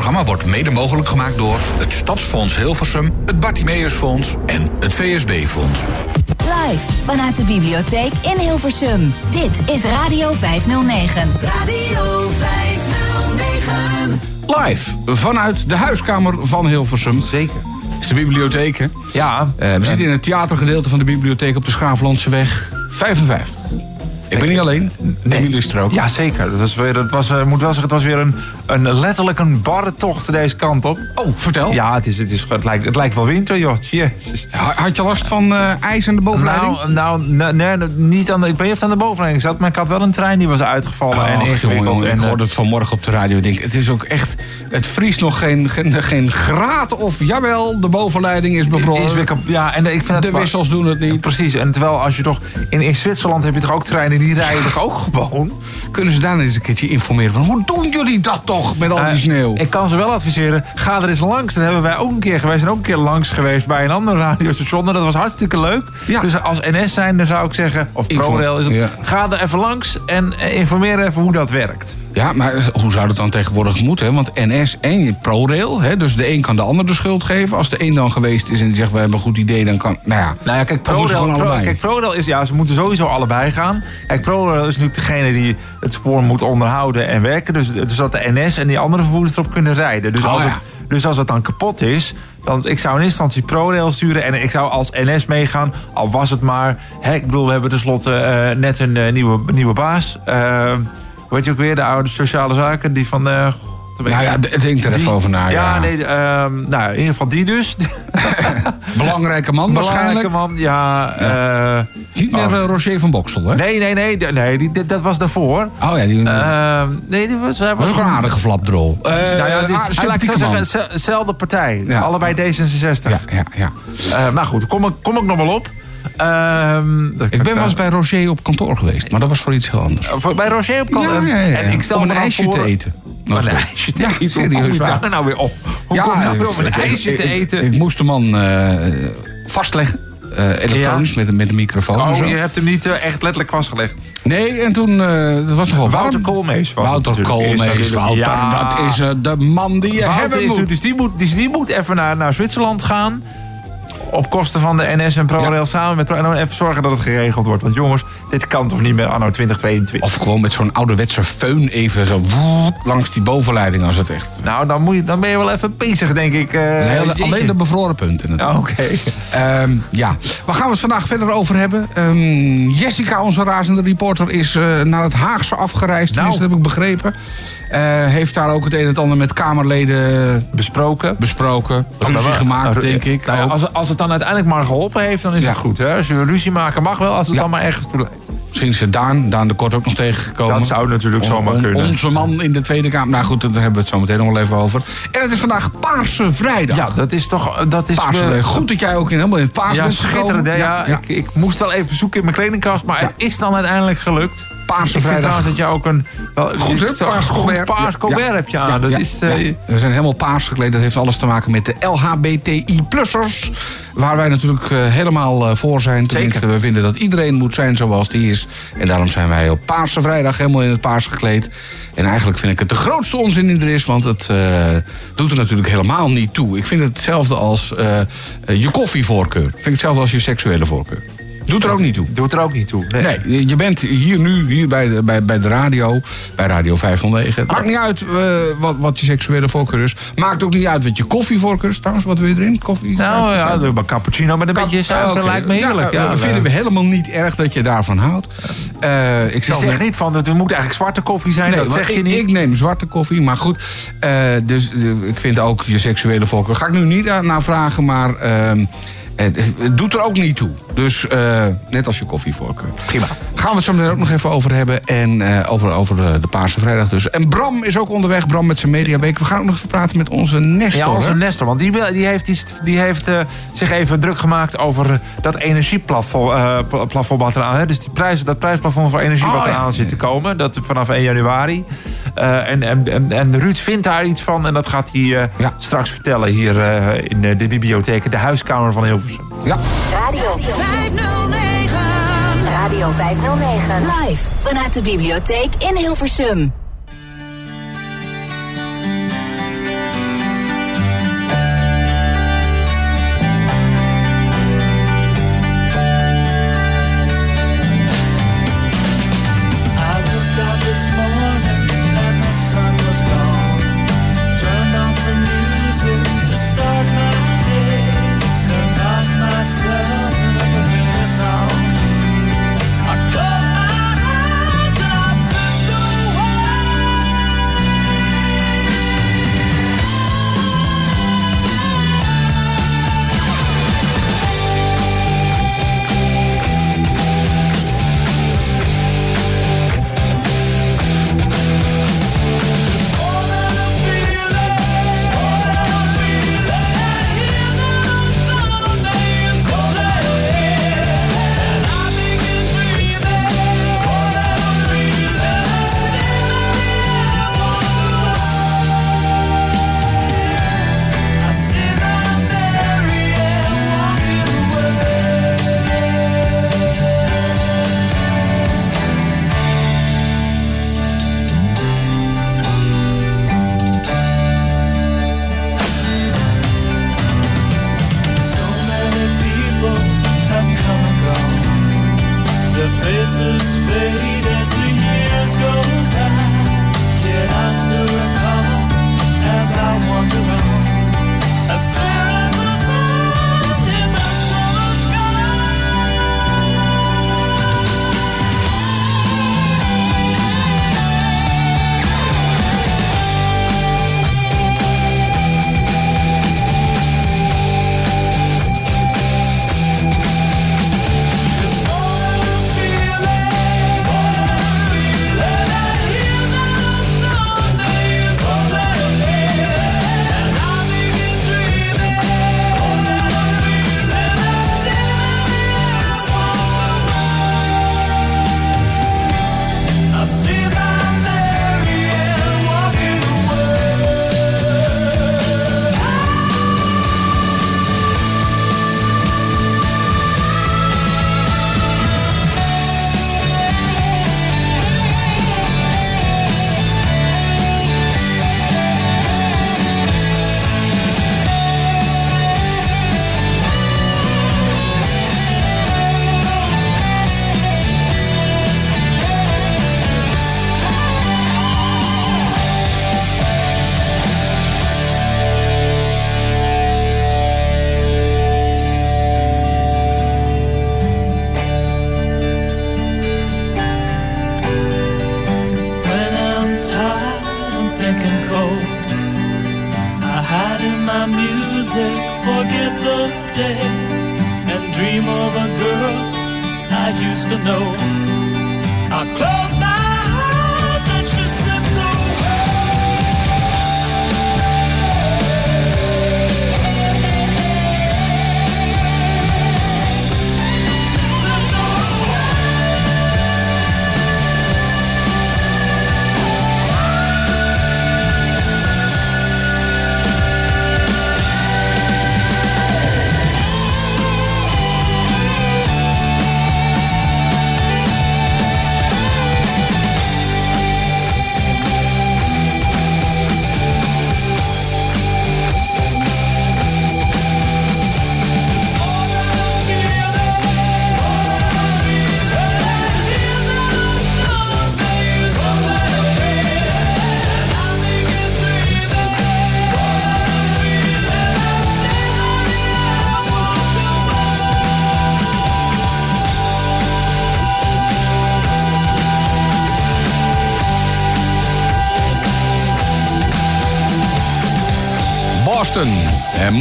programma wordt mede mogelijk gemaakt door het Stadsfonds Hilversum, het Bartimeusfonds en het VSB-fonds. Live vanuit de bibliotheek in Hilversum. Dit is Radio 509. Radio 509. Live vanuit de huiskamer van Hilversum. Zeker. is de bibliotheek, hè? Ja. Eh, we zitten in het theatergedeelte van de bibliotheek op de Schaaflandseweg 55. Ik ben niet alleen. Emiel is er ook. Ja, zeker. Dat was weer, het was, eh, moet wel zeggen, het was weer een, een letterlijk een barre tocht deze kant op. Oh, vertel. Ja, het, is, het, is, het, lijkt, het lijkt wel winter, joh. Jezus. Ja, Had je last van eh, ijs aan de bovenleiding? Nou, nou nee, nee, niet aan de, ik weet niet of het aan de bovenleiding zat, maar ik had wel een trein die was uitgevallen en ingewikkeld. en, ik eh, hoorde het vanmorgen op de radio. Ik denk, het is ook echt... Het vriest nog geen, geen, geen graad of... Jawel, de bovenleiding is bevroren. is weer kap- ja, en ik vind het de wissels doen het niet. Precies, en terwijl als je toch... In, in Zwitserland heb je toch ook treinen die rijden toch ook gewoon? Kunnen ze daar eens een keertje informeren van... Hoe doen jullie dat toch met al die Eh, sneeuw? Ik kan ze wel adviseren, ga er eens langs. Dat hebben wij ook een keer geweest. We zijn ook een keer langs geweest bij een ander radiostation. Dat was hartstikke leuk. Ja. Dus als NS zijn, dan zou ik zeggen... Of ProRail is het. ja. Ga er even langs en eh, informeer even hoe dat werkt. Ja, maar hoe zou dat dan tegenwoordig moeten? Want NS en ProRail, hè, dus de een kan de ander de schuld geven. Als de een dan geweest is en die zegt, we hebben een goed idee, dan kan... Nou ja, Nou ja, kijk, ProRail, Pro, kijk, ProRail is... Ja, ze moeten sowieso allebei gaan. Kijk, ProRail is natuurlijk degene die het spoor moet onderhouden en werken. Dus, dus dat de NS en die andere vervoerders erop kunnen rijden. Dus, Oh, als, ja. het, dus als het dan kapot is... Dan, ik zou in eerste instantie ProRail sturen en ik zou als NS meegaan. Al was het maar... Hè, ik bedoel, we hebben tenslotte eh, net een eh, nieuwe, nieuwe baas. Eh, heet je ook weer? De oude sociale zaken, die van... god, nou ja, denk er even over na. Ja, Ja, nee, ehm, nou, in ieder geval die dus. Belangrijke man Belangrijke waarschijnlijk. man, ja. eh, Niet meer Oh. eh, Roger van Boksel, hè? Nee, nee, nee, d- nee die, dat was daarvoor. Oh ja, die Ehm, nee, die was, hij dat was is ook een aardige flapdrol. Eh Nou ja, die, ah, hij ik zo zeggen, ze- zelfde partij. Ja. Allebei D66. Ja, ja, ja. Maar goed, kom kom ik nog wel op. Ehm, Ik ben wel eens bij Roger op kantoor geweest, maar dat was voor iets heel anders. Voor- Bij Roger op kant. Ja, ja, ja. En ik stel om een ijsje voor, te eten. Om een ijsje te Ja, eten. serieus Hoe kom je daar nou weer op? Hoe kom je nou weer op een ijsje te ik- eten? Ik, moest de man eh, vastleggen. eh, elektronisch, met, met een microfoon. oh, je hebt hem niet eh, echt letterlijk vastgelegd. Nee, en toen, eh dat was Wouter. Koolmees was Wouter Koolmees, Wouter, Ja. dat is de man die je Wouter hebben is moet. dus die moet, dus die moet even naar, naar Zwitserland gaan. Op kosten van de NS en ProRail Ja. samen met Pro- En dan even zorgen dat het geregeld wordt. Want jongens, dit kan toch niet meer anno 2022. Of gewoon met zo'n ouderwetse föhn even zo langs die bovenleiding als het echt. Nou, dan, moet je, dan ben je wel even bezig, denk ik. Nee, jeetje. alleen de bevroren punten. Natuurlijk. Oké. Ehm, ja, waar gaan we het vandaag verder over hebben? Ehm, Jessica, onze razende reporter, is eh, naar het Haagse afgereisd. Nou. Dat heb ik begrepen. Eh, heeft daar ook het een en het ander met Kamerleden Besproken. besproken. Ruzie gemaakt, nou, denk ik. nou als, als het dan uiteindelijk maar geholpen heeft, dan is Ja. het goed. Hè? Als je ruzie maken mag wel, als het Ja. dan maar ergens toe leidt. Misschien is ze Daan, Daan de Kort ook nog tegengekomen. Dat zou natuurlijk zomaar On- kunnen. Onze man in de Tweede Kamer. Nou goed, daar hebben we het zo meteen nog wel even over. En het is vandaag Paarse Vrijdag. Ja, dat is toch... Dat is, Paarse Vrijdag. Goed dat jij ook in, helemaal in het paars Ja, bent schitterend. hè? gekomen. Ja, ja. Ik, ik moest wel even zoeken in mijn kledingkast, maar het is dan uiteindelijk gelukt. Paarse ik vind Vrijdag. trouwens dat je ook een... Wel, Goed, hè? ik Paars goed Colbert. paars Ja, Colbert ja. heb je aan. Ja, dat is... eh, We zijn helemaal paars gekleed. Dat heeft alles te maken met de LHBTI-plussers. Waar wij natuurlijk eh, helemaal eh, voor zijn. Tenminste, we vinden dat iedereen moet zijn zoals die is. En daarom zijn wij op Paarse Vrijdag helemaal in het paars gekleed. En eigenlijk vind ik het de grootste onzin die er is. Want het doet er natuurlijk helemaal niet toe. Ik vind het hetzelfde als je koffievoorkeur. Ik vind het hetzelfde als je seksuele voorkeur. Doet er ook niet toe. Doet er ook niet toe. Nee. Nee, je bent hier nu, hier bij de, bij, bij de radio, bij Radio 509. Het maakt niet uit eh, wat, wat je seksuele voorkeur is. Maakt ook niet uit wat je koffievoorkeur is trouwens. Wat wil je erin? Koffie? Nou ja, suiker? een cappuccino met een beetje suiker Oké. lijkt me heerlijk. Ja, Ja, dat ja, vinden we helemaal niet erg dat je daarvan houdt. Eh, ik Je zal zegt net- niet van, het moet eigenlijk zwarte koffie zijn, Nee, dat maar zeg je ik, niet. Ik neem zwarte koffie, maar goed. eh, dus eh, ik vind ook je seksuele voorkeur. Ga ik nu niet naar naar vragen, maar ehm, het, doet er ook niet toe. Dus eh, net als je koffievoorkeur. Prima. Gaan we het zo meteen ook nog even over hebben. En eh, over, over de, de Paarse Vrijdag dus. En Bram is ook onderweg. Bram met zijn Mediaweek. We gaan ook nog even praten met onze Nestor. Ja, onze hè? Nestor. Want die, die heeft, die, die heeft eh, zich even druk gemaakt over dat energieplafond pla- plafond wat eraan. Hè? Dus die prijs, dat prijsplafond voor energie Oh, wat ja. eraan zit te komen. Dat vanaf 1 januari. En, en, en, Ruud vindt daar iets van. En dat gaat hij Ja. straks vertellen hier in de bibliotheek. De huiskamer van Hilversum. Ja. Radio 509. Radio 509. Live vanuit de bibliotheek in Hilversum.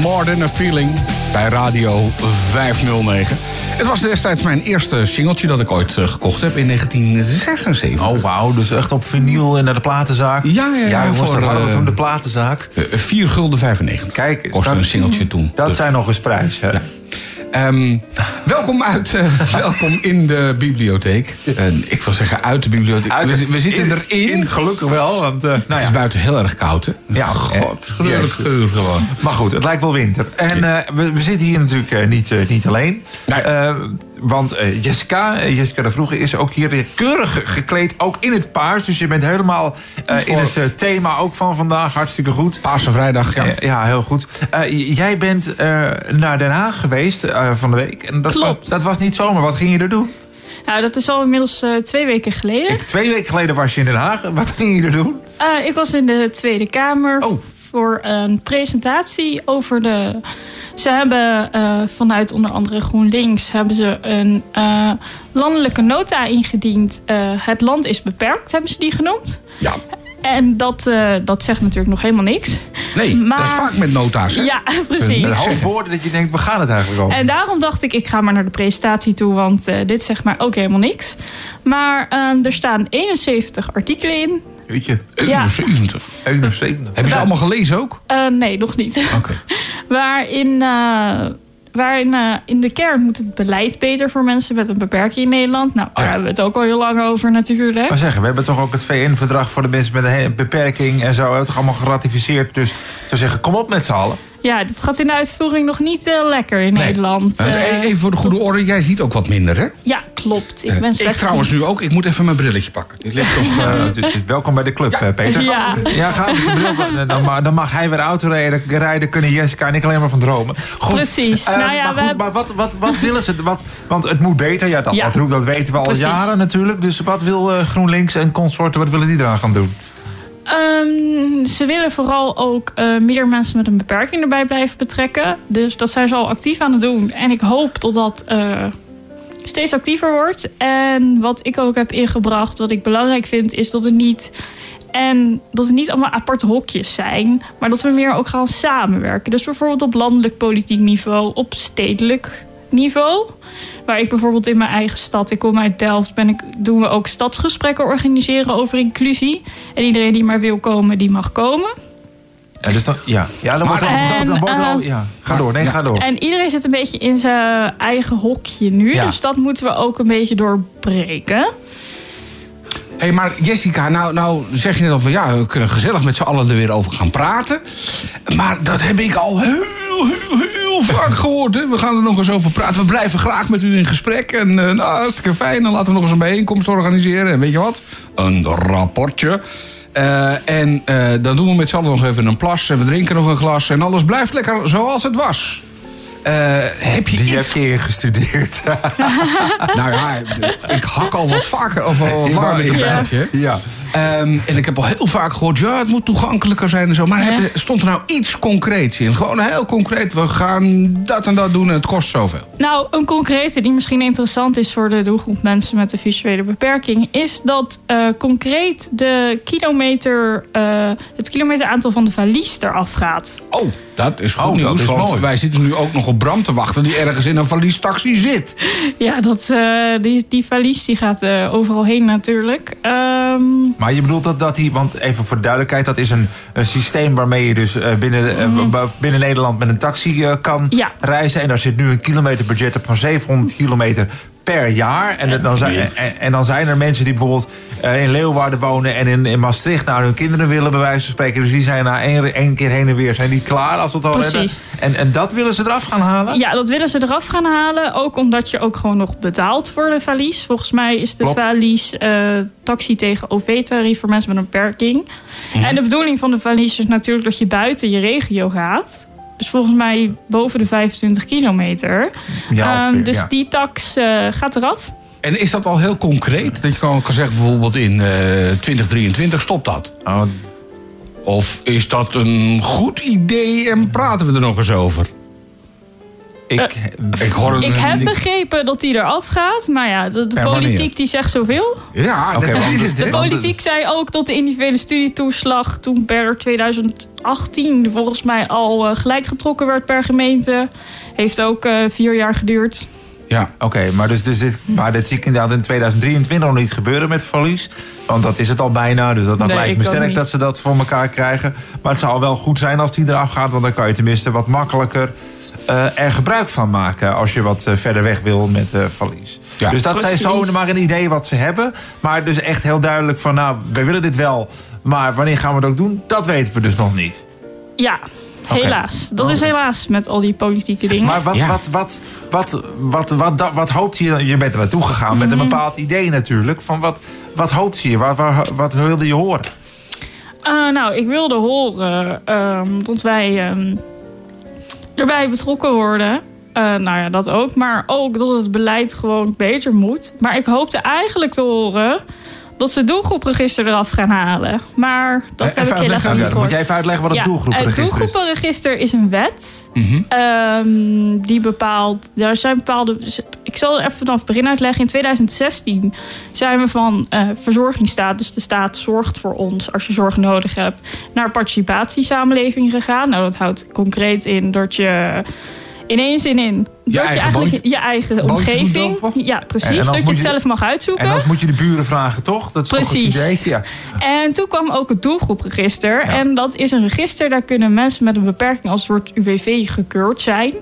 More Than a Feeling bij Radio 509. Het was destijds mijn eerste singeltje dat ik ooit eh, gekocht heb in 1976. Oh, wauw. Dus echt op vinyl en naar de platenzaak. Ja, ja, ja, Ja, voor, hadden we eh, toen de platenzaak. Eh, 4 gulden 95. Kijk, Kostte een singeltje toen. Dat Dus, zijn nog eens prijs, hè? ehm, welkom, uit, eh, welkom in de bibliotheek. Ik wil zeggen uit de bibliotheek. Uit- we, we zitten in- erin. in, gelukkig wel, want... eh, het nou is ja. buiten heel erg koud, hè? Ja, God, eh, geur gewoon. Maar goed, het lijkt wel winter. En eh, we, we zitten hier natuurlijk eh, niet, eh, niet alleen. Nee. Eh, want eh, Jessica, Jessica de Vroege is ook hier keurig gekleed. Ook in het paars. Dus je bent helemaal eh, in het thema ook van vandaag. Hartstikke goed. Paarse vrijdag, ja. Ja, ja heel goed. Eh, jij bent eh, naar Den Haag geweest eh, van de week. En dat, was, Klopt. dat was niet zomaar. Wat ging je er doen? Nou, dat is al inmiddels eh, twee weken geleden. Ik, twee weken geleden was je in Den Haag. Wat ging je er doen? Eh, ik was in de Tweede Kamer Oh. voor een presentatie over de. Ze hebben eh, vanuit onder andere GroenLinks hebben ze een eh, landelijke nota ingediend. Eh, het land is beperkt, hebben ze die genoemd. Ja. En dat, eh, dat zegt natuurlijk nog helemaal niks. Nee, Maar- dat is vaak met nota's, hè? Ja, precies. hoop woorden dat je denkt, we gaan het eigenlijk over. En daarom dacht ik, ik ga maar naar de presentatie toe, want eh, dit zegt maar ook helemaal niks. Maar eh, er staan 71 artikelen in. Jeetje, Ja. 71. 71. Hebben ze allemaal gelezen ook? Eh, nee, nog niet. Oké. waarin eh, waarin eh, in de kern moet het beleid beter voor mensen met een beperking in Nederland. Nou, daar hebben we het ook al heel lang over natuurlijk. Maar zeggen, we hebben toch ook het VN-verdrag voor de mensen met een beperking en zo. hebben we toch allemaal geratificeerd. Dus ik zou zeggen, kom op met z'n allen. Ja, dit gaat in de uitvoering nog niet eh, lekker in Nee. Nederland. Want Eh, e- even voor de goede orde, jij ziet ook wat minder, hè? ja, klopt. Ik Eh, ben ik slecht trouwens nu ook. Ik moet even mijn brilletje pakken. Dit ligt toch... eh, Eh, welkom bij de club, eh, Peter. Ja. Ja, ga dus bril, dan, dan mag hij weer auto rijden, kunnen Jessica en ik alleen maar van dromen. Goed. Precies. Eh, Nou ja, maar we goed, hebben- maar wat, wat, wat willen ze? Wat, want het moet beter, ja, dat, Ja. dat, dat weten we al Precies. jaren natuurlijk. Dus wat wil eh, GroenLinks en consorten, wat willen die eraan gaan doen? Ehm, ze willen vooral ook eh, meer mensen met een beperking erbij blijven betrekken. Dus dat zijn ze al actief aan het doen. En ik hoop tot dat eh, steeds actiever wordt. En wat ik ook heb ingebracht, wat ik belangrijk vind, is dat het niet. En dat het niet allemaal aparte hokjes zijn, maar dat we meer ook gaan samenwerken. Dus bijvoorbeeld op landelijk politiek niveau, op stedelijk niveau. Waar ik bijvoorbeeld in mijn eigen stad, ik kom uit Delft, ben ik, doen we ook stadsgesprekken organiseren over inclusie. En iedereen die maar wil komen, die mag komen. Ja, dus dan, ja. ja dan wordt al, ja. Ga door, nee, ga door. En iedereen zit een beetje in zijn eigen hokje nu. Ja. Dus dat moeten we ook een beetje doorbreken. Hey, maar Jessica, nou, nou zeg je net al van... ja, we kunnen gezellig met z'n allen er weer over gaan praten. Maar dat heb ik al heel, heel, heel vaak gehoord. Hè? We gaan er nog eens over praten. We blijven graag met u in gesprek. En eh, nou, hartstikke fijn. Dan laten we nog eens een bijeenkomst organiseren. En weet je wat? Een rapportje. Eh, en eh, dan doen we met z'n allen nog even een plas. En we drinken nog een glas. En alles blijft lekker zoals het was. Eh, heb je Die iets... heb je ingestudeerd. Nou ja, ik hak al wat vaker of al langer in Ja. Ehm, en ik heb al heel vaak gehoord, ja, het moet toegankelijker zijn en zo. Maar Ja. heb- stond er nou iets concreets in? Gewoon heel concreet, we gaan dat en dat doen en het kost zoveel. Nou, een concrete die misschien interessant is voor de doelgroep mensen met een visuele beperking, is dat eh, concreet de kilometer, eh, het kilometeraantal van de valies eraf gaat. Oh, dat is goed Oh, nieuws. is want mooi. wij zitten nu ook nog op Bram te wachten... die ergens in een valiestaxi zit. Ja, dat, eh, die, die valies die gaat eh, overal heen natuurlijk. Ehm, Maar je bedoelt dat, dat die, want even voor de duidelijkheid, dat is een, een systeem waarmee je dus eh, binnen, b- binnen Nederland met een taxi kan Mhm. Ja. reizen. En daar zit nu een kilometerbudget op van 700 kilometer per jaar. En, dan zijn, en, en dan zijn er mensen die bijvoorbeeld eh, in Leeuwarden wonen en in, in Maastricht naar hun kinderen willen, bij wijze van spreken. Dus die zijn na één, één keer heen en weer, zijn die klaar als we het al redden. En, en dat willen ze eraf gaan halen? ja, dat willen ze eraf gaan halen. Ook omdat je ook gewoon nog betaalt voor de valies. Volgens mij is de Klopt. valies eh, taxi tegen OV-tarief voor mensen met een beperking. En de bedoeling van de valies is natuurlijk dat je buiten je regio gaat. Dus volgens mij boven de 25 kilometer. Ja, Ehm, dus ja. die tax eh, gaat eraf. En is dat al heel concreet? Dat je kan, kan zeggen bijvoorbeeld in eh 2023 stopt dat. Oh, Of is dat een goed idee en praten we er nog eens over? ik, Ik hoor een... Ik heb begrepen dat die eraf gaat. Maar ja, de, politiek die zegt zoveel. Ja, Oké, dat is het, De politiek zei ook dat de individuele studietoeslag toen per 2018 volgens mij al eh, gelijk getrokken werd per gemeente. Heeft ook eh, vier jaar geduurd. Ja. Oké, maar, dus, dus dit, maar dit zie ik inderdaad in 2023 nog niet gebeuren met verlies. Want dat is het al bijna, dus dat, dat Nee, lijkt me sterk dat ze dat voor elkaar krijgen. Maar het zou wel goed zijn als die eraf gaat, want dan kan je tenminste wat makkelijker eh, er gebruik van maken als je wat eh, verder weg wil met eh verlies. Ja. dus dat zijn zo maar een idee wat ze hebben. Maar dus echt heel duidelijk van, nou, wij willen dit wel. Maar wanneer gaan we het ook doen? Dat weten we dus nog niet. Ja, helaas. Dat is helaas met al die politieke dingen. Maar wat, Ja. wat, wat, wat, wat, wat, wat, wat hoopt je? Je bent er naartoe gegaan met een Mhm. bepaald idee natuurlijk. Van wat, wat hoopt je? Wat, wat, wat wilde je horen? Eh, nou, ik wilde horen ehm, dat wij ehm, erbij betrokken worden. Eh, nou ja, dat ook. Maar ook dat het beleid gewoon beter moet. Maar ik hoopte eigenlijk te horen dat ze het doelgroepregister eraf gaan halen. Maar dat Eh, heb ik helaas nog niet dan moet gehoord. jij even uitleggen wat het Ja, doelgroepregister Het is. doelgroepenregister is een wet. Mhm. Ehm, die bepaalt, daar zijn bepaalde. Ik zal er even vanaf het begin uitleggen. In 2016 zijn we van eh, verzorgingsstaat, dus de staat zorgt voor ons als je zorg nodig hebt, naar participatiesamenleving gegaan. Nou, dat houdt concreet in dat je in één zin in. dat je eigen eigenlijk je eigen omgeving. Ja, precies. Dat je het je- zelf mag uitzoeken. En dan moet je de buren vragen, toch? Dat is Precies. idee? Ja. En toen kwam ook het doelgroepregister. Ja. En dat is een register, daar kunnen mensen met een beperking als soort UWV gekeurd zijn.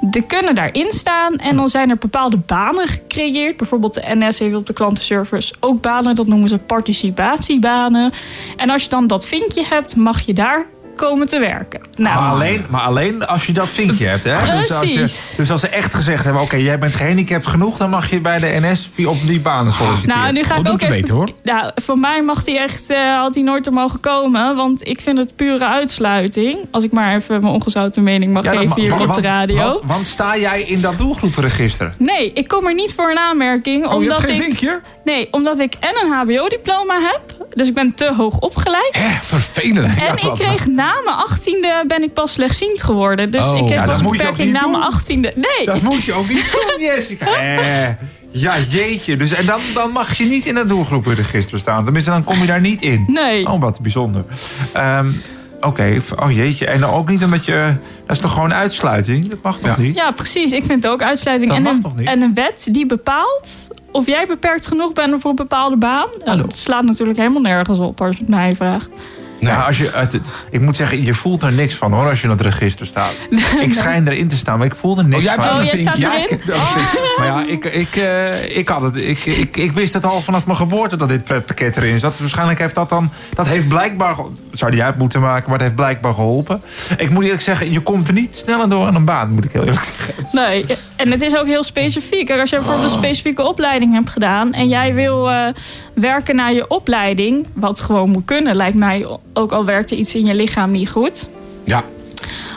Die kunnen daarin staan en dan zijn er bepaalde banen gecreëerd. Bijvoorbeeld de NS heeft op de klantenservice ook banen, dat noemen ze participatiebanen. En als je dan dat vinkje hebt, mag je daar komen te werken. Nou, Maar, alleen, maar alleen als je dat vinkje hebt. Hè? Dus, als je, Precies. dus als ze echt gezegd hebben: oké, jij bent gehandicapt genoeg, dan mag je bij de NS via- op die banen solliciteren. Nou, nu ga ik om ook even... weten, hoor. Nou, voor mij mag hij echt, eh, had hij nooit er mogen komen. Want ik vind het pure uitsluiting. Als ik maar even mijn ongezouten mening mag Ja, geven ma- hier want- op de radio. Want, want sta jij in dat doelgroepenregister? Nee, ik kom er niet voor een aanmerking. Oh, je omdat hebt geen ik, vinkje? Nee, omdat ik en een HBO-diploma heb. Dus ik ben te hoog opgeleid. Vervelend. En ik kreeg na mijn achttiende ben ik pas slechtziend geworden. Dus Oh. ik kreeg Ja, pas dat een moet je ook beperking niet na mijn doen. achttiende. Nee. Dat moet je ook niet doen, Jessica. Eh, ja, jeetje. Dus, en dan, dan mag je niet in het doelgroepenregister staan. Tenminste, dan kom je daar niet in. Nee. Oh, wat bijzonder. Ehm, Oké, oh jeetje. En dan ook niet omdat je... Dat is toch gewoon uitsluiting? Dat mag toch Ja. niet? Ja, precies. Ik vind het ook uitsluiting. Dat en, mag een, toch niet? en een wet die bepaalt of jij beperkt genoeg bent voor een bepaalde baan. Hallo. dat slaat natuurlijk helemaal nergens op als je het mij vraagt. Ja, als je, uit het- ik moet zeggen, je voelt er niks van hoor als je in het register staat. Ik schijn erin te staan, maar ik voel er niks Oh, jij van. Oh, jij staat. Ja, erin? ik. Maar ja, ik, ik, eh, ik had het. Ik, ik, ik wist het al vanaf mijn geboorte dat dit pretpakket erin zat. Waarschijnlijk heeft dat dan. Dat heeft blijkbaar. Zou die uit moeten maken, maar het heeft blijkbaar geholpen. Ik moet eerlijk zeggen, je komt er niet sneller door aan een baan, moet ik heel eerlijk zeggen. Nee, en het is ook heel specifiek. Als je bijvoorbeeld een specifieke opleiding hebt gedaan... en jij wil eh, werken naar je opleiding... wat gewoon moet kunnen, lijkt mij... ook al werkt er iets in je lichaam niet goed... Ja.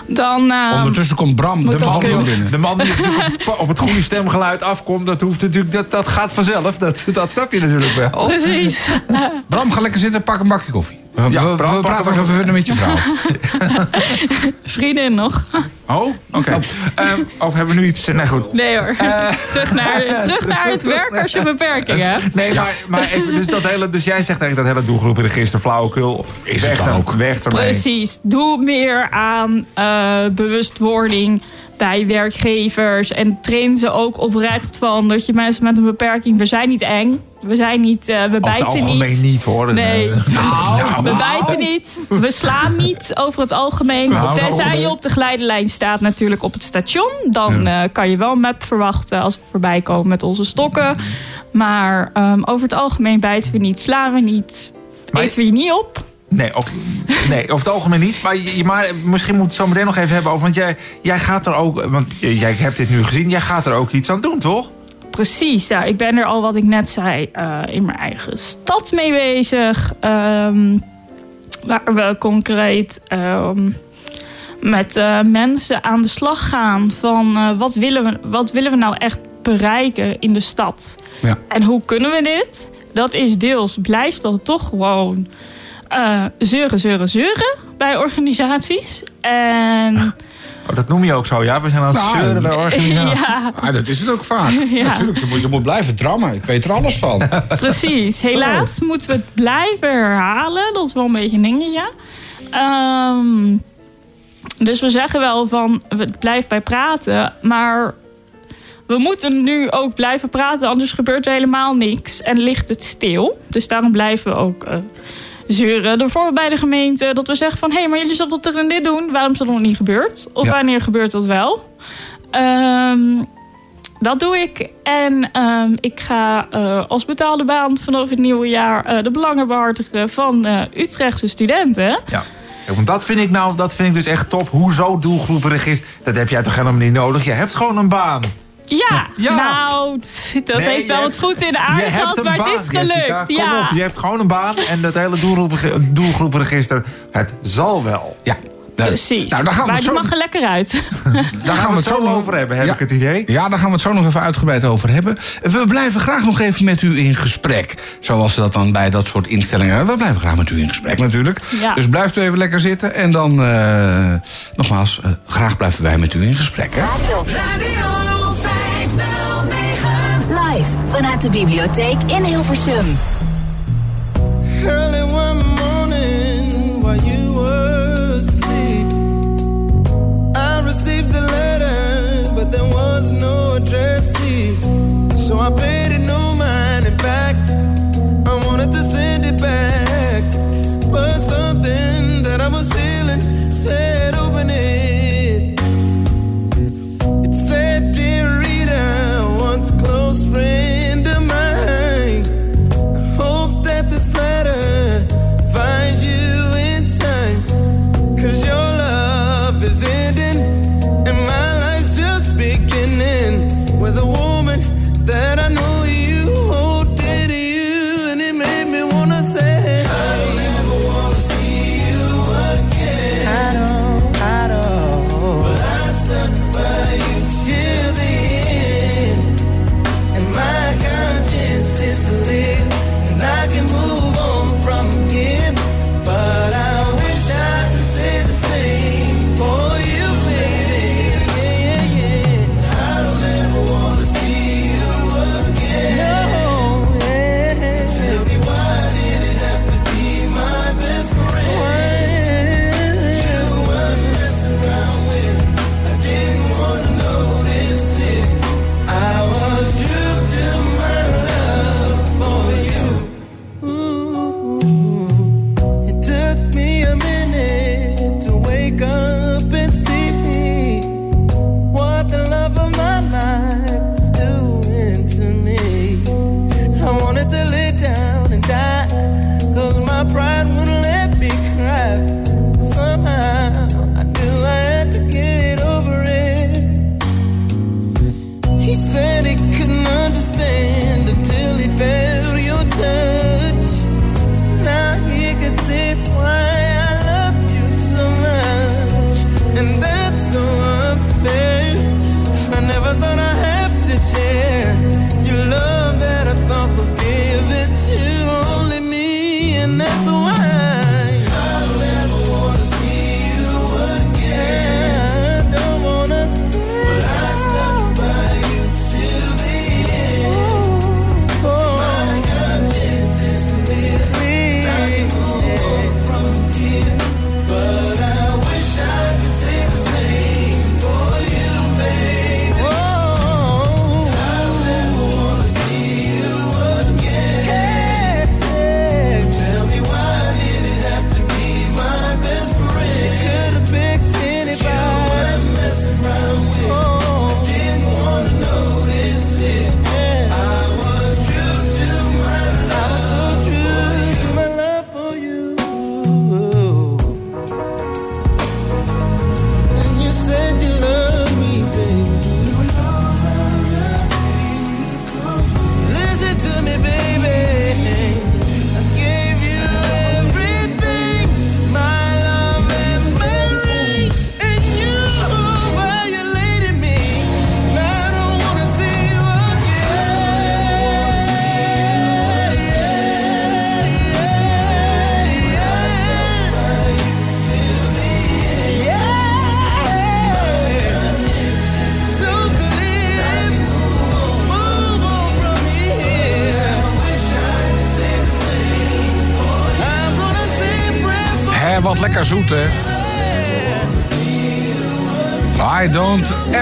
Dan, eh, Ondertussen komt Bram, de man. De man die op, het- op het goede stemgeluid afkomt, dat, hoeft natuurlijk, dat, dat gaat vanzelf. Dat, dat snap je natuurlijk wel. precies. Bram, ga lekker zitten, pak een bakje koffie. We, Ja, we- praten een nog even verder met je vrouw. Vriendin nog. Oh, oké. Ehm, of hebben we nu iets... Nee, goed. Nee hoor. terug, naar, terug naar het werk als je een beperking hebt. Nee, maar, maar even, dus, dat hele, dus jij zegt eigenlijk dat hele doelgroepenregister flauwekul. Is weg het er- ook. Weg ermee. Precies. Doe meer aan eh, bewustwording bij werkgevers. En train ze ook oprecht van dat je mensen met een beperking... We zijn niet eng. We zijn niet... eh, we Over het bijten algemeen niet. niet, hoor. Nee, Eh, nou, we bijten niet. We slaan niet over het algemeen. Nou, Tenzij nou, je op de geleidelijn staat natuurlijk op het station. Dan eh, kan je wel een map verwachten als we voorbij komen met onze stokken. Maar ehm, over het algemeen bijten we niet, slaan we niet. Maar- Eten we je niet op. Nee, of, nee, over het algemeen niet. Maar, je- maar misschien moet het zo meteen nog even hebben over... Want jij, jij gaat er ook... Want jij hebt dit nu gezien. Jij gaat er ook iets aan doen, toch? Precies, ja. Ik ben er al, wat ik net zei, eh, in mijn eigen stad mee bezig. Ehm, waar we concreet ehm, met eh, mensen aan de slag gaan van eh, wat, willen we, wat willen we nou echt bereiken in de stad. Ja. En hoe kunnen we dit? Dat is deels, blijft dat toch gewoon eh, zeuren, zeuren, zeuren bij organisaties. En Oh, dat noem je ook zo, ja? We zijn aan het Nou, zeuren bij organisaties. ja, Ah, dat is het ook vaak. Ja. Natuurlijk, je moet, je moet blijven drammen. Ik weet er alles van. Precies. Helaas moeten we het blijven herhalen. Dat is wel een beetje een dingetje. Ehm, dus we zeggen wel van, we blijven bij praten. Maar we moeten nu ook blijven praten, anders gebeurt er helemaal niks. En ligt het stil. Dus daarom blijven we ook eh, zeuren. Ervoor bij de gemeente dat we zeggen van... hé, hey, maar jullie zullen dat er en dit doen. Waarom is dat nog niet gebeurd? Of Ja. wanneer gebeurt dat wel? Ehm, dat doe ik. En ehm, ik ga eh, als betaalde baan vanaf het nieuwe jaar... eh, de belangen behartigen van eh, Utrechtse studenten. Ja. Want dat vind ik nou, dat vind ik dus echt top. Hoezo doelgroepenregister? Dat heb jij toch helemaal niet nodig? Je hebt gewoon een baan. Ja, Ja. nou, dat Nee, heeft wel wat voet in de een maar baan, het is gelukt. Jessica. Kom ja. op, je hebt gewoon een baan en dat hele doelgroepen, doelgroepenregister, het zal wel. Ja. Precies. Nou, daar gaan we maar het die zo, mag er lekker uit. daar gaan we het zo over hebben, heb Ja. ik het idee. Ja, daar gaan we het zo nog even uitgebreid over hebben. We blijven graag nog even met u in gesprek. Zoals ze dat dan bij dat soort instellingen hebben. We blijven graag met u in gesprek natuurlijk. Ja. Dus blijft u even lekker zitten. En dan, eh, nogmaals, eh, graag blijven wij met u in gesprek. Hè? Radio 509. Live vanuit de bibliotheek in Hilversum. Early one morning while you were asleep, I received a letter, but there was no address. So I paid it no mind. In fact, I wanted to send it back, but something that I was feeling said, "Open it." Friend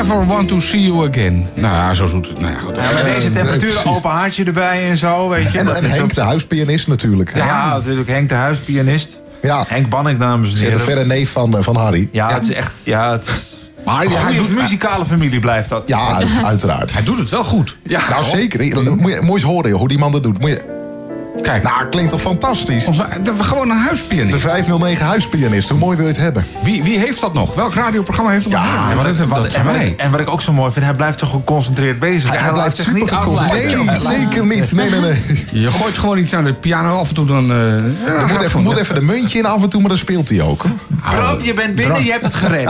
don't ever want to see you again. Nou ja, zo zoet. Nou ja, goed. Ja, met deze temperatuur, precies. open haartje erbij en zo, weet je. En, is Henk, ook- de huispianist natuurlijk. Ja, natuurlijk. Henk de huispianist. Ja. Henk Bannik, dames en Zit de heren. verre neef van, eh, van Harry. Ja, het is echt... Ja, het is Maar een hij, goede doet, muzikale familie blijft dat. Ja, uit- uiteraard. hij doet het wel goed. Ja. Nou, zeker. Moet je, moet je eens horen joh, hoe die man dat doet. Moet je, Kijk, nou, klinkt toch fantastisch? onze, de- gewoon een huispianist. De 509 huispianist. Hoe mooi wil je het hebben? Wie, wie heeft dat nog? Welk radioprogramma heeft dat nog? Ja, dat, dat Wat, en, wat ik, en wat ik ook zo mooi vind, hij blijft toch geconcentreerd bezig. Hij, blijft zich niet geconcentreerd. Nee, zeker niet. Nee, nee, nee. Je gooit gewoon iets aan de piano, af en toe dan... Er moet even, moet even de muntje in af en toe, maar dan speelt hij ook. Bram, je bent binnen, je hebt het gered.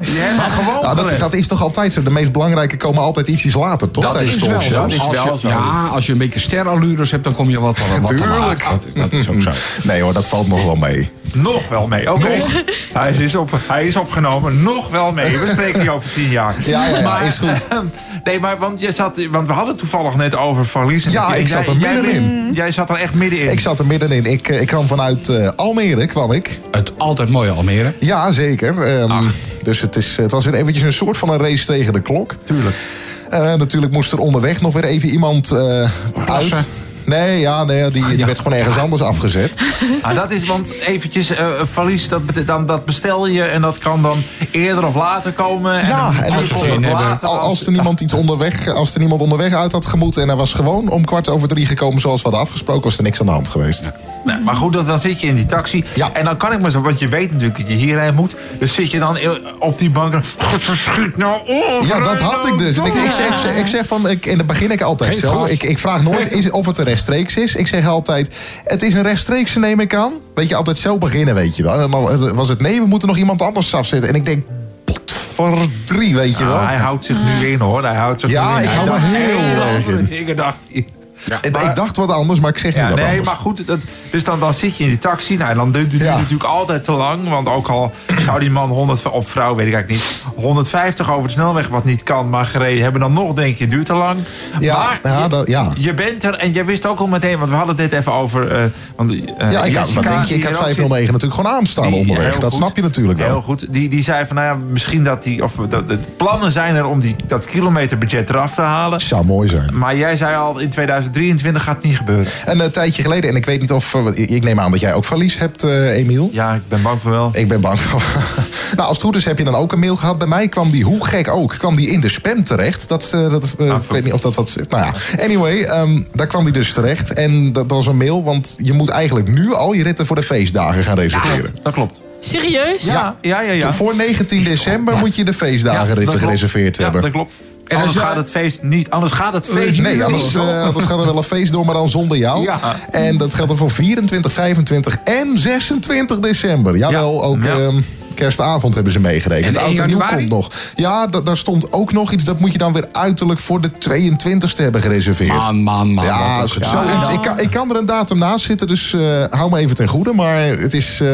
Je hebt het gewoon Nou, dat, gered. dat is toch altijd zo. De meest belangrijke komen altijd ietsjes later, toch? Dat Tijdens is de wel zo. Dat is als je, zo. ja, als je een beetje sterallures hebt, dan kom je wat, wat, wat te laat. Tuurlijk. Dat, dat is ook zo. Nee hoor, dat valt nog wel mee. Nog wel mee. Oké. Hij, is op, hij is opgenomen. Nog wel mee. We spreken hier over tien jaar. Ja, ja, ja, is goed. Nee, maar want, je zat, want we hadden het toevallig net over verlies. En Ja, ik zat er jij middenin. Jij zat er echt middenin. Ik zat er middenin. Ik, eh, ik kwam vanuit eh, Almere, kwam ik. Het altijd mooie Almere. Ja, zeker. Ehm, dus het, is, het was weer eventjes een soort van een race tegen de klok. Tuurlijk. Eh, natuurlijk moest er onderweg nog weer even iemand eh, uit. Nee, ja, nee, die, die werd gewoon ergens anders afgezet. Ah, dat is, want eventjes, eh verlies, dat, dan, dat bestel je en dat kan dan eerder of later komen. En Ja, en als, later. al- als er niemand iets onderweg, als er niemand onderweg uit had gemoeten en hij was gewoon om kwart over drie gekomen zoals we hadden afgesproken, was er niks aan de hand geweest. Nee, maar goed, dan, dan zit je in die taxi. Ja. En dan kan ik maar zo, want je weet natuurlijk dat je hierheen moet. Dus zit je dan op die bank. en, God, verschiet nou op. Ja, dat had ik dus. En ik, ik, zeg, ik, zeg, ik zeg van, ik, en dat begin ik altijd Geen zo. Ik, ik vraag nooit is, of het een rechtstreeks is. Ik zeg altijd, het is een rechtstreekse neem ik aan. Weet je, altijd zo beginnen, weet je wel. En dan was het nee, we moeten nog iemand anders afzetten. En ik denk, potverdrie, weet je wel. Ah, hij houdt zich nu in hoor. Hij houdt zich Ja, nu in. ik Hij hou me heel erg in. dingen, dacht maar- ik dacht wat anders, maar ik zeg Ja, wat nee, anders. maar goed. Dat, dus dan, dan zit je in die taxi. Nou, dan duurt het Ja. natuurlijk altijd te lang. Want ook al zou die man 100, of vrouw, weet ik eigenlijk niet, 150 over de snelweg, wat niet kan, maar gereden hebben, dan nog denk je, het duurt te lang. Ja, maar ja, je, dat- ja. je bent er en je wist ook al meteen, want we hadden dit even over. eh want, eh, Ja, ik Jessica, wat denk je? Ik had er ook 509 natuurlijk gewoon aanstaan Die- onderweg. heel Dat goed. snap je natuurlijk Heel wel. goed. Die, die zei van, nou ja, misschien dat die, of dat, de plannen zijn er om die, dat kilometerbudget eraf te halen. Zou mooi zijn. Maar jij zei al, in 2023 gaat het niet gebeuren. En een tijdje geleden, en ik weet niet of... eh, ik neem aan dat jij ook verlies hebt, eh, Emiel. Ja, ik ben bang voor wel. Ik ben bang voor. nou, als het goed is heb je dan ook een mail gehad. Bij mij kwam die, hoe gek ook, kwam die in de spam terecht. Dat, eh, dat, eh, Ah, ik weet niet of dat wat... Nou ja, anyway, ehm, daar kwam die dus terecht. En dat was een mail, want je moet eigenlijk nu al je ritten voor de feestdagen gaan reserveren. Dat klopt. Serieus? Ja, ja, ja. ja. Voor 19 december moet je de Ja, feestdagenritten klopt. gereserveerd ja, hebben. dat klopt. En anders gaat het feest niet. Anders gaat het feest Nee, niet. anders, eh, anders gaat er wel een feest door, maar dan zonder jou. Ja. En dat geldt dan voor 24, 25 en 26 december. Jawel, Ja. ook Ja. ehm, kerstavond hebben ze meegerekend. En Oud 1 en nieuw komt nog. Ja, da- daar stond ook nog iets. Dat moet je dan weer uiterlijk voor de 22ste hebben gereserveerd. Man, man, man. ja, zo. Ik, kan, ik kan er een datum naast zitten, dus eh, hou me even ten goede. Maar het is... eh,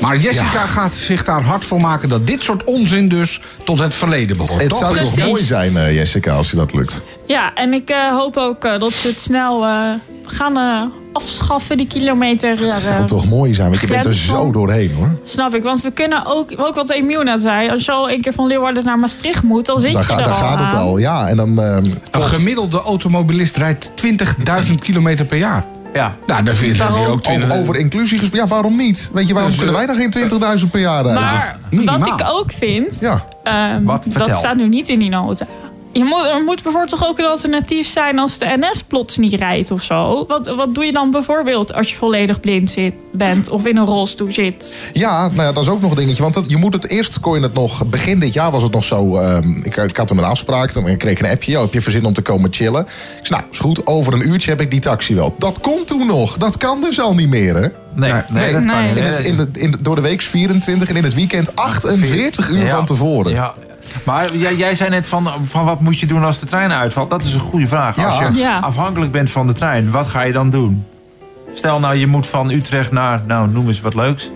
Maar Jessica gaat zich daar hard voor maken dat dit soort onzin dus tot het verleden behoort. het toch? zou Precies. toch mooi zijn, eh, Jessica, als je dat lukt. Ja, en ik eh, hoop ook eh, dat ze het snel eh, gaan eh, afschaffen, die kilometer. Het zou toch mooi zijn, want je bent er zo doorheen, hoor. Snap ik, want we kunnen ook, ook wat Emiel net zei, als je al een keer van Leeuwarden naar Maastricht moet, dan zit Daar, je ga- er daar al gaat het al, ja. En dan... ehm, Een gemiddelde automobilist rijdt 20.000 kilometer per jaar. Ja. Nou, daar vind je ook 20 Over, over inclusie gesproken. Ja, waarom niet? Weet je, waarom Dus, kunnen wij eh, dan geen 20.000 per jaar reizen? Maar wat ik ook vind, Ja, ehm, dat staat nu niet in die nota. Je moet, er moet bijvoorbeeld toch ook een alternatief zijn als de NS plots niet rijdt of zo. Wat, wat doe je dan bijvoorbeeld als je volledig blind zit, bent of in een rolstoel zit? ja, nou ja, dat is ook nog een dingetje. Want dat, je moet het eerst, kon je het nog... Begin dit jaar was het nog zo... ehm, ik, ik had toen een afspraak, dan kreeg ik een appje. Oh, heb je verzin om te komen chillen? Ik zei, nou, is goed. Over een uurtje heb ik die taxi wel. Dat kon toen nog. Dat kan dus al niet meer, hè? Nee, nee, Nee. dat kan Nee. niet. In het, in de, in de- door de week 24 en in het weekend 48 uur Ja. van tevoren. Ja. Maar jij, jij zei net van, van wat moet je doen als de trein uitvalt? Dat is een goede vraag. Ja. Als je Ja. afhankelijk bent van de trein, wat ga je dan doen? Stel nou, je moet van Utrecht naar, nou noem eens wat leuks.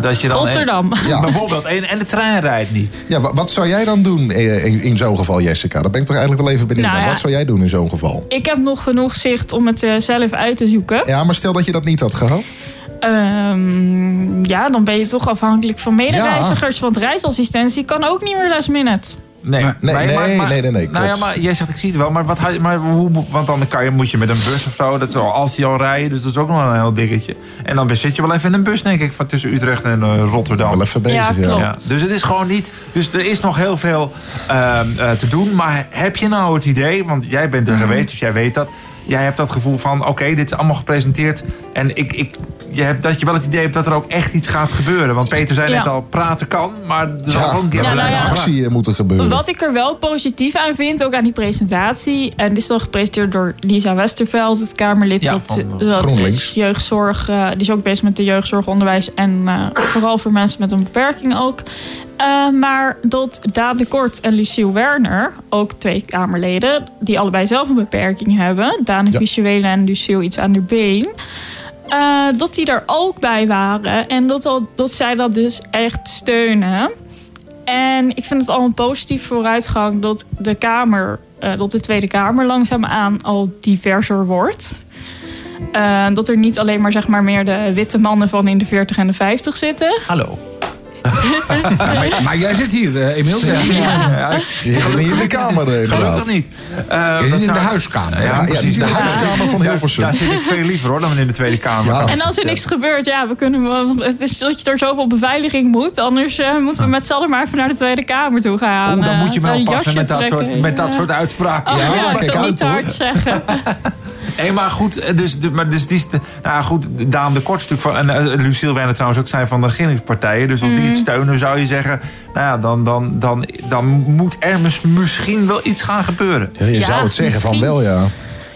Dat je dan Rotterdam. Ja. Bijvoorbeeld, en, en de trein rijdt niet. Ja, wa- wat zou jij dan doen eh, in, in zo'n geval, Jessica? Daar ben ik toch eigenlijk wel even benieuwd Nou naar. ja. Wat zou jij doen in zo'n geval? Ik heb nog genoeg zicht om het eh, zelf uit te zoeken. Ja, maar stel dat je dat niet had gehad. Ehm, ja, dan ben je toch afhankelijk van medereizigers. Want reisassistentie kan ook niet meer last minute. Nee, Nee, nee, nee, nee, nee, Nou ja, maar jij zegt, ik zie het wel. Maar, wat, hij- maar hoe, want dan kan je, moet je met een bus of zo. Dat is al, als die al rijden, dus dat is ook nog wel een heel dingetje. En dan zit je wel even in een bus, denk ik, van tussen Utrecht en eh, Rotterdam. Wel even bezig, Ja, ja. klopt. Ja, dus het is gewoon niet. Dus er is nog heel veel ehm, eh, te doen. Maar heb je nou het idee, want jij bent er Mhm. geweest, dus jij weet dat. Jij hebt dat gevoel van: oké, dit is allemaal gepresenteerd. En ik, ik, je hebt, dat je wel het idee hebt dat er ook echt iets gaat gebeuren. Want Peter zei Ja. net al: praten kan, maar er zal ook een keer nou gaan. actie eh, moet er gebeuren. Wat ik er wel positief aan vind, ook aan die presentatie. En dit is dan gepresenteerd door Lisa Westerveld, het Kamerlid. Ja, dat, van, eh, dat GroenLinks. is jeugdzorg. eh, die is ook bezig met de jeugdzorgonderwijs. En eh, vooral voor mensen met een beperking ook. Eh, maar dat Daan de Kort en Luciel Werner, ook twee Kamerleden, die allebei zelf een beperking hebben. Daan Ja. visuele en Luciel iets aan de been. eh, dat die er ook bij waren. En dat, al, dat zij dat dus echt steunen. En ik vind het al een positief vooruitgang dat de Kamer, eh, dat de Tweede Kamer langzaamaan al diverser wordt. Dat er niet alleen maar, zeg maar meer de witte mannen van in de 40 en de 50 zitten. Hallo. Maar, maar jij zit hier, eh, Emiel. Ja. Ja, Je zit niet in de kamer, eh, inderdaad. Gelukkig niet. Eh, Je dat zit in de zou- huiskamer. Ja, ja, precies. de Daar- huiskamer van Hilversum. Daar zit ik veel liever hoor dan in de Tweede Kamer. Ja. En als er niks gebeurt, ja, we kunnen, wel- het is dat je door zoveel beveiliging moet. Anders eh, moeten we met z'n allen maar even naar de Tweede Kamer toe gaan. Dan Eh, moet je wel jasje met dat, soort, met dat soort uitspraken. Oh, Ja, ja, ik uit, niet te hard zeggen. Hey, maar goed, eh, dus, de- maar dus die, is de- nou goed, Daan de Kort is natuurlijk van, en uh, Luciel Werner trouwens ook zijn van de regeringspartijen. Dus als die Mhm. het steunen, zou je zeggen, nou ja, dan, dan, dan, dan moet er mis- misschien wel iets gaan gebeuren. Ja, je Ja, zou het zeggen van wel, ja.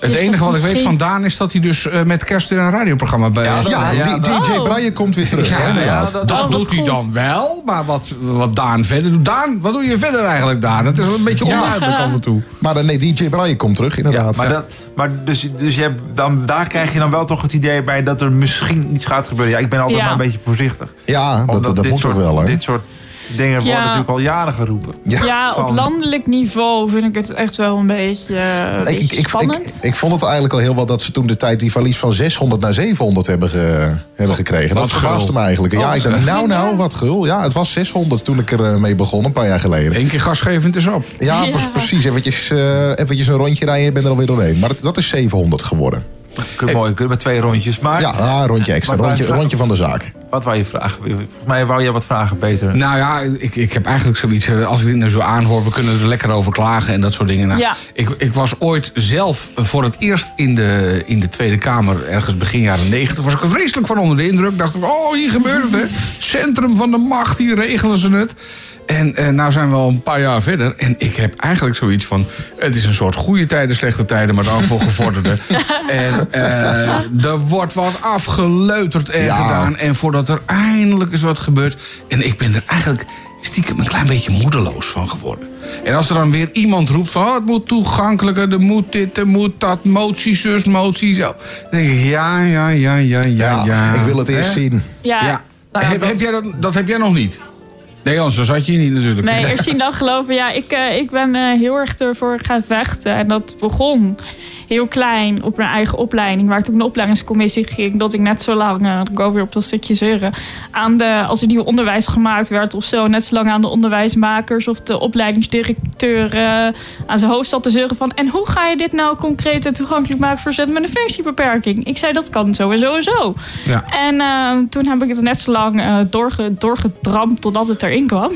Het enige wat ik weet van Daan is dat hij dus eh, met kerst in een radioprogramma bij Ja, is. dat- Ja, ja, dat- DJ Oh. Brian komt weer terug, hè, inderdaad. dat, Dat Oh, doet hij dan wel, maar wat, wat Daan verder doet. Daan, wat doe je verder eigenlijk, Daan? Het is wel een beetje Ja. onduidelijk af en toe. Maar nee, DJ Brian komt terug, ja, inderdaad. maar dat, maar dus, dus je hebt dan, daar krijg je dan wel toch het idee bij dat er misschien iets gaat gebeuren. Ja, ik ben altijd Ja. maar een beetje voorzichtig. ja, dat, dat dit moet soort, ook wel, hè. Dit soort dingen worden Ja. natuurlijk al jaren geroepen. Ja. Ja, op landelijk niveau vind ik het echt wel een beetje, een Ik, beetje ik, ik, spannend. ik, ik vond het eigenlijk al heel wat dat ze toen de tijd die verlies van 600 naar 700 hebben, ge- hebben gekregen. Dat Wat verbaasde gul. me eigenlijk. Ja, ik dacht, nou, nou, wat gul. Ja, het was 600 toen ik er eh, mee begon, een paar jaar geleden. Eén keer gasgevend is op. Ja, Ja. pre- precies. Eventjes, eh, eventjes een rondje rijden en ben er alweer doorheen. Maar dat, dat is 700 geworden. Kun, mooi, kun, met twee rondjes. Maar Ja, een rondje extra. Rondje, rondje van de zaak. wat wou je vragen? Volgens mij wou je wat vragen, Peter. Nou ja, ik, ik heb eigenlijk zoiets, eh, als ik dit nou zo aanhoor, we kunnen er lekker over klagen en dat soort dingen. Nou, Ja. ik, ik was ooit zelf voor het eerst in de, in de Tweede Kamer, ergens begin jaren 90, was ik er vreselijk van onder de indruk. Dacht ik, oh, hier gebeurt het, hè. Centrum van de macht, hier regelen ze het. En eh, nou zijn we al een paar jaar verder. En ik heb eigenlijk zoiets van... Het is een soort goede tijden, slechte tijden, maar dan voor gevorderden. en eh, er wordt wat afgeleuterd en Ja. gedaan. En voordat er eindelijk eens wat gebeurt. En ik ben er eigenlijk stiekem een klein beetje moedeloos van geworden. En als er dan weer iemand roept van... Oh, het moet toegankelijker, er moet dit, er moet dat, motie zus, motie zo. Dan denk ik, ja, ja, ja, ja, ja, ja. ik wil het eerst zien. Ja, Ja. Nou ja, heb, dat- heb jij dat, dat heb jij nog niet? Nee, Jans, dan zat je hier niet natuurlijk. Nee, eerst zien dan geloven. Ja, ik, eh, ik ben eh, heel erg ervoor gaan vechten. En dat begon heel klein op mijn eigen opleiding. Waar ik toen de opleidingscommissie ging. Dat ik net zo lang, eh, ik go weer op dat stukje zeuren. Aan de, als er nieuw onderwijs gemaakt werd of zo. Net zo lang aan de onderwijsmakers of de opleidingsdirecteur aan zijn hoofd zat te zeuren van. En hoe ga je dit nou concreet en toegankelijk maken voor zetten met een functiebeperking? Ik zei dat kan zo en zo en zo. Ja. En toen heb ik het net zo lang doorge, doorgedramd totdat het erin kwam.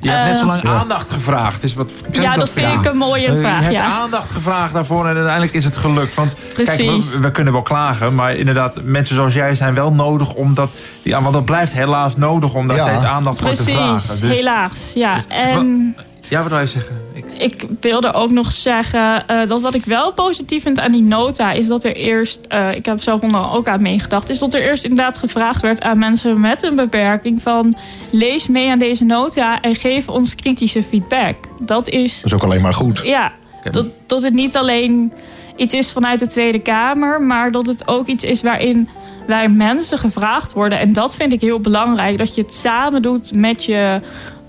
Je hebt net Eh, zo lang aandacht gevraagd. Dus wat, Ja, dat vind vragen? ik een mooie Eh, vraag, Je hebt ja. aandacht gevraagd daarvoor en uiteindelijk is het gelukt. Want kijk, Precies. we, we kunnen wel klagen, maar inderdaad, mensen zoals jij zijn wel nodig omdat. Ja, want dat blijft helaas nodig om daar Ja. steeds aandacht voor te Precies, vragen. Dus, helaas. Ja, dus- en Ja, wat wil je zeggen? Ik, ik wilde ook nog zeggen eh, dat wat ik wel positief vind aan die nota is dat er eerst, eh, ik heb zelf onder ook aan meegedacht, is dat er eerst inderdaad gevraagd werd aan mensen met een beperking van lees mee aan deze nota en geef ons kritische feedback. Dat is Dat is ook alleen maar goed. ja, dat, dat het niet alleen iets is vanuit de Tweede Kamer, maar dat het ook iets is waarin wij mensen gevraagd worden. En dat vind ik heel belangrijk, dat je het samen doet met je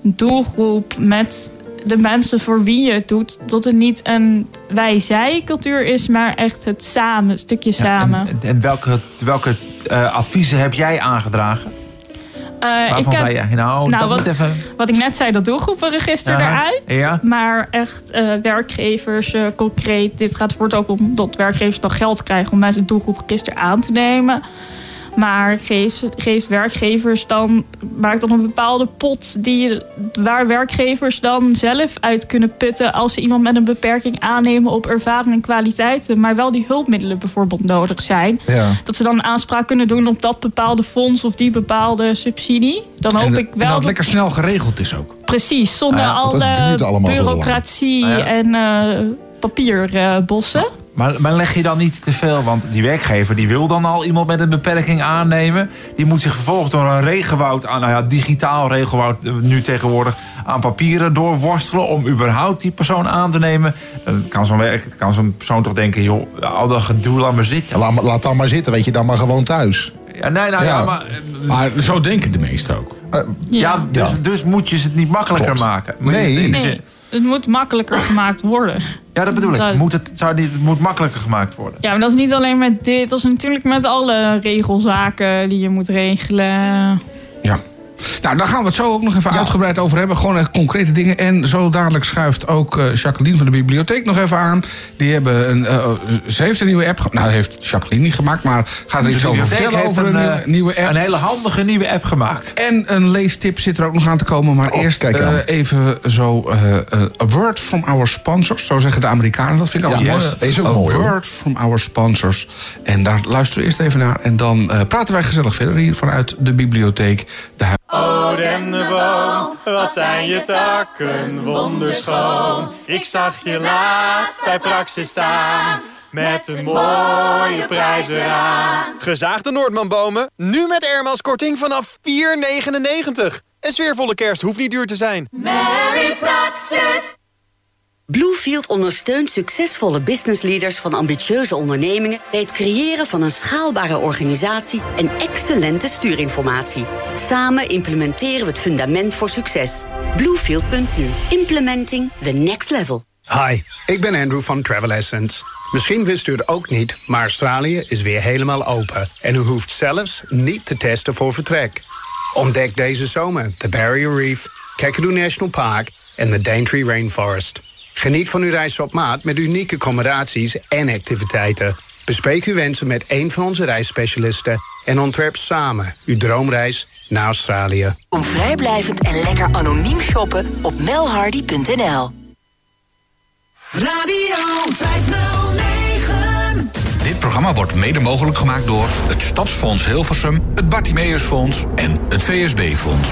doelgroep, met de mensen voor wie je het doet. Dat het niet een wij-zij cultuur is, maar echt het samen, het stukje ja, samen. En, en welke, welke eh, adviezen heb jij aangedragen? Eh, Waarvan ik heb, zei je, nou, dat wat, moet even... wat ik net zei, dat doelgroepenregister Aha, eruit. ja. Maar echt eh, werkgevers, concreet. Dit gaat wordt ook om dat werkgevers dan geld krijgen om mensen het doelgroepregister aan te nemen. Maar geeft, geeft werkgevers dan, maakt dan een bepaalde pot die, waar werkgevers dan zelf uit kunnen putten als ze iemand met een beperking aannemen op ervaring en kwaliteiten, maar wel die hulpmiddelen bijvoorbeeld nodig zijn. Ja. Dat ze dan aanspraak kunnen doen op dat bepaalde fonds of die bepaalde subsidie. Dan hoop en, ik en wel dat het dat lekker snel geregeld is ook. Precies, zonder Ah ja, allemaal zo lang. bureaucratie Ah ja. en eh, papierbossen. Maar, maar leg je dan niet te veel? Want die werkgever die wil dan al iemand met een beperking aannemen. Die moet zich vervolgens door een regenwoud aan, nou ja, digitaal regenwoud eh, nu tegenwoordig, aan papieren doorworstelen om überhaupt die persoon aan te nemen. Dan kan zo'n werk, kan zo'n persoon toch denken, joh, al dat gedoe, laat maar zitten. Ja, laat, maar- laat dan maar zitten, weet je, dan maar gewoon thuis. Ja, nee, nou ja, Ja. maar, Maar zo denken de meesten ook. Eh, ja, dus, Ja. dus moet je het niet makkelijker Klopt. maken. Moet je Nee. Het moet makkelijker gemaakt worden. Ja, dat bedoel ik. Moet het, zou niet, het moet makkelijker gemaakt worden. Ja, maar dat is niet alleen met dit. Dat is natuurlijk met alle regelzaken die je moet regelen. Ja. Nou, daar gaan we het zo ook nog even uitgebreid over hebben. Gewoon echt concrete dingen. En zo dadelijk schuift ook eh, Jacqueline van de bibliotheek nog even aan. Die hebben een, eh, ze heeft een nieuwe app. Nou, heeft Jacqueline niet gemaakt, maar gaat er iets over vertellen heeft over een, een, nieuwe- eh, nieuwe app. Een hele handige nieuwe app gemaakt. En een leestip zit er ook nog aan te komen. Maar Oh, eerst even zo... a word from our sponsors. Zo zeggen de Amerikanen. Dat vind ik Ja, altijd yes. mooi. Deze is ook a mooi, hoor. word from our sponsors. En daar luisteren we eerst even naar. En dan praten wij gezellig verder hier vanuit de bibliotheek. De O de boom, wat zijn je takken wonderschoon. Ik zag je laatst bij Praxis staan, met een mooie prijs eraan. Gezaagde Noordmanbomen, nu met Airmas korting vanaf 4,99. Een sfeervolle kerst hoeft niet duur te zijn. Merry Praxis. Bluefield ondersteunt succesvolle businessleaders van ambitieuze ondernemingen bij het creëren van een schaalbare organisatie en excellente stuurinformatie. Samen implementeren we het fundament voor succes. Bluefield.nu. Implementing the next level. Hi, ik ben Andrew van Travel Essence. Misschien wist u het ook niet, maar Australië is weer helemaal open. En u hoeft zelfs niet te testen voor vertrek. Ontdek deze zomer de Barrier Reef, Kakadu National Park en de Daintree Rainforest. Geniet van uw reis op maat met unieke accommodaties en activiteiten. Bespreek uw wensen met een van onze reisspecialisten en ontwerp samen uw droomreis naar Australië. Om vrijblijvend en lekker anoniem shoppen op melhardy.nl. Radio 509. Dit programma wordt mede mogelijk gemaakt door het Stadsfonds Hilversum, het Bartimeusfonds en het VSB-fonds.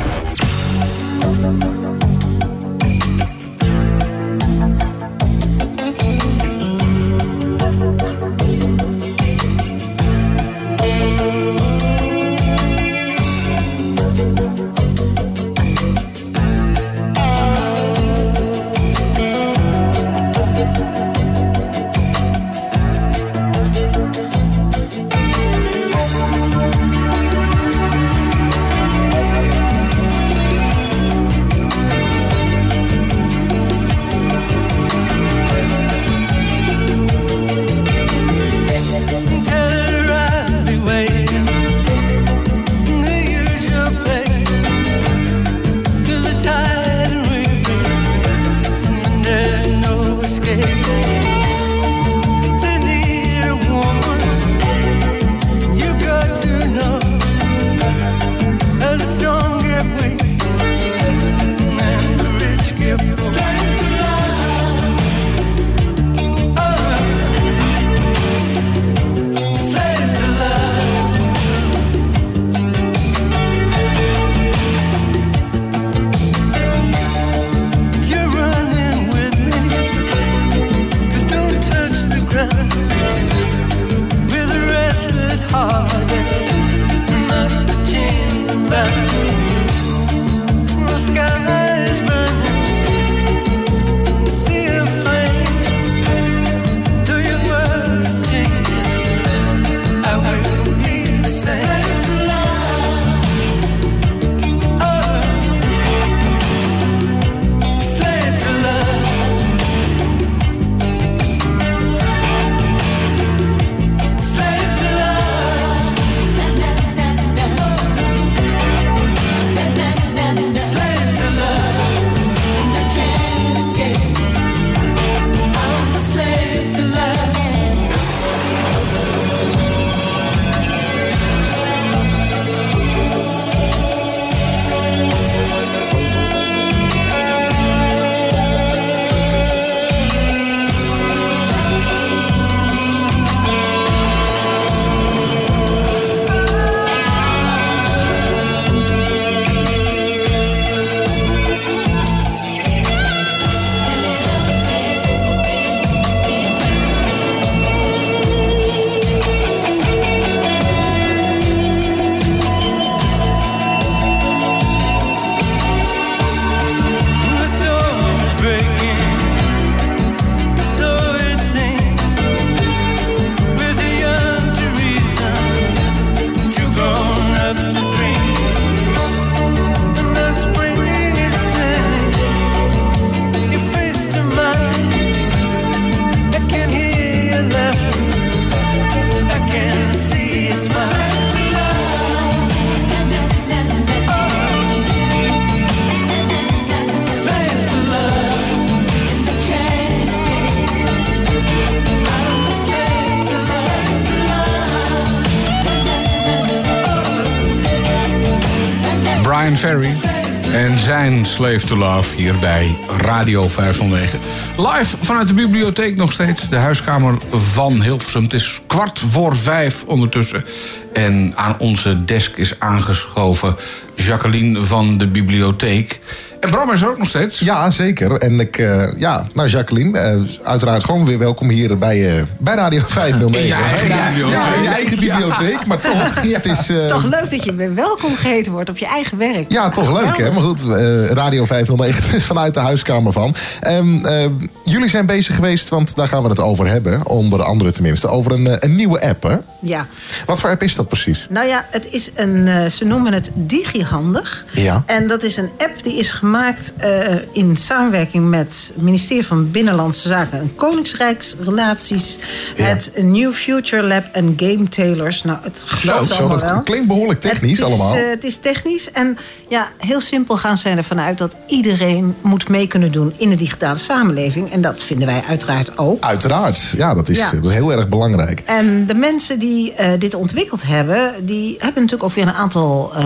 Hier bij Radio 509. Live vanuit de bibliotheek nog steeds, de huiskamer van Hilversum. Het is kwart voor vijf ondertussen. En aan onze desk is aangeschoven Jacqueline van de bibliotheek. En Bram is er ook nog steeds. Ja, zeker. En ik, eh, ja, nou Jacqueline, eh, uiteraard gewoon weer welkom hier bij, eh, bij Radio 509. In je eigen ja, bibliotheek. Ja, in je eigen bibliotheek, maar toch. Het is, eh, Toch leuk dat je weer welkom geheten wordt op je eigen werk. Ja, toch leuk hè. Maar goed, eh, Radio 509 is vanuit de huiskamer van. Ehm, eh, jullie zijn bezig geweest, want daar gaan we het over hebben. Onder andere tenminste, over een, een nieuwe app hè. Ja, Wat voor app is dat precies? nou ja, het is een, eh, ze noemen het DigiHandig. Ja. En dat is een app die is gemaakt eh, in samenwerking met het ministerie van Binnenlandse Zaken en Koningsrijksrelaties. Ja. Het New Future Lab en Game Tailors. Nou, het gelooft zo, allemaal dat wel. klinkt behoorlijk technisch het is, allemaal. eh, het is technisch. En ja, heel simpel gaan zij ervan uit dat iedereen moet mee kunnen doen in de digitale samenleving. En dat vinden wij uiteraard ook. Uiteraard, ja, dat is, Ja. dat is heel erg belangrijk. En de mensen die eh, dit ontwikkeld hebben, die hebben natuurlijk ook weer een aantal eh,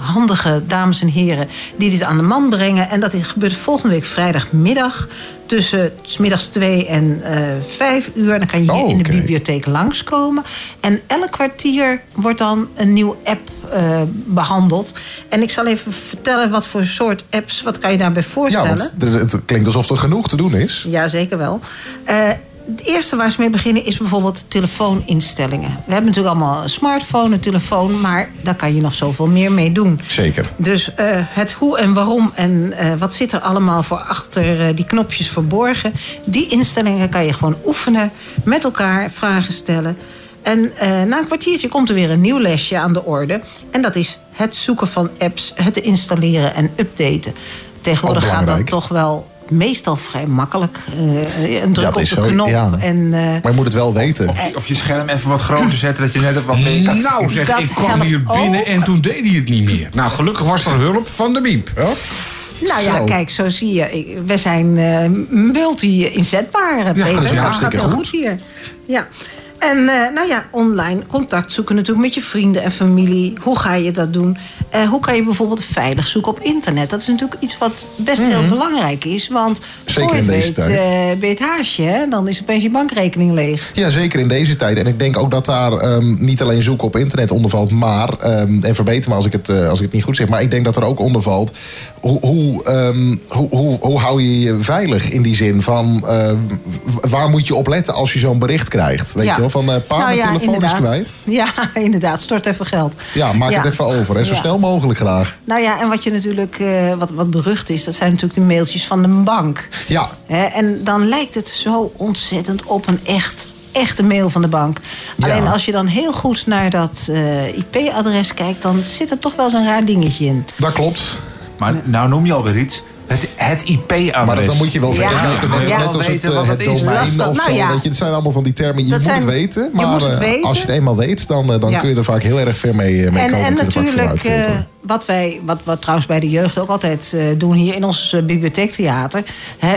handige dames en heren die dit aan de man brengen. En dat is- gebeurt volgende week vrijdagmiddag tussen middags 2 en eh 5 uur. Dan kan je hier Oh, in de bibliotheek langskomen. En elk kwartier wordt dan een nieuwe app eh, behandeld. En ik zal even vertellen wat voor soort apps, wat kan je daarbij Ja, voorstellen. want er- het klinkt alsof er genoeg te doen is. Ja, zeker wel. Het eerste waar ze mee beginnen is bijvoorbeeld telefooninstellingen. We hebben natuurlijk allemaal een smartphone, een telefoon, maar daar kan je nog zoveel meer mee doen. Zeker. Dus eh, het hoe en waarom en eh, wat zit er allemaal voor achter eh, die knopjes verborgen. Die instellingen kan je gewoon oefenen, met elkaar vragen stellen. En na een kwartiertje komt er weer een nieuw lesje aan de orde. En dat is het zoeken van apps, het installeren en updaten. Tegenwoordig gaat dat toch wel meestal vrij makkelijk. Eh, een druk Dat op is de zo, knop. ja. En, eh, Maar je moet het wel weten. Of, je- of je scherm even wat groter zetten, dat je net ook wat meer kan Nou zeg, Dat ik kwam hier binnen ook. en toen deed hij het niet meer. Nou, gelukkig was er hulp van de biep. Ja? Nou ja, kijk, zo zie je. We zijn eh, multi-inzetbaar, Peter. dat is dat hartstikke gaat heel goed. goed hier. Ja. En eh, nou ja, online contact zoeken natuurlijk met je vrienden en familie. Hoe ga je dat doen? Eh, hoe kan je bijvoorbeeld veilig zoeken op internet? Dat is natuurlijk iets wat best heel belangrijk is. Want Mhm. Zeker in deze weet, tijd. eh, ben je het haasje. Hè? Dan is opeens je bankrekening leeg. Ja, zeker in deze tijd. En ik denk ook dat daar ehm, niet alleen zoeken op internet onder valt, maar, ehm, en verbeter me als ik, het, eh, als ik het niet goed zeg, maar ik denk dat er ook onder valt, hoe, hoe, ehm, hoe, hoe, hoe hou je je veilig in die zin van, ehm, waar moet je op letten als je zo'n bericht krijgt? Weet Ja. je wel, van eh pa, Nou mijn ja, telefoon is kwijt. Ja, inderdaad. Stort even geld. Ja, maak Ja. het even over. En zo snel mogelijk graag. Nou ja, en wat je natuurlijk, eh, wat, wat berucht is, dat zijn natuurlijk de mailtjes van de bank. Ja, en dan lijkt het zo ontzettend op een echt, echte mail van de bank. Ja. Alleen als je dan heel goed naar dat eh, IP-adres kijkt, dan zit er toch wel zo'n raar dingetje in. dat klopt. Maar nou noem je alweer iets. Het, het IP-adres. Maar dan moet je wel Ja. verder kijken. Net, Ja. net als het, Weten eh, het het domein Lastig. of Nou zo. ja. Weet je, het zijn allemaal van die termen. Je Dat moet zijn- het weten. je Maar moet het eh, weten. als je het eenmaal weet, dan, eh, dan Ja. kun je er vaak heel erg ver mee, eh, mee En, komen. en natuurlijk, eh, wat wij, wat, wat trouwens bij de jeugd ook altijd eh, doen hier in ons eh, bibliotheektheater. Hè,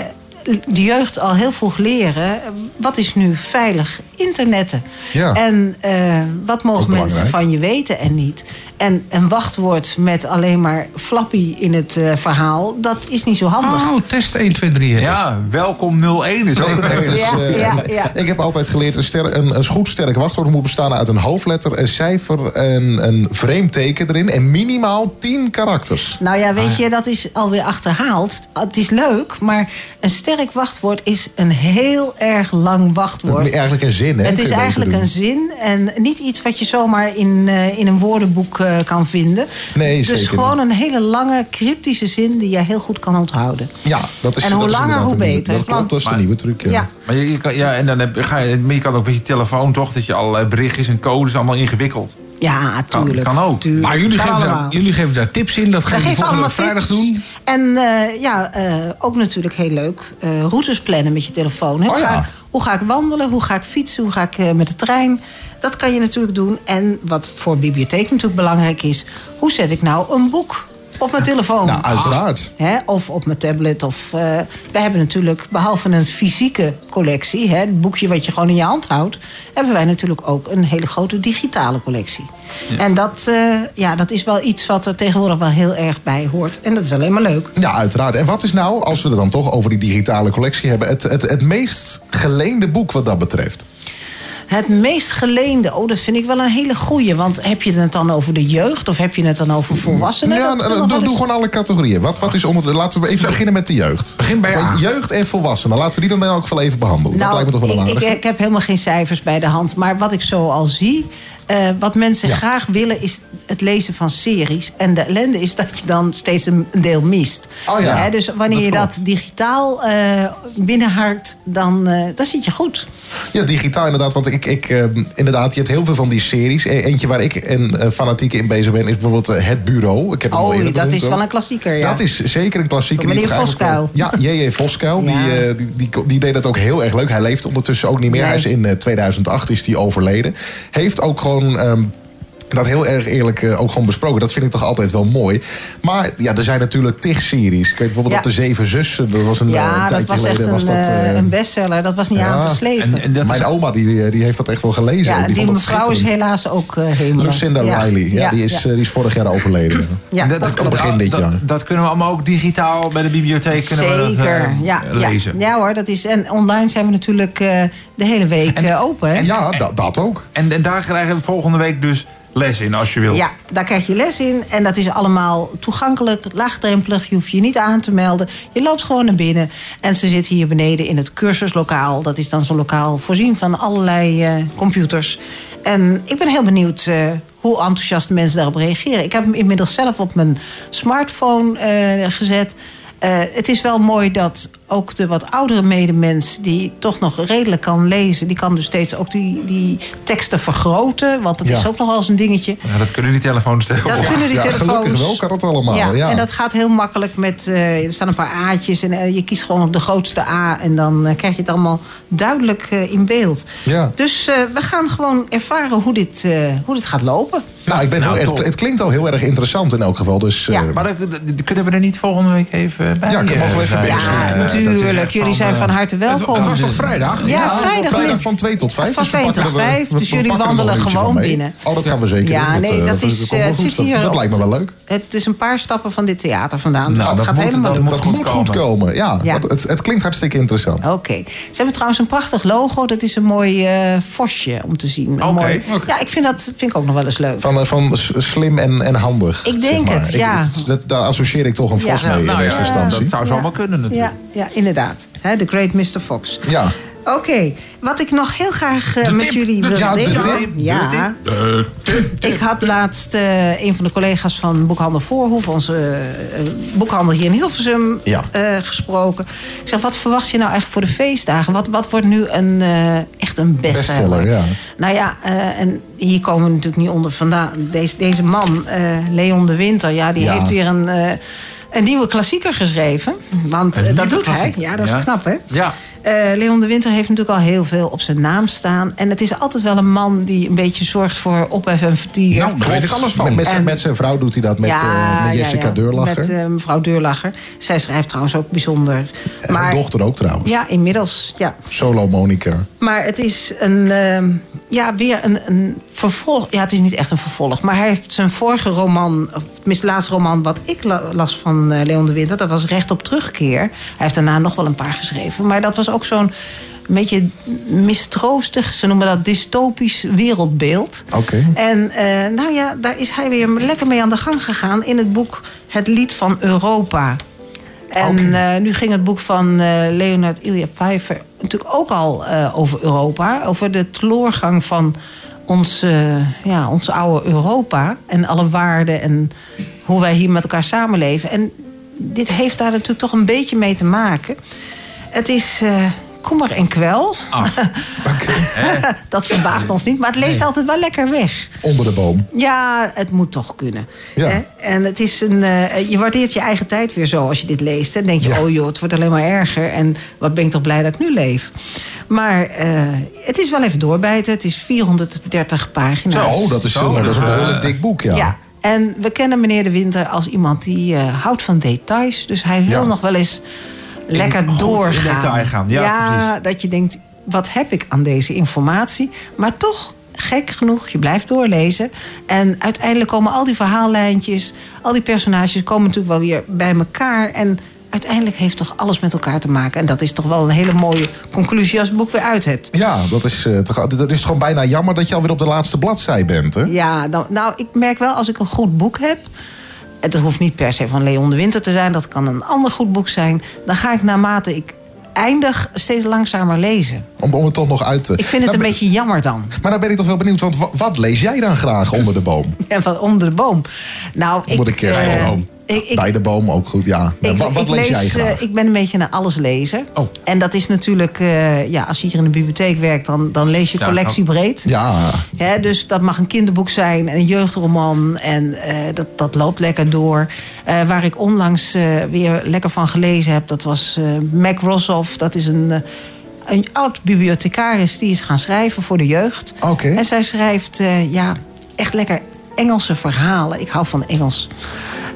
de jeugd al heel vroeg leren. eh, Wat is nu veilig internetten? Ja. En eh, wat mogen mensen van je weten en niet? En een wachtwoord met alleen maar flappy in het eh, verhaal, dat is niet zo handig. Oh, test 1, 2, 3. hè. Ja, welkom 01 is ook een Ja, eh, ja, ja. Ik heb altijd geleerd, een, ster, een, een goed sterk wachtwoord moet bestaan uit een hoofdletter, een cijfer en een vreemd teken erin. En minimaal 10 karakters. Nou ja, Ah, weet je, dat is alweer achterhaald. Het is leuk, maar een sterk wachtwoord is een heel erg lang wachtwoord. Eigenlijk een zin, hè? Het is eigenlijk een zin en niet iets wat je zomaar in, eh, in een woordenboek eh, kan vinden. Nee, dus zeker gewoon niet. een hele lange, cryptische zin die je heel goed kan onthouden. Ja, dat is, En dat hoe is langer, hoe nieuwe- beter. Dat klopt, Want- dat is de Maar- nieuwe truc. Ja. Ja. Maar je, je kan, ja, en dan heb, ga je, maar je kan ook met je telefoon toch, dat je allerlei berichtjes en codes allemaal ingewikkeld. Ja, Kan- tuurlijk. kan ook. tuurlijk. Maar jullie Kan geven, daar, jullie geven daar tips in. Dat We gaan jullie geven volgende vrijdag tips. doen. En eh, ja, eh, ook natuurlijk heel leuk. eh, routes plannen met je telefoon. Hè? Oh ja. Hoe ga ik wandelen? Hoe ga ik fietsen? Hoe ga ik eh, met de trein? Dat kan je natuurlijk doen. En wat voor bibliotheek natuurlijk belangrijk is... hoe zet ik nou een boek Op mijn telefoon. Nou, uiteraard. Hè, of op mijn tablet. Of, we hebben natuurlijk, behalve een fysieke collectie... Hè, het boekje wat je gewoon in je hand houdt... hebben wij natuurlijk ook een hele grote digitale collectie. En dat, eh, ja, dat is wel iets wat er tegenwoordig wel heel erg bij hoort. En dat is alleen maar leuk. Ja, uiteraard. En wat is nou, als we het dan toch over die digitale collectie hebben... het, het, het meest geleende boek wat dat betreft? Het meest geleende, oh, dat vind ik wel een hele goeie. Want heb je het dan over de jeugd of heb je het dan over volwassenen? Ja, Dat doe, wel gewoon alle categorieën. Wat, wat is onder de, laten we even beginnen met de jeugd. Begin bij. Jeugd en volwassenen. Laten we die dan in elk geval even behandelen. dat Nou, lijkt me toch wel een ik, ik heb helemaal geen cijfers bij de hand. Maar wat ik zo al zie. Eh, wat mensen graag willen is het lezen van series. En de ellende is dat je dan steeds een deel mist. Oh ja, dus wanneer dat je dat digitaal eh binnenharkt, dan, eh, dan zit je goed. Ja, digitaal inderdaad. Want ik, ik, eh, inderdaad, je hebt heel veel van die series. E- Eentje waar ik een fanatiek in bezig ben is bijvoorbeeld Het Bureau. Ik heb Oh, dat benoemd is wel een klassieker. Ja. Dat is zeker een klassieker. Meneer Voskuil. Ja, J.J. Voskuil. Ja. Die, die, die, die deed het ook heel erg leuk. Hij leeft ondertussen ook niet meer. Nee. Hij is in eh, 2008 is die overleden. Heeft ook gewoon... ehm, dat heel erg eerlijk eh, ook gewoon besproken. Dat vind ik toch altijd wel mooi. Maar ja, er zijn natuurlijk tig series. Ik weet bijvoorbeeld Ja. dat De Zeven Zussen. Dat was een, eh, ja, een dat tijdje geleden. een, was dat, eh, een bestseller. Dat was niet aan te slepen. Mijn oma die, die heeft dat echt wel gelezen. ja, die, mevrouw is helaas ook uh, helemaal. Lucinda Riley. Ja, die, is, die is vorig jaar overleden. Ja, dat, dat Op begin dit jaar. dat kunnen we allemaal ook digitaal bij de bibliotheek kunnen we dat, Zeker, ja, lezen. Ja, ja hoor, dat is. En online zijn we natuurlijk eh, de hele week open. Hè? Ja, dat, dat ook. En, en daar krijgen we volgende week dus les in als je wil. Ja, daar krijg je les in. En dat is allemaal toegankelijk, laagdrempelig. Je hoeft je niet aan te melden. Je loopt gewoon naar binnen. En ze zitten hier beneden in het cursuslokaal. Dat is dan zo'n lokaal voorzien van allerlei eh, computers. En ik ben heel benieuwd eh, hoe enthousiast mensen daarop reageren. Ik heb hem inmiddels zelf op mijn smartphone eh, gezet. Het is wel mooi dat ook de wat oudere medemens... die toch nog redelijk kan lezen... die kan dus steeds ook die, die teksten vergroten. Want dat Ja. is ook nog wel eens een dingetje. Ja, dat kunnen die telefoons tegenwoordig. Dat kunnen die ja, telefoons. gelukkig wel kan het allemaal. Ja, Ja, en dat gaat heel makkelijk met... eh, er staan een paar A'tjes en eh, je kiest gewoon op de grootste A... en dan eh, krijg je het allemaal duidelijk in beeld. Ja. Dus eh, we gaan gewoon ervaren hoe dit, eh, hoe dit gaat lopen. Nou, ik ben Nou, heel, het, het klinkt al heel erg interessant in elk geval. Dus, Ja. Maar dat, dat- dat kunnen we er niet volgende week even bij Ja, mogen we even zijn? Eh, dat natuurlijk. Jullie van, zijn eh, van harte welkom. Het was toch vrijdag? Ja, vrijdag. vrijdag van 2 tot 5. Van dus we 2 tot pakken er- 5, we- dus jullie nog wandelen gewoon binnen. Oh, dat gaan we zeker Ja, doen. nee, eh, dat, is, eh, Dat- Dat lijkt me wel leuk. Het is een paar stappen van dit theater vandaan. Dus Nou, dat dat gaat moet- helemaal dat goed. Dat moet goed komen. Ja, Ja. dat- Het, het klinkt hartstikke interessant. Oké. Ze hebben trouwens een prachtig logo. Dat is een mooi vosje om te zien. Oké. mooi- Ja, ik vind dat vind ik ook nog wel eens leuk. Van, van slim en, en handig. Ik zeg denk maar. het, ja. dat- daar associeer ik toch een Ja. vos mee Nou in ja, eerste dat instantie. zou zo allemaal kunnen natuurlijk. Ja, ja inderdaad. Hè, The Great Mr. Fox. Ja. Oké, wat ik nog heel graag eh, met tip. jullie wil ja, de delen. tip. Ja, ik had laatst eh, een van de collega's van Boekhandel Voorhoef, onze eh, boekhandel hier in Hilversum, Ja. gesproken. Ik zeg, wat verwacht je nou eigenlijk voor de feestdagen? Wat, wat wordt nu een, echt een bestseller? Bestseller, ja. Nou ja, en hier komen we natuurlijk niet onder vandaan. Deze, deze man, Leon de Winter, ja, die heeft weer een, een nieuwe klassieker geschreven. Want eh, dat doet hij. Ja, dat is knap, hè? Ja. Eh, Leon de Winter heeft natuurlijk al heel veel op zijn naam staan. En het is altijd wel een man die een beetje zorgt voor ophef en vertier. Nou, daar weet ik alles van. Met, met, zijn- En- met zijn vrouw doet hij dat met, eh, met Jessica ja, ja. Deurlacher. Met eh, mevrouw Deurlacher. Zij schrijft trouwens ook bijzonder. En haar dochter ook trouwens. Ja, inmiddels. Ja. Solo Monica. Maar het is een, ehm, ja, weer een, een vervolg. Ja, het is niet echt een vervolg. Maar hij heeft zijn vorige roman, of tenminste laatste roman wat ik la- las van eh, Leon de Winter, dat was Recht op Terugkeer. Hij heeft daarna nog wel een paar geschreven. Maar dat was ook zo'n beetje mistroostig, ze noemen dat dystopisch wereldbeeld. Oké. En eh, nou ja, daar is hij weer lekker mee aan de gang gegaan in het boek Het Lied van Europa. En eh, nu ging het boek van eh, Leonard Ilja Pfeiffer natuurlijk ook al over Europa. Over de teleurgang van ons, eh, ja, ons oude Europa. En alle waarden en hoe wij hier met elkaar samenleven. En dit heeft daar natuurlijk toch een beetje mee te maken. Het is eh kommer en kwel. dat verbaast ons niet, maar het leest altijd wel lekker weg. Onder de boom. Ja, het moet toch kunnen. Ja. Hè? En het is een, eh, je waardeert je eigen tijd weer zo als je dit leest. Dan denk je, Ja. oh joh, het wordt alleen maar erger. En wat ben ik toch blij dat ik nu leef. Maar eh, het is wel even doorbijten. Het is 430 pagina's. Oh, dat is, een, dat is een behoorlijk dik boek, ja. Ja, En we kennen meneer De Winter als iemand die eh, houdt van details. Dus hij wil Ja. nog wel eens lekker doorgaan. detail gaan. Ja, precies. dat je denkt, wat heb ik aan deze informatie? Maar toch, gek genoeg, je blijft doorlezen. En uiteindelijk komen al die verhaallijntjes... al die personages komen natuurlijk wel weer bij elkaar... en uiteindelijk heeft toch alles met elkaar te maken. En dat is toch wel een hele mooie conclusie als het boek weer uit hebt. Ja, dat is, eh, toch- dat is gewoon bijna jammer dat je alweer op de laatste bladzij bent. Hè? Ja, dan, nou, ik merk wel als ik een goed boek heb. En Dat hoeft niet per se van Leon de Winter te zijn. Dat kan een ander goed boek zijn. Dan ga ik naarmate ik eindig steeds langzamer lezen. Om, om het toch nog uit te... Ik vind het Nou, een ben- beetje jammer dan. Maar dan ben ik toch wel benieuwd, want wa- wat lees jij dan graag onder de boom? Ja, van onder de boom. Nou, Onder de ik, kerstboom. eh, ik, ik, Bij de boom ook goed, ja. Nou, ik, wat lees, jij eh, graag? ik ben een beetje een alleslezer. Oh. En dat is natuurlijk, eh, ja, als je hier in de bibliotheek werkt, dan, dan lees je Ja, collectiebreed. Ja, Hè, dus dat mag een kinderboek zijn, en een jeugdroman. En eh, dat, dat loopt lekker door. Eh, waar ik onlangs eh, weer lekker van gelezen heb, dat was eh Mac Rossoff. Dat is een, een oud bibliothecaris die is gaan schrijven voor de jeugd. Oké. En zij schrijft eh, ja, echt lekker Engelse verhalen. Ik hou van Engels.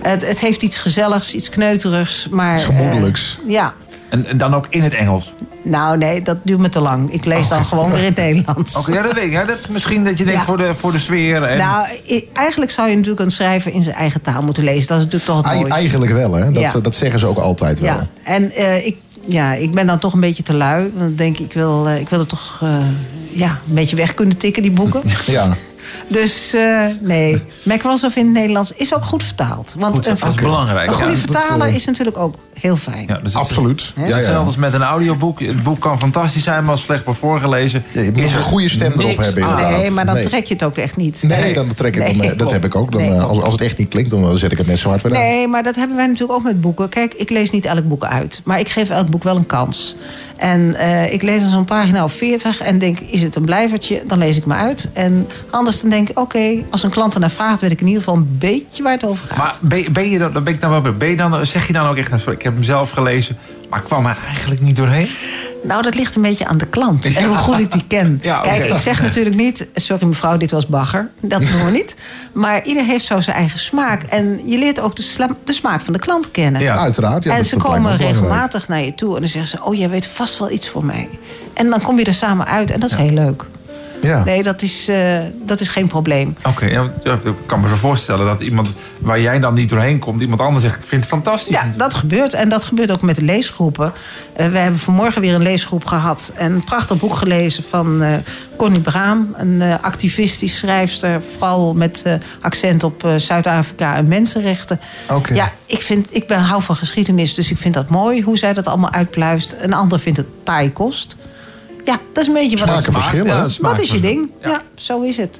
Het, het heeft iets gezelligs, iets kneuterigs. Maar, Iets gemoedelijks. eh, ja. En, en dan ook in het Engels. Nou nee, dat duurt me te lang. Ik lees dan gewoon weer in het Nederlands. Oké, ja, dat weet ik. Ja, dat, misschien dat je denkt Ja. voor, de, voor de sfeer. En... Nou, eigenlijk zou je natuurlijk een schrijver in zijn eigen taal moeten lezen. Dat is natuurlijk toch het mooiste. eigenlijk wel, hè? Dat, Ja. dat zeggen ze ook altijd wel. Ja, en eh, ik, ja, ik ben dan toch een beetje te lui. Dan denk ik, ik wil, eh, ik wil het toch eh, ja, een beetje weg kunnen tikken, die boeken. Ja. Dus eh, nee, Mac Rossoff in het Nederlands is ook goed vertaald. Want Goed, een, dat is belangrijk, Een goede ja. Dat, vertaler eh, is natuurlijk ook heel fijn. Ja, dus Absoluut. Het is hetzelfde als met een audioboek. Het boek kan fantastisch zijn, maar als slecht wordt voorgelezen... je moet is een goede stem erop niks hebben, inderdaad. Nee, maar dan Nee. trek je het ook echt niet. Nee, dan trek ik, dan, Nee, eh, dat heb ik ook. Dan, eh, als, als het echt niet klinkt, dan zet ik het net zo hard weer aan. Nee, maar dat hebben wij natuurlijk ook met boeken. Kijk, ik lees niet elk boek uit. Maar ik geef elk boek wel een kans. En eh, ik lees dan zo'n pagina of 40 en denk, is het een blijvertje? Dan lees ik me uit. En anders dan denk ik, oké, als een klant ernaar vraagt... weet ik in ieder geval een beetje waar het over gaat. Maar ben, je dan, dan ben ik dan wel ben je dan, zeg je dan ook echt, nou, ik heb hem zelf gelezen, maar kwam er eigenlijk niet doorheen? Nou, dat ligt een beetje aan de klant. En hoe goed ik die ken. Ja. Kijk, ik zeg natuurlijk niet... Sorry mevrouw, dit was bagger. Dat doen we niet. Maar ieder heeft zo zijn eigen smaak. En je leert ook de, sla- de smaak van de klant kennen. Ja. Uiteraard, ja, en dat- ze komen regelmatig naar je toe. En dan zeggen ze... Oh, jij weet vast wel iets voor mij. En dan kom je er samen uit. En dat is heel leuk. Ja. Nee, dat is, eh, dat is geen probleem. Oké, ja, ik kan me zo voorstellen dat iemand waar jij dan niet doorheen komt, iemand anders zegt, ik vind het fantastisch. Ja, dat gebeurt. En dat gebeurt ook met de leesgroepen. Eh, we hebben vanmorgen weer een leesgroep gehad. En een prachtig boek gelezen van eh Connie Braam. Een activistisch schrijfster. Vooral met accent op Zuid-Afrika en mensenrechten. Oké. Ja, ik, vind, ik ben, hou van geschiedenis. Dus ik vind dat mooi hoe zij dat allemaal uitpluist. Een ander vindt het taai kost. Ja, dat is een beetje wat Smaken verschillen, hè? Wat is je Smaken ding? Ja. zo is het.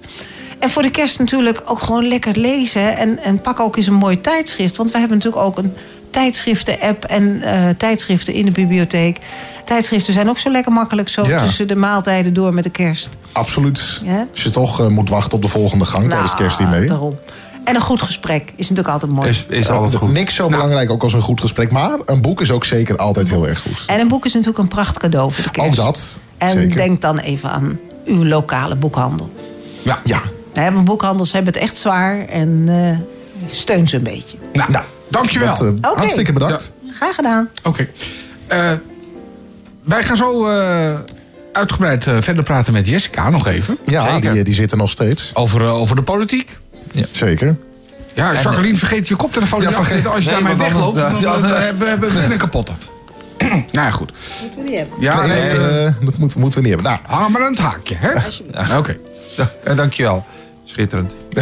En voor de kerst natuurlijk ook gewoon lekker lezen. En, en pak ook eens een mooi tijdschrift. Want we hebben natuurlijk ook een tijdschriften-app en eh, tijdschriften in de bibliotheek. Tijdschriften zijn ook zo lekker makkelijk zo Ja. tussen de maaltijden door met de kerst. Absoluut. Ja? Als je toch eh, moet wachten op de volgende gang tijdens het kerstdiner. Nou, Daarom. En een goed gesprek is natuurlijk altijd mooi. Is, is Eh, altijd goed. Niks zo belangrijk ook als een goed gesprek. Maar een boek is ook zeker altijd heel erg goed. En een boek is natuurlijk een pracht cadeau voor de kerst. Ook dat, En zeker. denk dan even aan uw lokale boekhandel. Ja. ja. Want boekhandels hebben het echt zwaar en eh, steun ze een beetje. Nou, dankjewel. Dat, eh. Hartstikke bedankt. Graag gedaan. Oké. Eh, wij gaan zo eh, uitgebreid verder praten met Jessica nog even. Ja, die, die zitten nog steeds. Over, over de politiek. Zeker. Ja, Jacqueline, vergeet je koptelefoon Ja, niet af te vergeet-. Als je Nee, daarmee wegloopt, dan, hebben we een kapotte. nou ja, goed. Moeten we die hebben? Ja, nee, eh, eh, dat moet- moeten we niet hebben. Nou, aan het haakje, hè? Oké. Ja, dankjewel. Schitterend.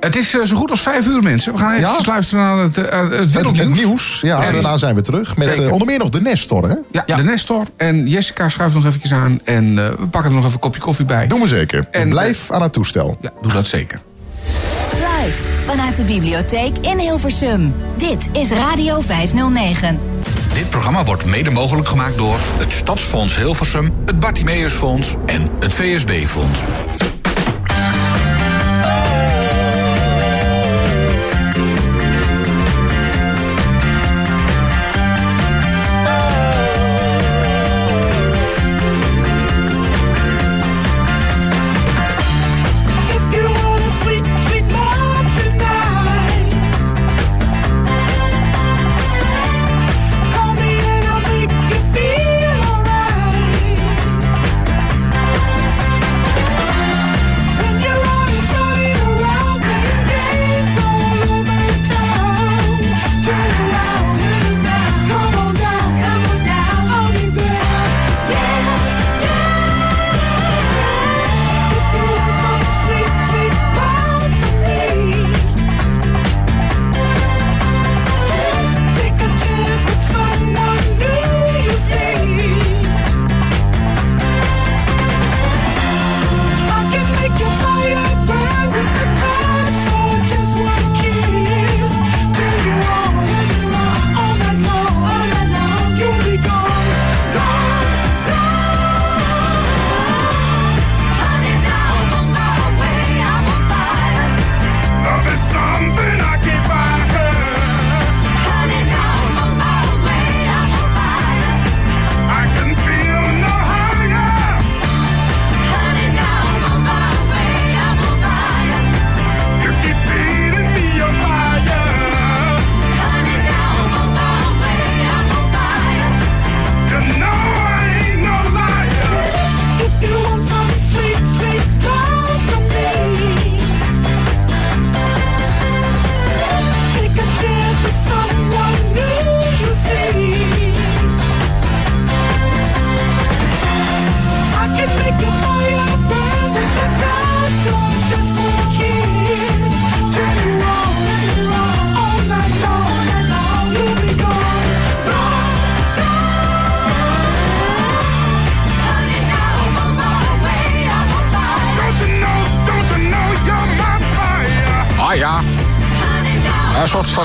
Het is eh, zo goed als vijf uur, mensen. We gaan even Ja? luisteren naar het, eh, het wereldnieuws. het nieuws. Ja, en daarna zijn we terug. Met eh, onder meer nog de Nestor. Hè? Ja, de Nestor. En Jessica schuift nog eventjes aan. En eh, we pakken er nog even een kopje koffie bij. Doen we zeker. En- En blijf aan het toestel. Ja, doe dat zeker. Live vanuit de bibliotheek in Hilversum. Dit is Radio 509. Dit programma wordt mede mogelijk gemaakt door het Stadsfonds Hilversum, het Bartimeusfonds en het VSB-fonds.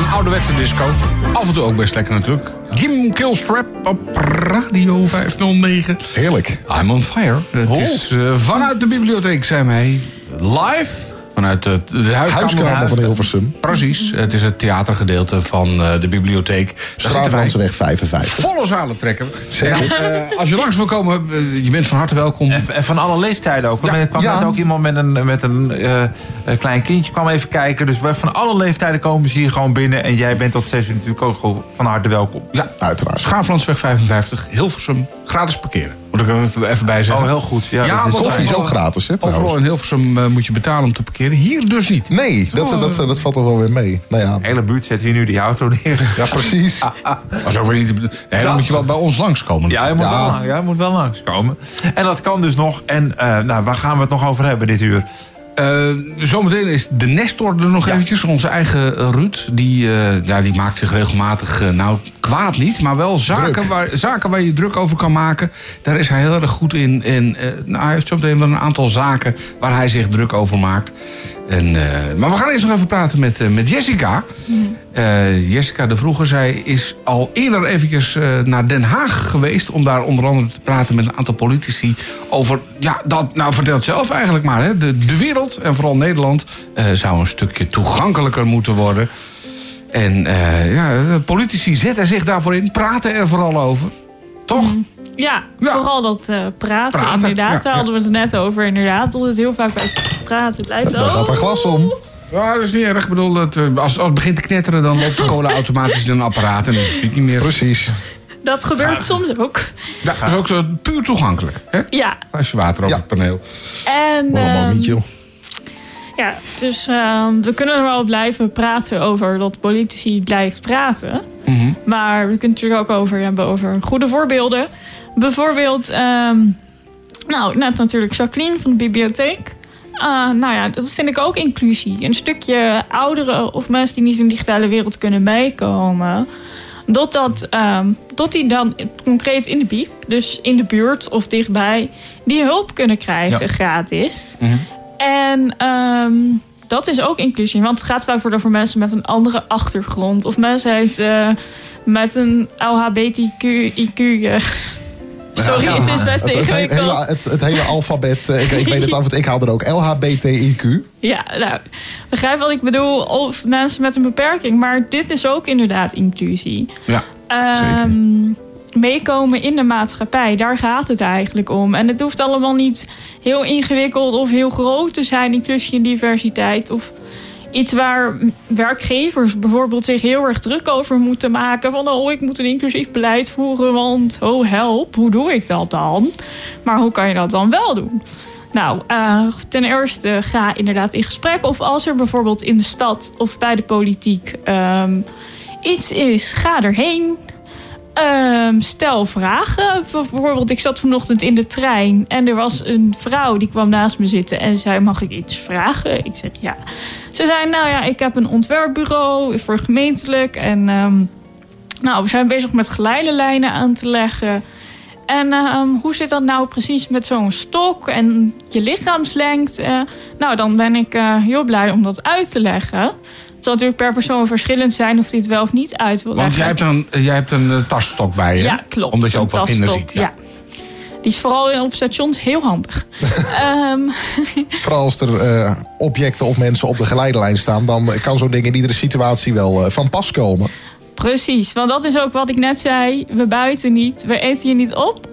Een ouderwetse disco. Af en toe ook best lekker natuurlijk. Jim Killstrap op Radio 509. Heerlijk. I'm on fire. Het Oh. is eh, vanuit de bibliotheek, zijn wij live. Vanuit de, de huiskamer, van Hilversum. Precies. Het is het theatergedeelte van eh, de bibliotheek. Straatlandseweg 55. volle zalen trekken. Zeker. Eh, als je langs wil komen, eh, je bent van harte welkom. En, en van alle leeftijden ook. Want Er kwam Ja. net ook iemand met een, met een eh, een klein kindje kwam even kijken. Dus we- van alle leeftijden komen ze hier gewoon binnen. En jij bent tot zes uur natuurlijk ook gewoon van harte welkom. Ja, Uiteraard. Schaaflandsweg 55, Hilversum, gratis parkeren. Moet ik er even bij zeggen. Oh, heel goed. Ja, dat is- Koffie is ook gratis, hè, Overal in Hilversum moet je betalen om te parkeren. Hier dus niet. Nee, dat, dat, dat, valt er wel weer mee. Nou ja, De hele buurt zet hier nu die auto neer. ja precies. Ook weer niet... Nee, dan moet je wel bij ons langskomen. Ja, hij moet, Ja. Wel, hij moet wel langskomen. En dat kan dus nog. En eh, nou, waar gaan we het nog over hebben dit uur? Eh, zometeen is de Nestor er nog eventjes. Onze eigen Ruud. Die, eh, ja, die maakt zich regelmatig, nou kwaad niet, maar wel zaken Druk. waar, zaken waar je druk over kan maken. Daar is hij heel erg goed in. En eh, nou, hij heeft zometeen wel een aantal zaken waar hij zich druk over maakt. En, eh, maar we gaan eerst nog even praten met, eh, met Jessica. Eh, Jessica de Vroeger, zij is al eerder eventjes eh, naar Den Haag geweest... om daar onder andere te praten met een aantal politici over... ja, dat, nou vertel het zelf eigenlijk maar. Hè. De, de wereld, en vooral Nederland, eh, zou een stukje toegankelijker moeten worden. En eh, ja, politici zetten zich daarvoor in, praten er vooral over. Toch? Ja, Ja. vooral dat eh, praten, Praten, inderdaad. ja, Daar hadden we het net over, inderdaad. Omdat het heel vaak bij praten blijft. Daar gaat een glas om. Ja, dat is niet erg. Ik bedoel, het, eh, als, als het begint te knetteren, dan loopt de cola automatisch in een apparaat. En dat hoeft niet meer. Precies. Dat gebeurt soms ook. Ja, dat is ook puur toegankelijk. Hè? Ja, Als je water over Ja. het paneel. en ook ehm, niet, joh. Ja, dus ehm, we kunnen er wel blijven praten over dat politici blijft praten. Mhm. Maar we kunnen het natuurlijk ook over hebben over goede voorbeelden. Bijvoorbeeld, ehm, nou, net natuurlijk Jacqueline van de bibliotheek. Ah, nou ja, dat vind ik ook inclusie. Een stukje ouderen of mensen die niet in de digitale wereld kunnen meekomen. Dat, dat, ehm, dat die dan concreet in de biep, dus in de buurt of dichtbij, die hulp kunnen krijgen Ja. gratis. En ehm, dat is ook inclusie. Want het gaat vaak voor, voor mensen met een andere achtergrond. Of mensen uit, eh, met een LHBTQ, IQ. eh. Sorry, het is best Het, het, ingewikkeld. hele, het, het hele alfabet, eh, ik, ik weet het af, want ik haal er ook LHBTIQ. Ja, nou, begrijp wat ik bedoel. Of mensen met een beperking. Maar dit is ook inderdaad inclusie. Ja. Ehm, meekomen in de maatschappij, daar gaat het eigenlijk om. En het hoeft allemaal niet heel ingewikkeld of heel groot te zijn, inclusie en diversiteit. Of iets waar werkgevers bijvoorbeeld zich heel erg druk over moeten maken. Van, oh, ik moet een inclusief beleid voeren, want, oh help, hoe doe ik dat dan? Maar hoe kan je dat dan wel doen? Nou, eh, ten eerste ga inderdaad in gesprek. Of als er bijvoorbeeld in de stad of bij de politiek ehm, iets is, ga erheen. Ehm, stel vragen. Bijvoorbeeld, ik zat vanochtend in de trein en er was een vrouw die kwam naast me zitten en zei: Mag ik iets vragen? Ik zeg ja. Ze zei: Nou ja, ik heb een ontwerpbureau voor gemeentelijk en ehm, nou, we zijn bezig met geleidenlijnen aan te leggen. En ehm, hoe zit dat nou precies met zo'n stok en je lichaamslengte? Nou, dan ben ik eh, heel blij om dat uit te leggen. Het zal natuurlijk per persoon verschillend zijn of hij het wel of niet uit wil Want jij hebt een, eh, jij hebt een eh, tasstok bij je. Ja, klopt. Omdat je ook wat minder tasstok, ziet. Ja. Die is vooral op stations heel handig. Ehm, Vooral als er eh, objecten of mensen op de geleidelijn staan... dan kan zo'n ding in iedere situatie wel van pas komen. precies, want dat is ook wat ik net zei. We buiten niet, we eten je niet op.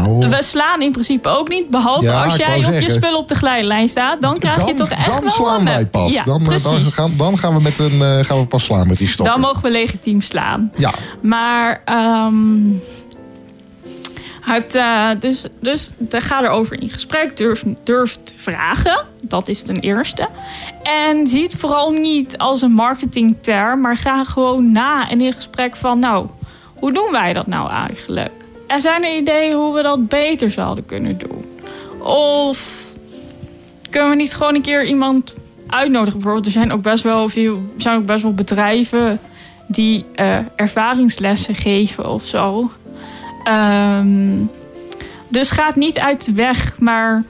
Nou, We slaan in principe ook niet. Behalve Ja, als jij of je zeggen. spul op de geleidelijn staat. Dan krijg je toch echt dan wel slaan wij pas. Ja, dan, eh, dan, gaan, dan gaan, we met een, eh, gaan we pas slaan met die stok. Dan mogen we legitiem slaan. Ja, Maar ehm het, eh, dus, dus ga erover in gesprek. Durf, durf te vragen. Dat is ten eerste. En zie het vooral niet als een marketingterm. Maar ga gewoon na en in gesprek van... Nou, hoe doen wij dat nou eigenlijk? En zijn er ideeën hoe we dat beter zouden kunnen doen? Of kunnen we niet gewoon een keer iemand uitnodigen? Bijvoorbeeld, er zijn ook best wel veel, zijn ook best wel bedrijven die eh, ervaringslessen geven of zo. Ehm, dus ga het niet uit de weg, maar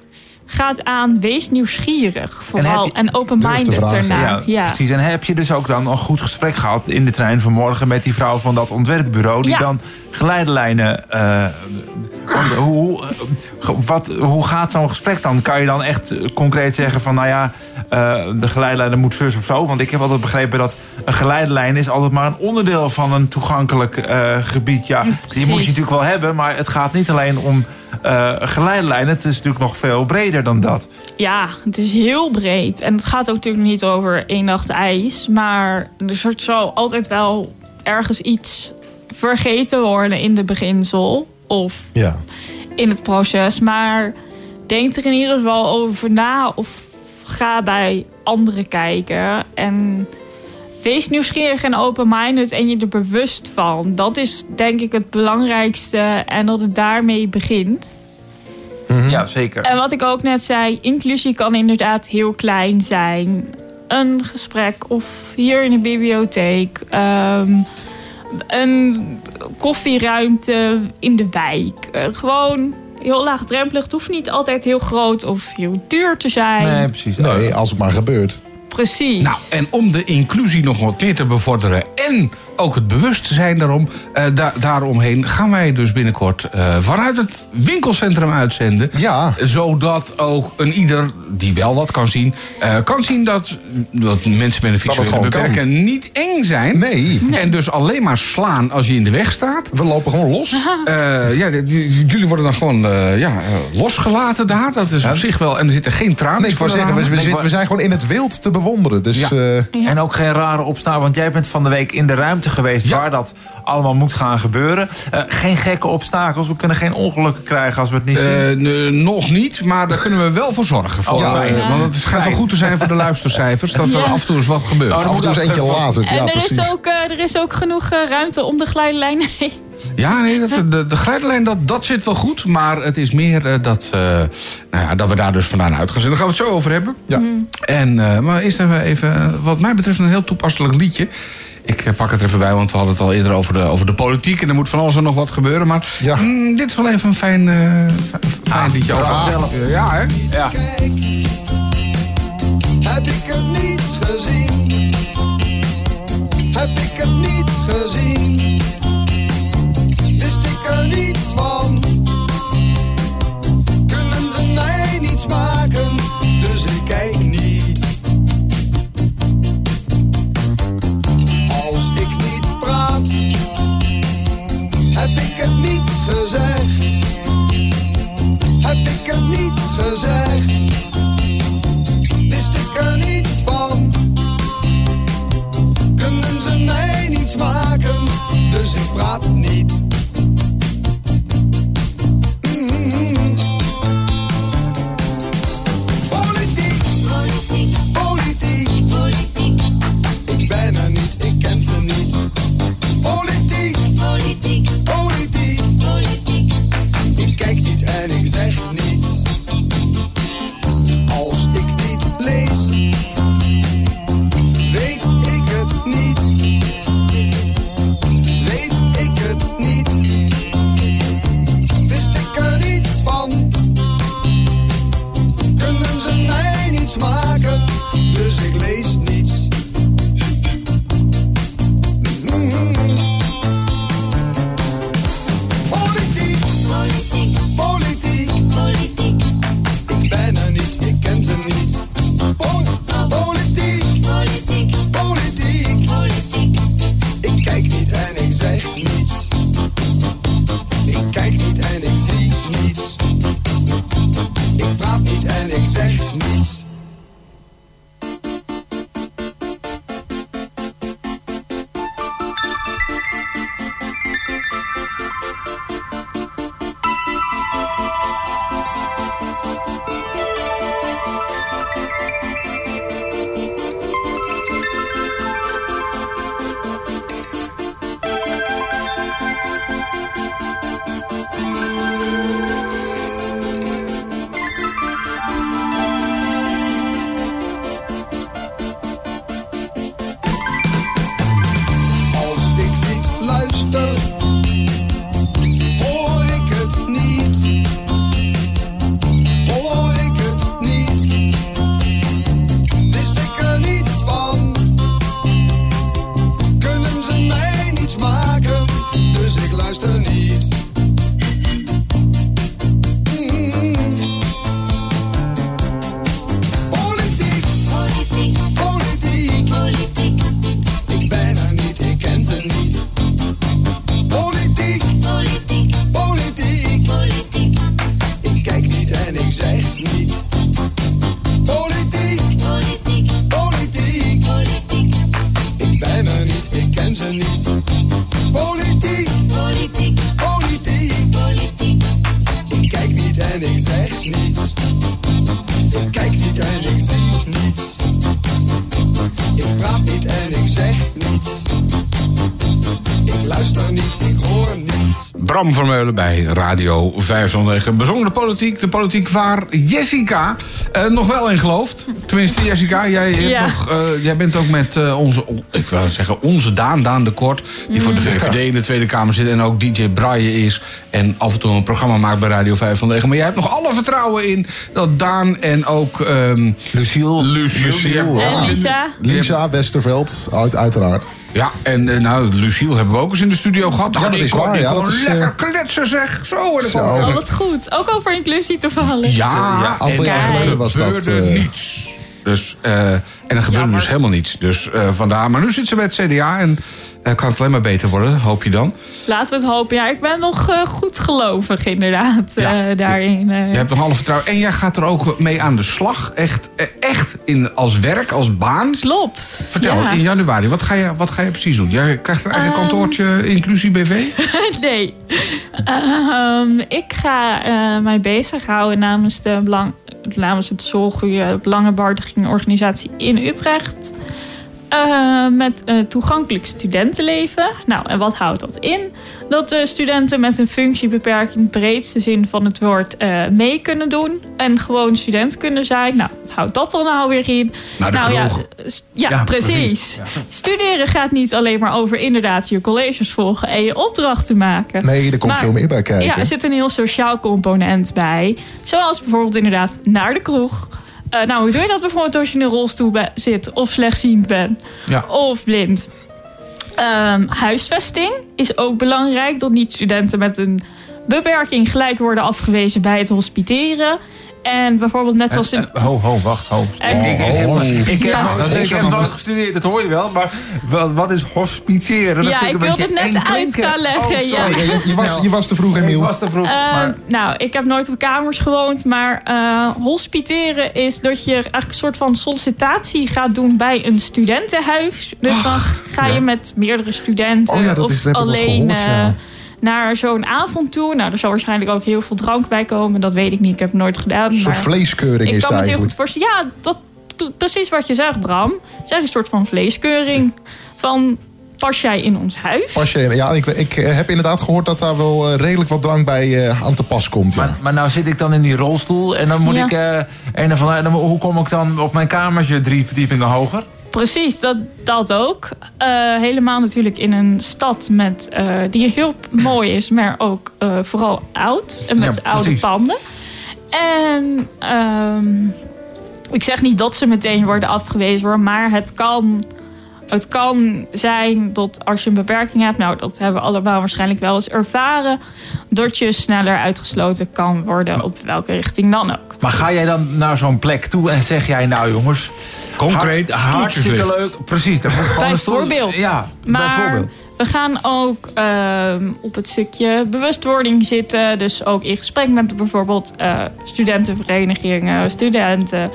gaat aan wees nieuwsgierig. Vooral en, open-minded ernaar. Ja, Ja. precies. En heb je dus ook dan een goed gesprek gehad in de trein vanmorgen met die vrouw van dat ontwerpbureau, die Ja. dan geleidelijnen. eh, hoe, hoe- wat, hoe gaat zo'n gesprek dan? Kan je dan echt eh, concreet zeggen van, nou ja, eh, de geleidelijn moet zus of zo? Want ik heb altijd begrepen dat een geleidelijn is altijd maar een onderdeel van een toegankelijk eh, gebied. Ja, die moet je natuurlijk wel hebben, maar het gaat niet alleen om eh geleidelijnen. Het is natuurlijk nog veel breder dan dat. Ja, het is heel breed. En het gaat ook natuurlijk niet over één nacht ijs. Maar er soort zal altijd wel ergens iets vergeten worden in de beginsel. Of Ja. in het proces. Maar denk er in ieder geval over na. Of ga bij anderen kijken. En wees nieuwsgierig en open-minded en je er bewust van. Dat is denk ik het belangrijkste. En dat het daarmee begint. Ja, zeker. En wat ik ook net zei, inclusie kan inderdaad heel klein zijn. Een gesprek of hier in de bibliotheek. ehm, een koffieruimte in de wijk. Eh, gewoon heel laagdrempelig. Het hoeft niet altijd heel groot of heel duur te zijn. precies. Nee, als het maar gebeurt. Precies. Nou, en om de inclusie nog wat meer te bevorderen en ook het bewustzijn daarom, eh, da- daaromheen gaan wij dus binnenkort eh, vanuit het winkelcentrum uitzenden. Ja. Zodat ook een ieder die wel wat kan zien, eh, kan zien dat, dat mensen met een visuele beperking niet eng zijn. Nee. En dus alleen maar slaan als je in de weg staat. We lopen gewoon los. Eh, ja, jullie worden dan gewoon eh, ja, losgelaten daar. Dat is op zich wel. En er zitten geen tranen Nee, ik wou zeggen, we, we, zitten- we zijn gewoon in het wild te bewonderen. Dus, eh, En ook geen rare opstaan, want jij bent van de week in de ruimte geweest waar dat allemaal moet gaan gebeuren. Eh, geen gekke obstakels, we kunnen geen ongelukken krijgen als we het niet zien. Eh, nog niet, maar daar kunnen we wel voor zorgen. Voor, Oh, eh, want het schijnt wel goed te zijn voor de luistercijfers. Dat er af en toe eens wat gebeurt. Oh, Af en toe eens eentje lazert, en er, is ook, eh, er is ook genoeg eh, ruimte om de glijdenlijn heen. Ja, nee, dat, de, de glijdenlijn dat, dat zit wel goed. Maar het is meer eh, dat, eh, nou ja, dat we daar dus vandaan uit gaan zitten. Daar gaan we het zo over hebben. Ja. En, eh, maar eerst even, even, eh, wat mij betreft, een heel toepasselijk liedje. Ik eh, pak het er even bij, want we hadden het al eerder over de, over de politiek. En er moet van alles en nog wat gebeuren. Maar mm, dit is wel even een fijn, eh, f- fijn liedje. over vanzelf. Eh, Ja, hè? Ja. Heb ik het niet gezien? Heb ik het niet gezien? Wist ik er niets van? Bram Vermeulen bij Radio 509. Bezongen de politiek, de politiek waar Jessica eh, nog wel in gelooft. Tenminste, Jessica, jij, Ja. nog, eh, jij bent ook met eh, onze, ik wil zeggen, onze Daan, Daan de Kort... die voor de Mm. VVD in de Tweede Kamer zit en ook DJ Braille is... en af en toe een programma maakt bij Radio 509. Maar jij hebt nog alle vertrouwen in dat Daan en ook... ehm Luciel. Luciel. En Lisa? Lisa Westerveld, uit, uiteraard. Ja, en eh, nou, Luciel hebben we ook eens in de studio gehad. Ja, dat is waar, ja, dat is, lekker eh, kletsen zeg. Zo. en Zo. Oh, wat goed. Ook over inclusie toevallig. Ja, Een aantal jaar geleden was dat, gebeurde eh, niets. Dus, eh, en er gebeurde dus helemaal niets. Dus eh, vandaar. Maar nu zit ze bij het CDA en eh, kan het alleen maar beter worden, hoop je dan. Laten we het hopen. Ja, ik ben nog eh, goed gelovig inderdaad Ja. daarin. eh. Je hebt nog alle vertrouwen. En jij gaat er ook mee aan de slag. Echt, echt in, als werk, als baan. Klopt. Vertel, Ja. in januari, wat ga, je, wat ga je precies doen? Jij krijgt een eigen Ehm. kantoortje, inclusie BV? nee. Ehm, ik ga mij bezighouden namens, de belang, namens het Zorggoede Belangenbehartiging Organisatie in Utrecht. eh, met eh, toegankelijk studentenleven. Nou, en wat houdt dat in? Dat de studenten met een functiebeperking, in de breedste zin van het woord, eh, mee kunnen doen. En gewoon student kunnen zijn. Nou, wat houdt dat dan nou weer in? De nou ja, ja, Ja, precies. precies. Studeren gaat niet alleen maar over inderdaad je colleges volgen en je opdrachten maken. Nee, er komt Maar- veel meer bij kijken. Ja, er zit een heel sociaal component bij. Zoals bijvoorbeeld inderdaad naar de kroeg. Eh, nou, hoe doe je dat bijvoorbeeld als je in een rolstoel zit of slechtziend bent Ja. of blind? Ehm, huisvesting is ook belangrijk. Dat niet studenten met een beperking gelijk worden afgewezen bij het hospiteren. En bijvoorbeeld net zoals in... Eh, Ho, ho, wacht, ho. Ik, ik, ik heb, ik heb, nooit- gestudeerd, dat hoor je wel. Maar wat, wat is hospiteren? Dat Ja, ik wilde het net uit gaan leggen, ja. Je, was, je was te vroeg, Emiel. was te vroeg. Maar, nou, ik heb nooit op kamers gewoond, maar eh, hospiteren is dat je eigenlijk een soort van sollicitatie gaat doen bij een studentenhuis. Dus dan ga je met meerdere studenten Oh ja, dat of alleen gehoord, ja. eh, naar zo'n avond toe. Nou, er zal waarschijnlijk ook heel veel drank bij komen. Dat weet ik niet, ik heb het nooit gedaan. Een soort maar vleeskeuring ik is het kan me het heel eigenlijk. goed voorstellen. Ja, dat, precies wat je zegt, Bram. Het is eigenlijk een soort van vleeskeuring. Van, pas jij in ons huis? Pas je, ja, ik, ik eh, heb inderdaad gehoord dat daar wel eh, redelijk wat drank bij eh, aan te pas komt. Ja. maar, maar nou zit ik dan in die rolstoel en dan moet Ja. ik... eh een of andere, dan, hoe kom ik dan op mijn kamertje drie verdiepingen hoger? Precies, dat, dat ook. Eh, helemaal natuurlijk in een stad met, eh, die heel mooi is, maar ook eh, vooral oud. En met Ja, oude panden. En ehm, ik zeg niet dat ze meteen worden afgewezen hoor, maar het kan, het kan zijn dat als je een beperking hebt, nou dat hebben we allemaal waarschijnlijk wel eens ervaren, dat je sneller uitgesloten kan worden op welke richting dan ook. Maar ga jij dan naar zo'n plek toe en zeg jij nou jongens... Concreet, hart- hartstikke leuk. Precies, dat moet gewoon Bijvoorbeeld. Ja, Maar bijvoorbeeld. we gaan ook ehm, op het stukje bewustwording zitten. Dus ook in gesprek met bijvoorbeeld eh, studentenverenigingen, studenten,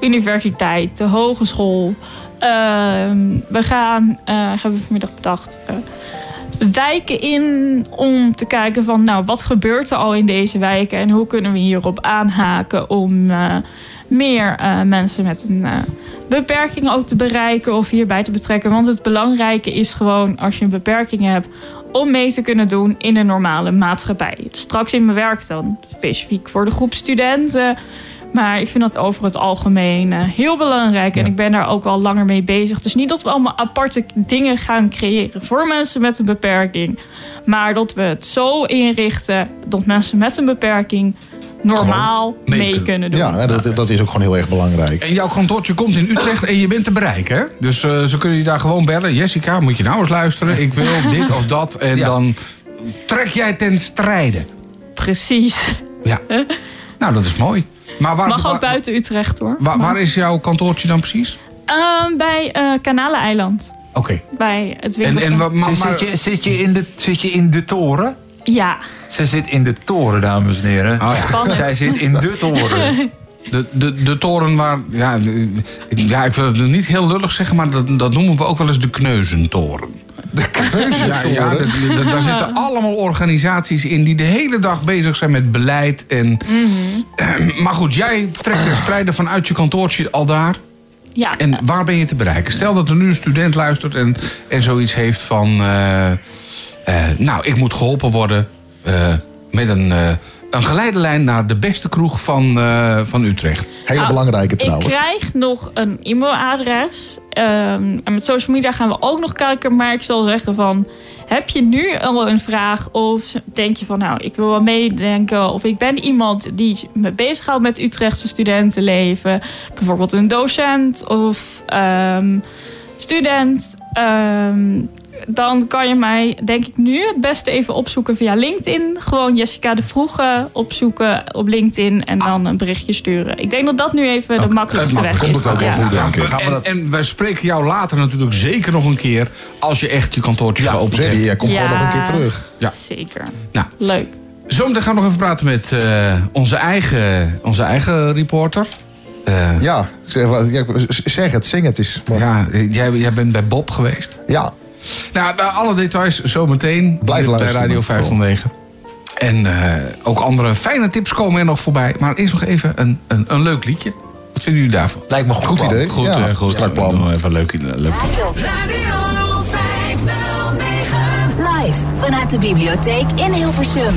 universiteiten, hogeschool. Ehm, we gaan, eh, hebben we vanmiddag bedacht, eh, wijken in om te kijken van nou wat gebeurt er al in deze wijken en hoe kunnen we hierop aanhaken om eh, meer eh, mensen met een eh, beperking ook te bereiken of hierbij te betrekken. Want het belangrijke is gewoon als je een beperking hebt om mee te kunnen doen in een normale maatschappij. Straks in mijn werk dan specifiek voor de groep studenten. Maar ik vind dat over het algemeen eh, heel belangrijk. En ik ben daar ook al langer mee bezig. Dus niet dat we allemaal aparte dingen gaan creëren voor mensen met een beperking. Maar dat we het zo inrichten dat mensen met een beperking normaal mee mee, kunnen. doen. Ja, dat, dat is ook gewoon heel erg belangrijk. En jouw kantoortje komt in Utrecht en je bent te bereiken, hè? Dus eh, ze kunnen je daar gewoon bellen. Jessica, moet je nou eens luisteren? Ik wil dit of dat. En Ja. dan trek jij ten strijde. Precies. Ja. Nou, dat is mooi. Maar waar, Mag waar, ook buiten Utrecht hoor. waar, is jouw kantoortje dan precies? Ehm, bij eh Kanaleneiland. Oké. Bij het En, en, winkelcentrum. maar, Zit, je, zit, je in de, zit je in de toren? Ja, Ze zit in de toren, dames en heren. Oh, ja. spannend. Zij zit in de toren. de, de, de toren waar... Ja, de- ja, ik wil het niet heel lullig zeggen, maar dat, dat noemen we ook wel eens de kneuzentoren. De Ja, kneuzentoren. ja, daar zitten allemaal organisaties in die de hele dag bezig zijn met beleid. En, maar goed, jij trekt de strijden vanuit je kantoortje al daar. ja. En waar ben je te bereiken? Stel dat er nu een student luistert en, en zoiets heeft van... eh, eh, nou, ik moet geholpen worden. eh, met een, een geleidelijn naar de beste kroeg van, eh, van Utrecht. Hele Nou, belangrijke Ik trouwens. krijg nog een e-mailadres. Ehm, en met social media gaan we ook nog kijken. Maar ik zal zeggen van... Heb je nu al een vraag of denk je van nou, ik wil wel meedenken of ik ben iemand die me bezighoudt met Utrechtse studentenleven, bijvoorbeeld een docent of ehm, student, ehm, dan kan je mij denk ik nu het beste even opzoeken via LinkedIn. Gewoon Jessica de Vroege opzoeken op LinkedIn en dan een berichtje sturen. Ik denk dat dat nu even de makkelijkste weg is. Ja. En, en wij spreken jou later natuurlijk zeker nog een keer... als je echt je kantoortje gaat openen. Jij komt gewoon Ja. nog een keer terug. Ja. Zeker. Nou, Leuk. zometeen gaan we nog even praten met eh, onze, eigen, onze eigen reporter. Eh, Ja, ik zeg, ja, zeg het, zing het eens. Maar- Ja, jij, jij bent bij Bob geweest. Ja. Nou, nou, alle details zometeen. Blijf luisteren, Bij Radio vooral. 509. En eh, ook andere fijne tips komen er nog voorbij. Maar eerst nog even een, een, een leuk liedje. Wat vinden jullie daarvan? Lijkt me goed, Goed plan. idee. Goed, Ja, eh, goed. strak plan. Even een leuk, leuk liedje. Radio 509. Live vanuit de bibliotheek in Hilversum.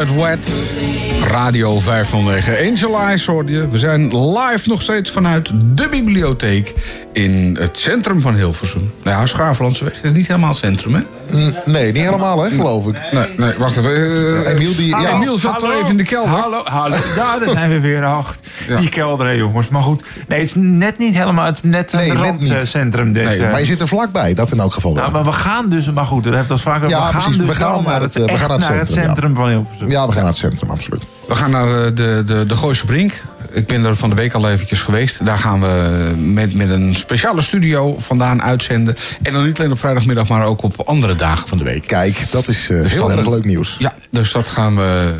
Wet, wet, wet. Radio 509 Angel Eyes hoorde je. We zijn live nog steeds vanuit de bibliotheek in het centrum van Hilversum. Nou ja, Schaaflandseweg is niet helemaal het centrum, hè? Mm, Nee, niet helemaal, hè, geloof ik. Nee, nee wacht even. Eh, Emiel, die... Ja, Emiel zat er even in de kelder. Hallo, hallo. Ja, daar zijn we weer. Ach, die kelder, hè, jongens. Maar goed, nee, het is net niet helemaal het net Nee, randcentrum. Dit, Nee, eh. maar je zit er vlakbij, dat in elk geval wel. Nou, maar we gaan dus, maar goed, dat heeft ons vaker. Ja, we gaan precies, dus we gaan naar het, we echt gaan naar het naar het centrum, ja. centrum van Hilversum. Ja, we gaan naar het centrum, absoluut. We gaan naar eh, de, de, de Gooise Brink. Ik ben er van de week al eventjes geweest. Daar gaan we met, met een speciale studio vandaan uitzenden. En dan niet alleen op vrijdagmiddag, maar ook op andere dagen van de week. Kijk, dat is eh, Dus heel erg leuk nieuws. Ja, dus dat gaan we.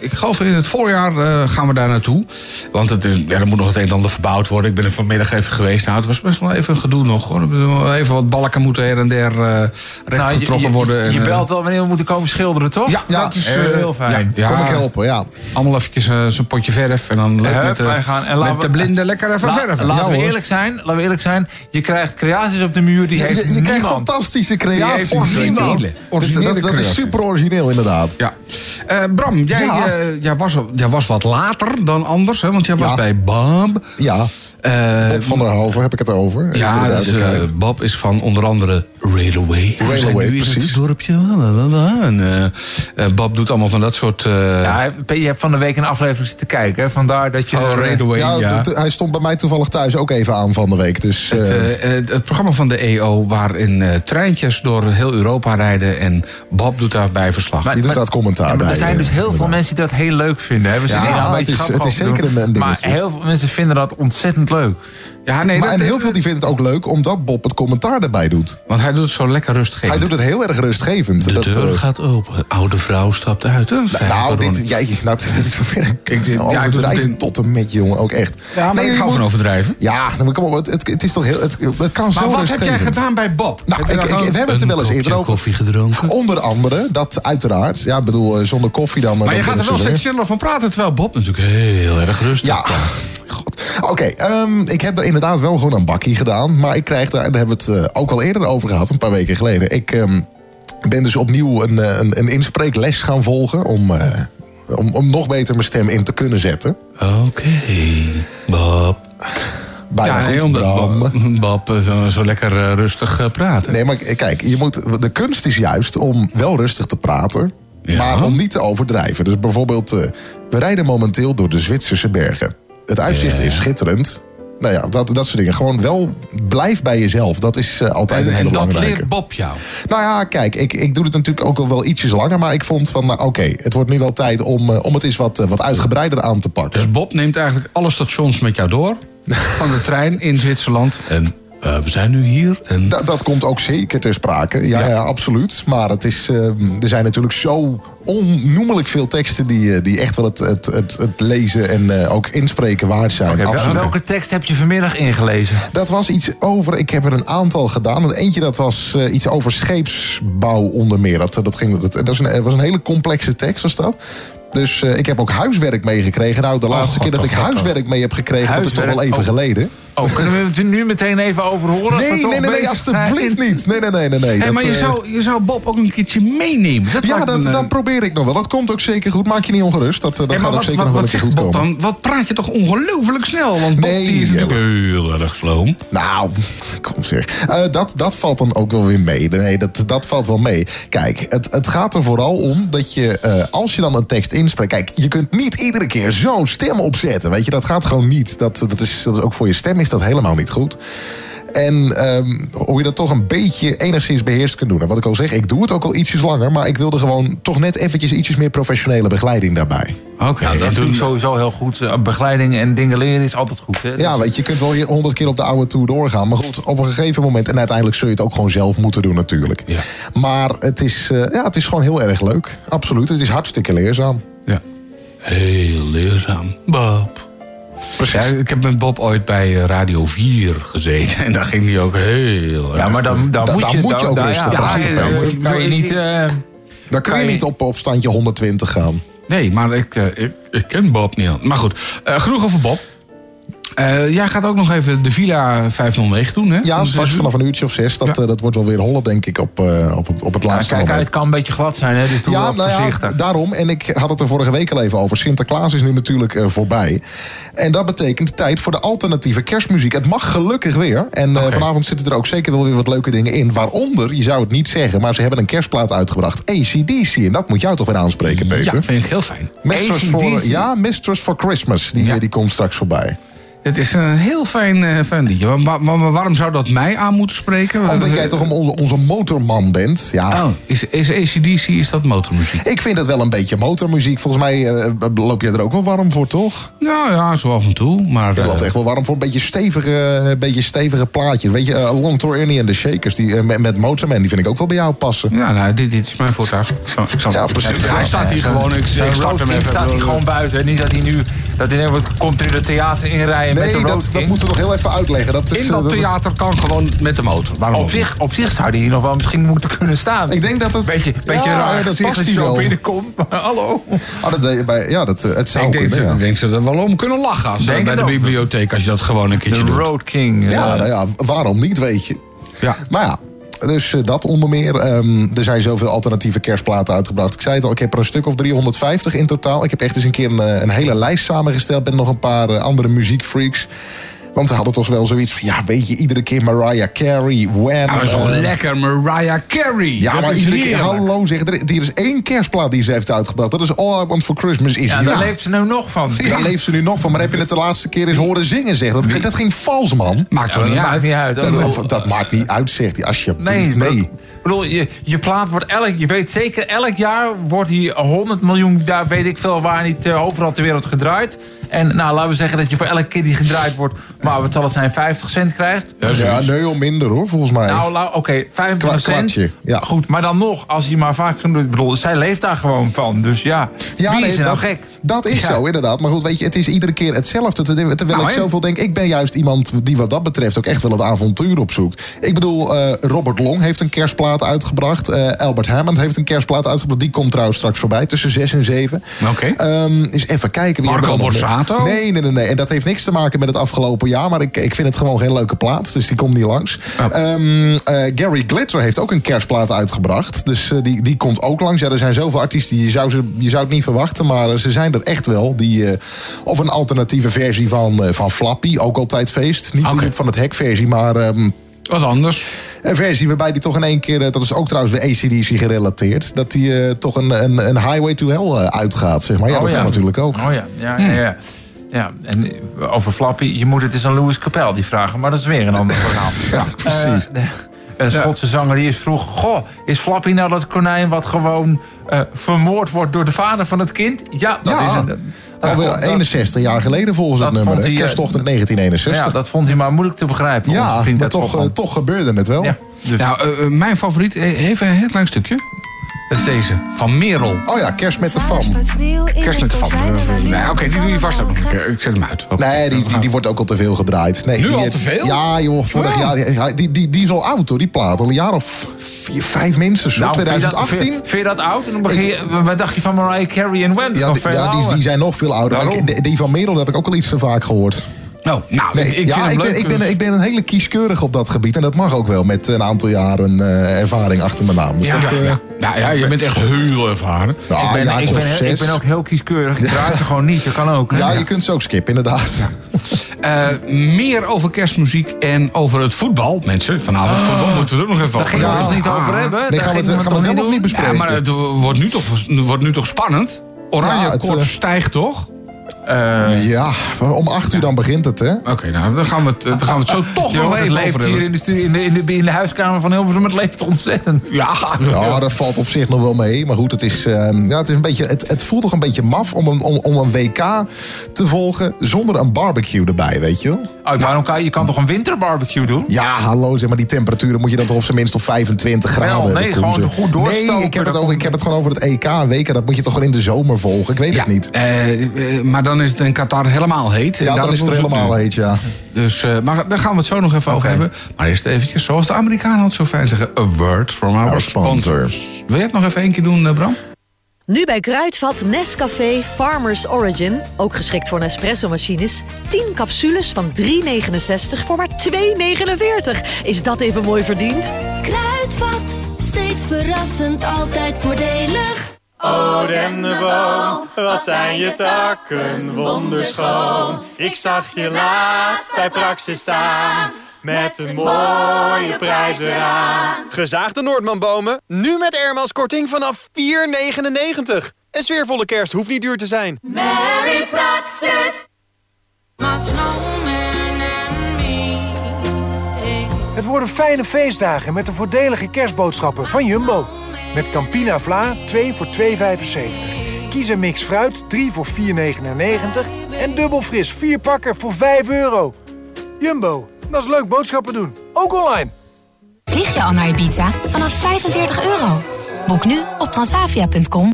Ik geloof in het voorjaar eh, gaan we daar naartoe. Want het is, ja, er moet nog het een en ander verbouwd worden. Ik ben er vanmiddag even geweest. Nou, het was best wel even een gedoe nog. Hoor. Even wat balken moeten her en der eh recht Nou, je, getrokken je- worden. en, je eh, belt wel wanneer we moeten komen schilderen, toch? Ja, dat is heel, heel fijn. ja, ja. Kom ik helpen, ja. Allemaal eventjes zo'n potje verf. En dan leuk met, de, wij gaan- en laten met de we- blinden lekker even La- verven. Laten, we eerlijk zijn, laten we eerlijk zijn. Je krijgt creaties op de muur die Je, heeft je, je krijgt niemand. fantastische Die heeft creaties. originele. Dat, dat is super origineel, inderdaad. Ja. Eh, Bram, jij, Ja. Jij, was, jij was wat later dan anders, hè? Want jij was bij Bob. Ja, Eh, Bob van der Hoven heb ik het over. Ja, dus, eh. Bob is van onder andere Railway. Railway, nu in precies. Het dorpje. En, eh, eh, Bob doet allemaal van dat soort... eh, Ja, je hebt van de week een aflevering zitten kijken. Hè? Vandaar dat je... Oh, eh, Railway, ja, hij stond bij mij toevallig thuis ook even aan van de week. Dus Het, eh, eh, eh, het programma van de EO waarin eh, treintjes door heel Europa rijden en Bob doet daarbij verslag. Maar- die doet maar- dat commentaar Ja, maar bij. er zijn eh, dus heel veel inderdaad. mensen die dat heel leuk vinden. Hè? We Ja, het is- het is zeker een- een Maar dingetje. heel veel mensen vinden dat ontzettend leuk. Ja, nee, maar, dat- en heel veel die vinden het ook leuk omdat Bob het commentaar erbij doet. Want hij doet het zo lekker rustig. Hij doet het heel erg rustgevend. De dat, deur eh, gaat open. Een oude vrouw stapt uit. Nou, pardon. dit, jij, nou, het is, dit is vervelend. Ik- ja, doe Overdrijven tot en met, jongen. Ook echt. Ja, maar Nee, ik je hou van overdrijven. Ja, nou, maar kom op, het, het, het is toch heel... Het, het kan zo Maar wat heb jij rustgevend. gedaan bij Bob? Nou, ik- we hebben het er wel eens een eerder over. koffie gedronken. Onder andere, dat uiteraard. Ja, ik bedoel, eh, zonder koffie dan... Maar dan je gaat er wel steeds van praten, terwijl Bob natuurlijk heel erg rustig Ja, god. Oké, ehm, ik heb er inderdaad wel gewoon een bakkie gedaan. Maar ik krijg daar, daar hebben we het eh, ook al eerder over gehad, een paar weken geleden. Ik ehm, ben dus opnieuw een, eh, een, een inspreekles gaan volgen om, eh, om, om nog beter mijn stem in te kunnen zetten. Oké, Bob. Bijna ja, goed, omdat Bram. Bob, zo, zo lekker rustig praten. Nee, maar kijk, je moet, de kunst is juist om wel rustig te praten, Ja. maar om niet te overdrijven. Dus bijvoorbeeld, eh, we rijden momenteel door de Zwitserse bergen. Het uitzicht is schitterend. Nou ja, dat, dat soort dingen. Gewoon wel blijf bij jezelf. Dat is eh, altijd En, een hele en dat belangrijke. leert Bob jou. Nou ja, kijk, ik, ik doe het natuurlijk ook al wel ietsjes langer. Maar ik vond van, nou, oké, het wordt nu wel tijd om, eh, om het eens wat, eh, wat uitgebreider aan te pakken. Dus Bob neemt eigenlijk alle stations met jou door. van de trein in Zwitserland. En eh, we zijn nu hier. En Da- dat komt ook zeker ter sprake. Ja, Ja. ja. absoluut. Maar het is, eh, er zijn natuurlijk zo onnoemelijk veel teksten... die, eh, die echt wel het, het, het, het lezen en eh, ook inspreken waard zijn. Absoluut. welke tekst heb je vanmiddag ingelezen? Dat was iets over, ik heb er een aantal gedaan. En eentje dat was eh, iets over scheepsbouw onder meer. Dat, dat, ging, dat, dat is een, was een hele complexe tekst was dat. Dus eh, ik heb ook huiswerk meegekregen. Nou, de laatste God, keer dat oh, ik oh. huiswerk mee heb gekregen... dat is toch wel even Oh. geleden. Oh, kunnen we het nu meteen even over horen? Nee, nee, nee, nee, zijn? niet. Nee, nee, nee, nee. nee. Hey, Dat, maar je eh, zou, je zou Bob ook een keertje meenemen. Dat Ja, dat, een- dat probeer ik nog wel. Dat komt ook zeker goed. Maak je niet ongerust. Dat, eh, dat gaat ook zeker wat, nog wel een keer goed Bob komen. dan? Wat praat je toch ongelooflijk snel? Want Bob Nee, die is natuurlijk heel erg sloom. Nou, kom zeg. Eh, dat, dat valt dan ook wel weer mee. Nee, dat, dat valt wel mee. Kijk, het, het gaat er vooral om dat je, als je dan een tekst inspreekt... Kijk, je kunt niet iedere keer zo'n stem opzetten. Weet je, dat gaat gewoon niet. Dat, dat, is, dat is ook voor je stem is dat helemaal niet goed. En ehm, hoe je dat toch een beetje enigszins beheerst kunt doen. En wat ik al zeg, ik doe het ook al ietsjes langer... maar ik wilde gewoon toch net eventjes ietsjes meer professionele begeleiding daarbij. Oké. Ja, dat doe ik sowieso heel goed. Eh, Begeleiding en dingen leren is altijd goed. Hè? Ja, weet je, je kunt wel hier honderd keer op de oude tour doorgaan. Maar goed, op een gegeven moment... en uiteindelijk zul je het ook gewoon zelf moeten doen natuurlijk. Ja. Maar het is, eh, ja, het is gewoon heel erg leuk. Absoluut, het is hartstikke leerzaam. Ja. Heel leerzaam. Bob. Precies. Ja, ik heb met Bob ooit bij eh, Radio 4 gezeten. En daar ging hij ook heel Ja, maar dan, dan Da- moet daar je... moet je dan- ook daar- rustig ja, praten, dan kan je niet... eh, Dan kun je kan je- niet op, op standje 120 gaan. Nee, maar ik, eh, ik, ik ken Bob niet. Maar goed, eh, genoeg over Bob. Eh, jij gaat ook nog even de Villa 509 doen, hè? Ja, straks vanaf een uurtje of zes. Dat, eh, dat wordt wel weer hollen, denk ik, op, eh, op, op het Ja, laatste kijk, moment. het kan een beetje glad zijn, hè? Ja, nou ja, daarom. En ik had het er vorige week al even over. Sinterklaas is nu natuurlijk eh, voorbij. En dat betekent tijd voor de alternatieve kerstmuziek. Het mag gelukkig weer. En eh, vanavond zitten er ook zeker wel weer wat leuke dingen in. Waaronder, je zou het niet zeggen, maar ze hebben een kerstplaat uitgebracht. ACDC. En dat moet jou toch weer aanspreken, Peter? Ja, vind ik heel fijn. Mistress for, ja, Mistress for Christmas. Die, die komt straks voorbij. Het is een heel fijn, eh, fijn liedje. Maar, maar- maar- maar waarom zou dat mij aan moeten spreken? Omdat jij toch onze, onze motorman bent. Ja. Oh, is, is ACDC, is dat motormuziek? Ik vind het wel een beetje motormuziek. Volgens mij eh, loop jij er ook wel warm voor, toch? Nou ja, zo af en toe. Maar, Je eh, loopt echt wel warm voor een beetje stevige, een beetje stevige plaatjes. Weet je, eh, Long Tour Ernie en de Shakers die, eh, met, met Motorman, die vind ik ook wel bij jou passen. Ja, nou, dit, dit is mijn zal- Ja, precies. Hij staat hier gewoon. Ik, ik start Road hem King even. staat hij gewoon buiten. Niet dat hij nu dat hij komt er in het theater inrijden Nee, de Road dat, dat moeten we nog heel even uitleggen. Dat is, In eh, dat dat- theater kan gewoon met de motor. Waarom Op zich, op zich zou die hier nog wel misschien moeten kunnen staan. Ik denk dat het... Beetje, beetje Ja, raar dat past als je hij zo binnenkomt. Maar hallo. Oh, dat, bij, ja, dat, eh, het zou Ik denk, kunnen, ja. ik denk ze er wel om kunnen lachen als, Denk eh, bij de bibliotheek als je dat gewoon een keertje De doet. Road King. eh. Ja, nou ja, waarom niet, weet je. Ja. Maar ja, dus eh, dat onder meer. Ehm, er zijn zoveel alternatieve kerstplaten uitgebracht. Ik zei het al, ik heb er een stuk of 350 in totaal. Ik heb echt eens een keer een, eh, een hele lijst samengesteld... met nog een paar eh, andere muziekfreaks. Want we hadden toch wel zoiets van... ja, weet je, iedere keer Mariah Carey, Wham... Ja, dat is toch eh, lekker, Mariah Carey. Ja, Dat maar iedere keer, hallo zeg, er, er is één kerstplaat die ze heeft uitgebracht. Dat is All I Want For Christmas Is Ja, daar leeft ze nou nog van. Daar leeft ze nu nog van. Maar heb je het de laatste keer eens horen zingen, zeg? Dat, dat ging vals, man. Maakt Ja, toch niet maakt uit. niet uit. Dat, Dat- dat, dat maakt niet uit, zegt hij, alsjeblieft. Nee, Nee. Bedoel, je, je plaat wordt elk, je weet zeker, elk jaar wordt die 100 miljoen, daar weet ik veel waar niet eh, overal ter wereld gedraaid. En nou, laten we zeggen dat je voor elke keer die gedraaid wordt, maar wat zal het zijn, 50 cent krijgt? Ja, nee, al minder hoor, volgens mij. Nou, oké, 25 Kwa- cent. ja. Goed, maar dan nog, als je maar vaak genoeg... Ik bedoel, zij leeft daar gewoon van. Dus ja, Ja, wie nee, is er nou dat, gek? Dat is Ja. zo, inderdaad. Maar goed, weet je, het is iedere keer hetzelfde. Terwijl Nou, ik zoveel denk, ik ben juist iemand die wat dat betreft ook echt wel het avontuur opzoekt. Ik bedoel, eh, Robert Long heeft een kerstplaat uitgebracht. Eh, Albert Hammond heeft een kerstplaat uitgebracht. Die komt trouwens straks voorbij, tussen 6 en 7. Oké. Ehm, eens even kijken. wie Marco? Borsato? Nee, nee, nee, nee. En dat heeft niks te maken met het afgelopen jaar. Maar ik, ik vind het gewoon geen leuke plaat. Dus die komt niet langs. Ehm, eh, Gary Glitter heeft ook een kerstplaat uitgebracht. Dus die, die komt ook langs. Ja, er zijn zoveel artiesten. Je zou, ze, je zou het niet verwachten. Maar ze zijn er echt wel. Die, eh, of een alternatieve versie van, eh, van Flappy. Ook altijd feest. Niet die van het hekversie. Maar ehm, Wat anders. een versie waarbij die toch in één keer... eh, Dat is ook trouwens weer ACDC gerelateerd. Dat die toch een, een, een highway to hell uitgaat. Zeg maar. Ja, Oh, dat ja. kan natuurlijk ook. Oh ja, ja, ja. ja. Ja, en over Flappy, je moet het eens aan Louis Capel die vragen, maar dat is weer een ander verhaal. Ja, precies. De- een Schotse zanger die is vroeg: Goh, is Flappy nou dat konijn wat gewoon eh, vermoord wordt door de vader van het kind? Ja, dat Ja, is een. dat- Alweer dat- 61 jaar geleden volgens het dat nummer. hij, eh, Kerstochtend 1961. Ja, dat vond hij maar moeilijk te begrijpen. Ja, maar toch, eh, toch gebeurde het wel. Ja, dus- Nou, mijn favoriet, even een heel klein stukje. Dat is deze, van Merel. Oh ja, kerst met de fam. Kerst met de fam. Nee, Oké, die doe je vast ook nog een keer. Ik zet hem uit. Nee, die, die, die wordt ook al te veel gedraaid. Nee, Nu die, al te veel? Ja, joh, vorig jaar. Die, die, die, die is al oud hoor, die plaat. Al een jaar of vier, vijf minstens. zo. Nou, vind je dat- 2018. Vind, vind je dat oud? En dan begin je, wat dacht je van Mariah Carey en is Ja, die, ja die, zijn nog veel ouder. Daarom. Ik- die, die van Merel heb ik ook al iets te vaak gehoord. Oh, nou, Nee, ik, ik ja, ik, ben, ik, ben, dus- ik ben een hele kieskeurig op dat gebied. En dat mag ook wel met een aantal jaren eh, ervaring achter mijn naam. Dus ja, dat, eh, ja. Nou ja, je bent echt heel ervaren. nou, ik, ben, ik, ben, ik ook heel kieskeurig. Ik draai ze gewoon niet. Dat kan ook. Ja, je kunt ze ook skippen, inderdaad. Eh, meer over kerstmuziek en over het voetbal. Mensen, vanavond voetbal moeten we het ook nog even Daar gingen we het toch niet over hebben? Nee, Daar gaan we het, gingen gaan we het helemaal niet bespreken. Ja, maar het wordt nu toch, wordt nu toch spannend? Oranje eh, stijgt toch? Eh, Ja, om acht uur dan begint het, hè? Oké, nou, dan gaan we het, dan gaan we het zo toch nog het even leeft over hier hebben. in de, studie, in, de, in, de, in de huiskamer van Hilversum. Het leeft ontzettend. Ja, Ja, dat valt op zich nog wel mee. Maar goed, het, is, eh, ja, het, is een beetje, het, het voelt toch een beetje maf om een, om, om een WK te volgen zonder een barbecue erbij, weet je wel? Oh, waarom kan, je- kan toch een winterbarbecue doen? Ja, hallo, zeg maar, die temperaturen moet je dan toch op zijn minst op 25 graden nee, gewoon zeg. goed doorstoken, Nee, ik heb, het over, ik heb het gewoon over het EK, WK. Dat moet je toch gewoon in de zomer volgen? Ik weet het niet. Eh, eh, maar dan is het in Qatar helemaal heet. En Ja, dan is het er helemaal heet, ja. Dus, eh, maar daar gaan we het zo nog even over hebben. Maar eerst eventjes, zoals de Amerikanen het zo fijn zeggen... A word from our, Our sponsors. sponsors. Wil jij het nog even één keer doen, eh, Bram? Nu bij Kruidvat Nescafé Farmers Origin, ook geschikt voor Nespresso-machines, 10 capsules van 3,69 voor maar 2,49. Is dat even mooi verdiend? Kruidvat, steeds verrassend, altijd voordelig. Oh, dennenboom, wat zijn je takken wonderschoon. Ik zag je laatst bij Praxis staan, met een mooie prijs eraan. Gezaagde Noordmanbomen, nu met Airmaals korting vanaf 4,99. Een sfeervolle kerst hoeft niet duur te zijn. Merry Praxis. Het worden fijne feestdagen met de voordelige kerstboodschappen van Jumbo. Met Campina Vla 2 voor 2,75. Kies een mix fruit 3 voor 4,99. En dubbel fris 4 pakken voor 5 euro. Jumbo, dat is leuk boodschappen doen. Ook online. Vlieg je al naar Ibiza vanaf 45 euro? Boek nu op transavia.com.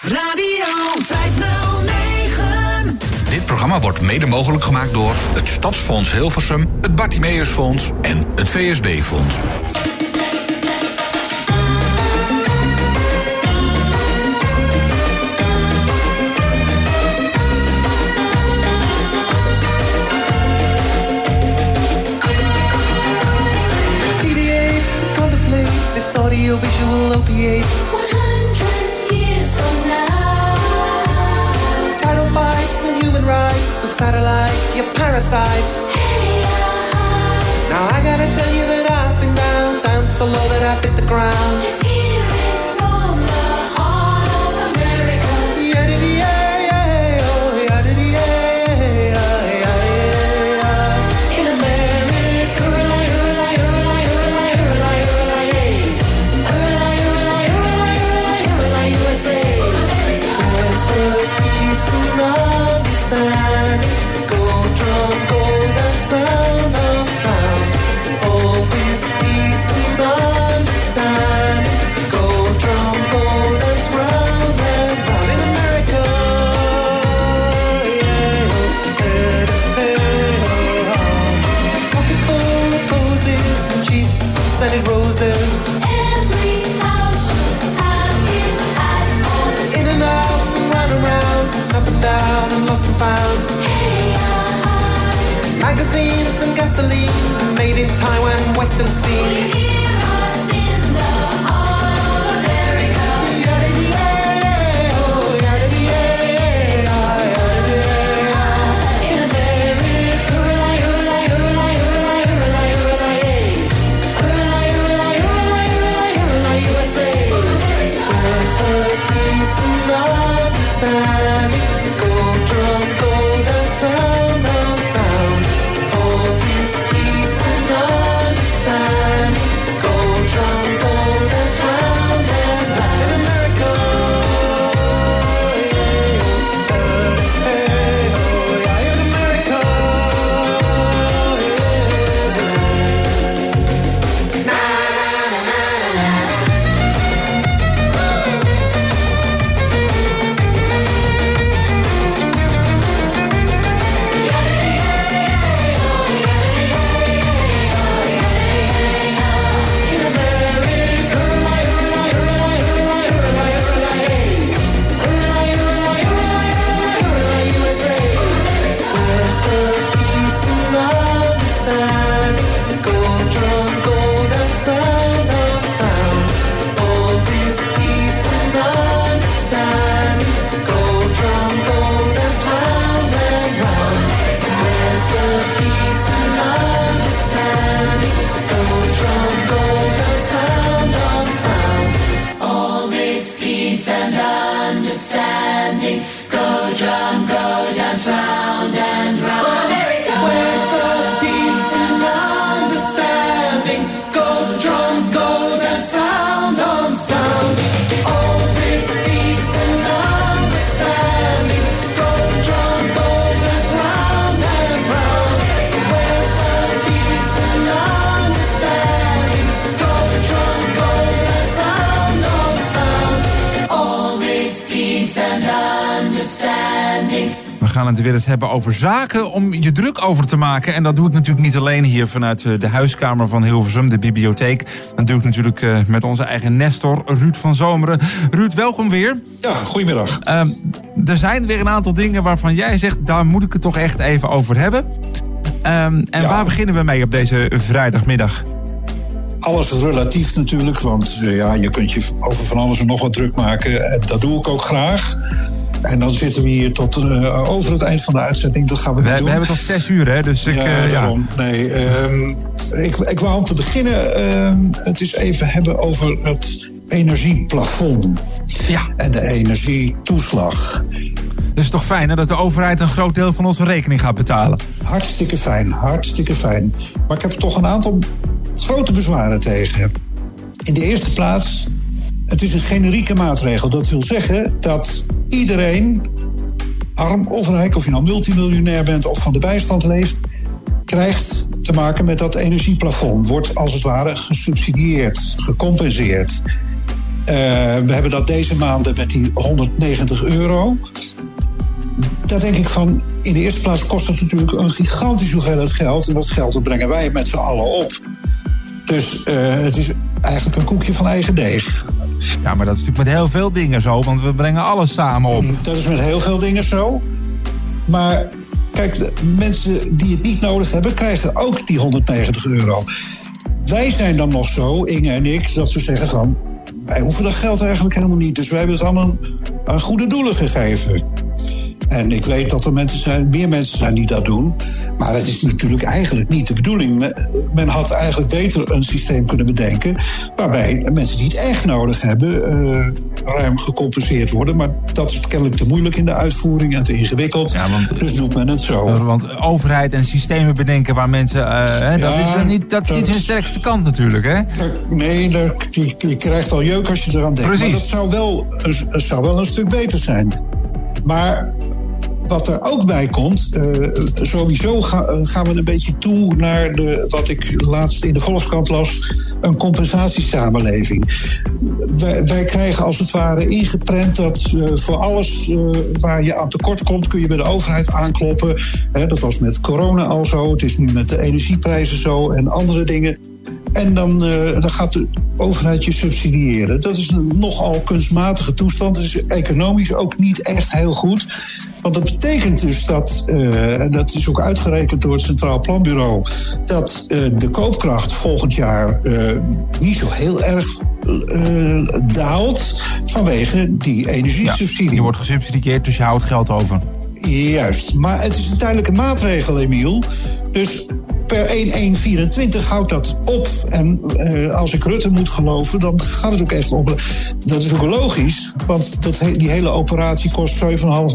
Radio 509. Dit programma wordt mede mogelijk gemaakt door het Stadsfonds Hilversum, het Bartimeusfonds en het VSB-fonds. Audiovisual opiate. 100 years from now. Title fights and human rights, the satellites, your parasites. Hey, uh-huh. Now I gotta tell you that I've been down, down so low that I hit the ground. Made in Taiwan, Western Sea. Gaan het weer eens hebben over zaken om je druk over te maken. En dat doe ik natuurlijk niet alleen hier vanuit eh, de huiskamer van Hilversum, de bibliotheek. Dat doe ik natuurlijk eh, met onze eigen Nestor, Ruud van Zomeren. Ruud, welkom weer. Ja, goedemiddag. Ehm, er zijn weer een aantal dingen waarvan jij zegt, daar moet ik het toch echt even over hebben. Ehm, en waar beginnen we mee op deze vrijdagmiddag? Alles relatief natuurlijk, want eh, ja, je kunt je over van alles en nog wat druk maken. En dat doe ik ook graag. En dan zitten we hier tot eh, over het eind van de uitzending. Dat gaan we, We, niet we doen. hebben tot zes uur, hè? Dus ik, ja, eh, ja. Nee, ehm, ik, ik wou om te beginnen ehm, het eens even hebben over het energieplafond. Ja. En de energietoeslag. Dus het is toch fijn hè, dat de overheid een groot deel van onze rekening gaat betalen. Hartstikke fijn, hartstikke fijn. Maar ik heb er toch een aantal grote bezwaren tegen. In de eerste plaats, het is een generieke maatregel. Dat wil zeggen dat iedereen, arm of rijk, of je nou multimiljonair bent of van de bijstand leeft, krijgt te maken met dat energieplafond. Wordt als het ware gesubsidieerd, gecompenseerd. Eh, we hebben dat deze maanden met die 190 euro. Daar denk ik van, in de eerste plaats kost het natuurlijk een gigantische hoeveelheid geld. En dat geld dat brengen wij met z'n allen op. Dus eh, het is eigenlijk een koekje van eigen deeg. Ja, maar dat is natuurlijk met heel veel dingen zo, want we brengen alles samen op. Dat is met heel veel dingen zo. Maar kijk, mensen die het niet nodig hebben, krijgen ook die 190 euro. Wij zijn dan nog zo, Inge en ik, dat we zeggen van... wij hoeven dat geld eigenlijk helemaal niet. Dus wij hebben het allemaal aan goede doelen gegeven. En ik weet dat er mensen zijn, meer mensen zijn die dat doen. Maar dat is natuurlijk eigenlijk niet de bedoeling. Men- had eigenlijk beter een systeem kunnen bedenken... waarbij mensen die het echt nodig hebben... eh, ruim gecompenseerd worden. Maar dat is kennelijk te moeilijk in de uitvoering en te ingewikkeld. dus doet men het zo. Want overheid en systemen bedenken waar mensen... eh, hè, dat Ja, is dan niet, dat is niet hun sterkste kant natuurlijk, hè? Nee, daar, je, je krijgt al jeuk als je eraan denkt. Precies. Maar dat zou wel, zou wel een stuk beter zijn. Maar wat er ook bij komt, eh, sowieso ga- gaan we een beetje toe naar de, wat ik laatst in de Volkskrant las, een compensatiesamenleving. Wij, wij krijgen als het ware ingeprent dat eh, voor alles eh, waar je aan tekort komt, kun je bij de overheid aankloppen. Dat was met corona al zo, het is nu met de energieprijzen zo en andere dingen. En dan, eh, dan gaat de overheid je subsidiëren. Dat is een nogal kunstmatige toestand. Het is economisch ook niet echt heel goed. Want dat betekent dus dat, eh, en dat is ook uitgerekend door het Centraal Planbureau, dat eh, de koopkracht volgend jaar niet zo heel erg daalt vanwege die energiesubsidie. Je wordt gesubsidieerd, dus je houdt geld over. Juist, maar het is een tijdelijke maatregel, Emiel. Dus per 1-1-24 houdt dat op. En eh, als ik Rutte moet geloven, dan gaat het ook echt op. Dat is ook logisch, want dat, die hele operatie kost 7,5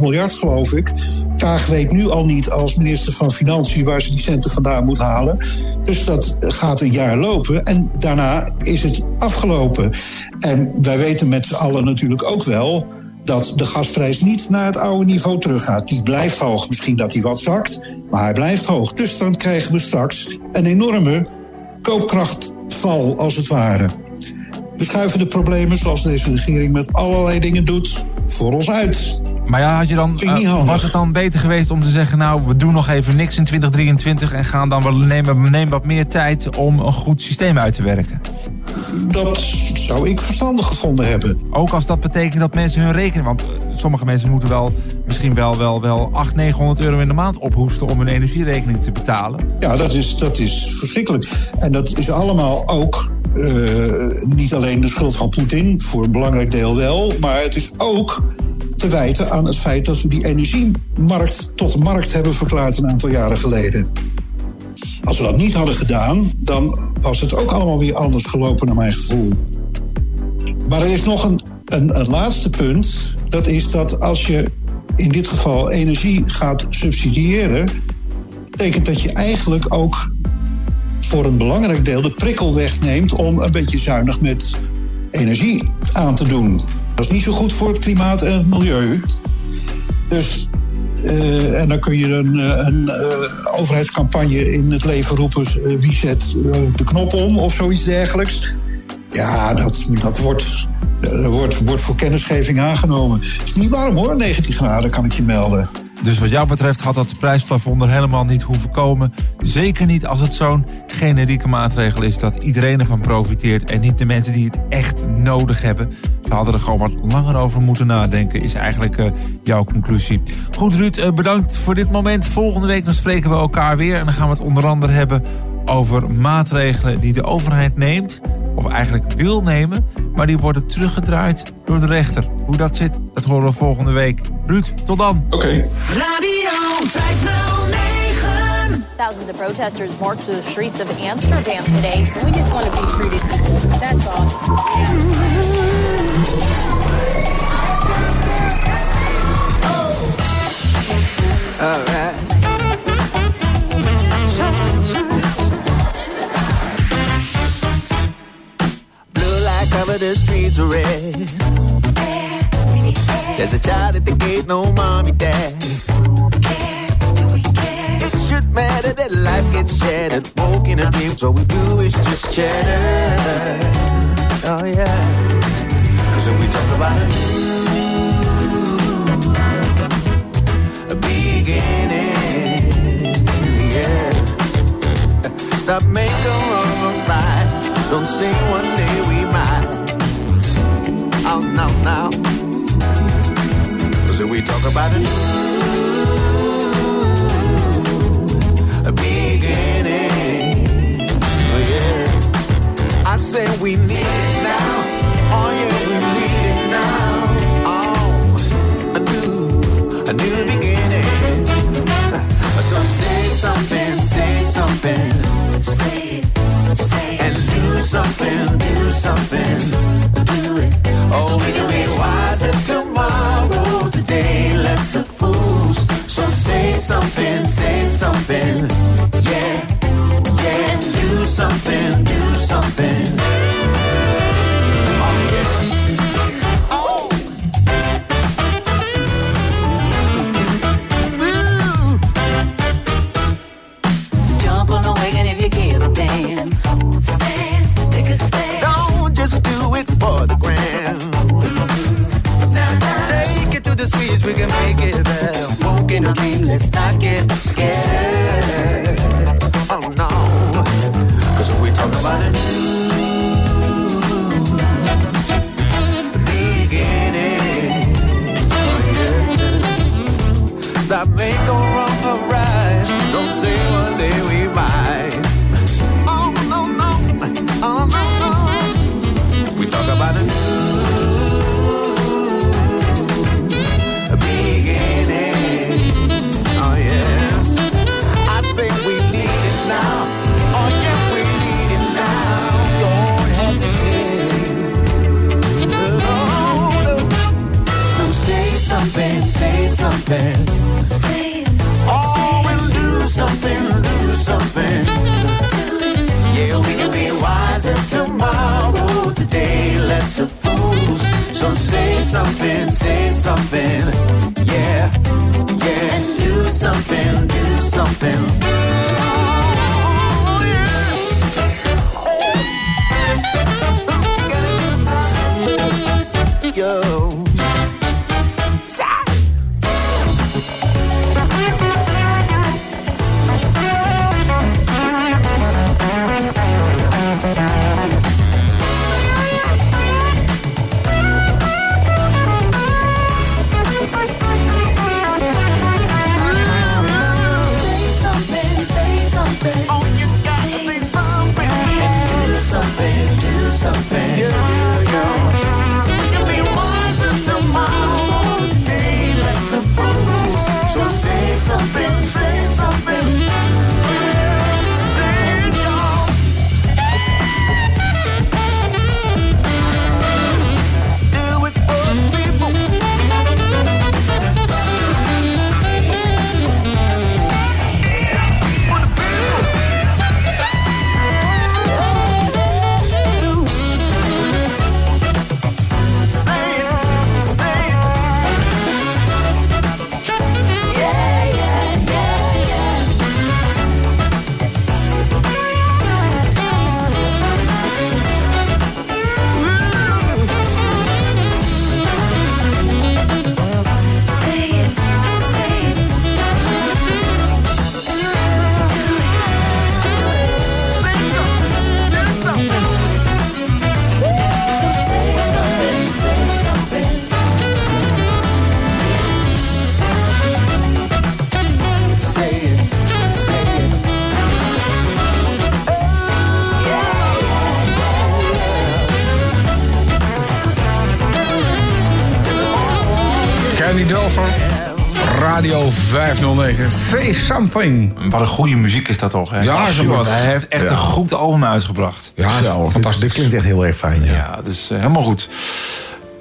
miljard, geloof ik. Kaag weet nu al niet als minister van Financiën waar ze die centen vandaan moet halen. Dus dat gaat een jaar lopen en daarna is het afgelopen. En wij weten met z'n allen natuurlijk ook wel dat de gasprijs niet naar het oude niveau teruggaat. Die blijft hoog. Misschien dat die wat zakt, maar hij blijft hoog. Dus dan krijgen we straks een enorme koopkrachtval, als het ware. We schuiven de problemen, zoals deze regering met allerlei dingen doet, voor ons uit. Maar ja, had je dan, eh, was het dan beter geweest om te zeggen... nou, we doen nog even niks in 2023... en gaan dan wel nemen, nemen wat meer tijd om een goed systeem uit te werken? Dat zou ik verstandig gevonden hebben. Ook als dat betekent dat mensen hun rekening... want eh, sommige mensen moeten wel misschien wel, wel, wel 800, 900 euro in de maand ophoesten... om hun energierekening te betalen. Ja, dat is, dat is verschrikkelijk. En dat is allemaal ook eh, niet alleen de schuld van Poetin, voor een belangrijk deel wel, maar het is ook te wijten aan het feit dat we die energiemarkt tot markt hebben verklaard een aantal jaren geleden. Als we dat niet hadden gedaan, dan was het ook allemaal weer anders gelopen naar mijn gevoel. Maar er is nog een, een, een laatste punt. Dat is dat als je in dit geval energie gaat subsidiëren, betekent dat je eigenlijk ook voor een belangrijk deel de prikkel wegneemt om een beetje zuinig met energie aan te doen. Dat is niet zo goed voor het klimaat en het milieu. Dus, eh, en dan kun je een, eh, een eh, overheidscampagne in het leven roepen: wie zet de knop om of zoiets dergelijks. Ja, dat, dat wordt, wordt, wordt voor kennisgeving aangenomen. Het is niet warm hoor, 19 graden kan ik je melden. Dus wat jou betreft had dat prijsplafond er helemaal niet hoeven komen. Zeker niet als het zo'n generieke maatregel is dat iedereen ervan profiteert en niet de mensen die het echt nodig hebben. Ze hadden er gewoon wat langer over moeten nadenken, is eigenlijk eh, jouw conclusie. Goed Ruud, eh, bedankt voor dit moment. Volgende week dan spreken we elkaar weer en dan gaan we het onder andere hebben over maatregelen die de overheid neemt, of eigenlijk wil nemen, maar die worden teruggedraaid door de rechter. Hoe dat zit, dat horen we volgende week. Ruud, tot dan. Oké. Radio 509. Thousands of protesters marched to the streets of Amsterdam today. We just want to be treated equal. That's all. Alright. Cover the streets are red. There's a child at the gate, no mommy, dad. It should matter that life gets shattered. Woke in a so we do is just chatter. Oh yeah. Cause when we talk about a new beginning, yeah. Stop making wrong right. Don't say one day we might. Oh no, no. Cause we talk about a new beginning, oh yeah. I say we need it now. Oh yeah, we need it now. Oh, a new, a new beginning. So say something, say something. Something, do something. Do it. Oh, we can be wiser tomorrow, today less of fools. So say something, say something. Yeah, yeah. Do something, do something. Something. Yeah, yeah, do something, do something. 509. Say something. Wat een goede muziek is dat toch? Hè? Ja, zo. Hij heeft echt Ja. een goed album uitgebracht. Ja, Zo, fantastisch. Dit, dit klinkt echt heel erg fijn. Ja. Ja, dat is eh, helemaal goed.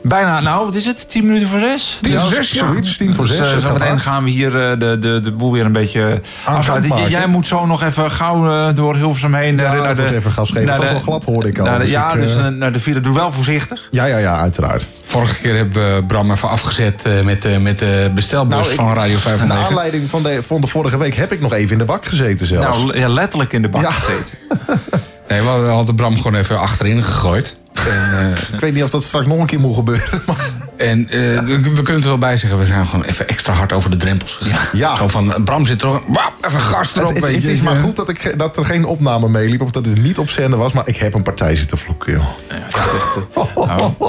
Bijna, nou, wat is het? 10 minuten voor zes? Tien voor zes, ja. zoiets, tien voor Dus, zes, eh, zometeen gaan we hier eh, de, de, de boel weer een beetje afsluiten. Jij moet zo nog even gauw eh, door Hilversum heen. Ja, dat wordt even gas geven. naar Het was de- wel glad, hoorde ik al. naar de- Dus ja, ik, dus naar de file. Doe wel voorzichtig. Ja, ja, ja, uiteraard. Vorige keer hebben we Bram even afgezet eh, met, de met de bestelbus Nou, ik- van Radio Naar 509. aanleiding van de, van de vorige week heb ik nog even in de bak gezeten zelfs. Nou, ja, letterlijk in de bak Ja. gezeten. Nee, we hadden Bram gewoon even achterin gegooid. Eh, ik weet niet of dat straks nog een keer moet gebeuren. Maar... En eh, we we kunnen er wel bij zeggen, we zijn gewoon even extra hard over de drempels gegaan. Ja. Zo van, eh, Bram zit er ook, wap, even gas erop. Het, het, het is maar goed dat, ik, dat er geen opname meeliep of dat het niet op zender was, maar ik heb een partij zitten vloeken, joh.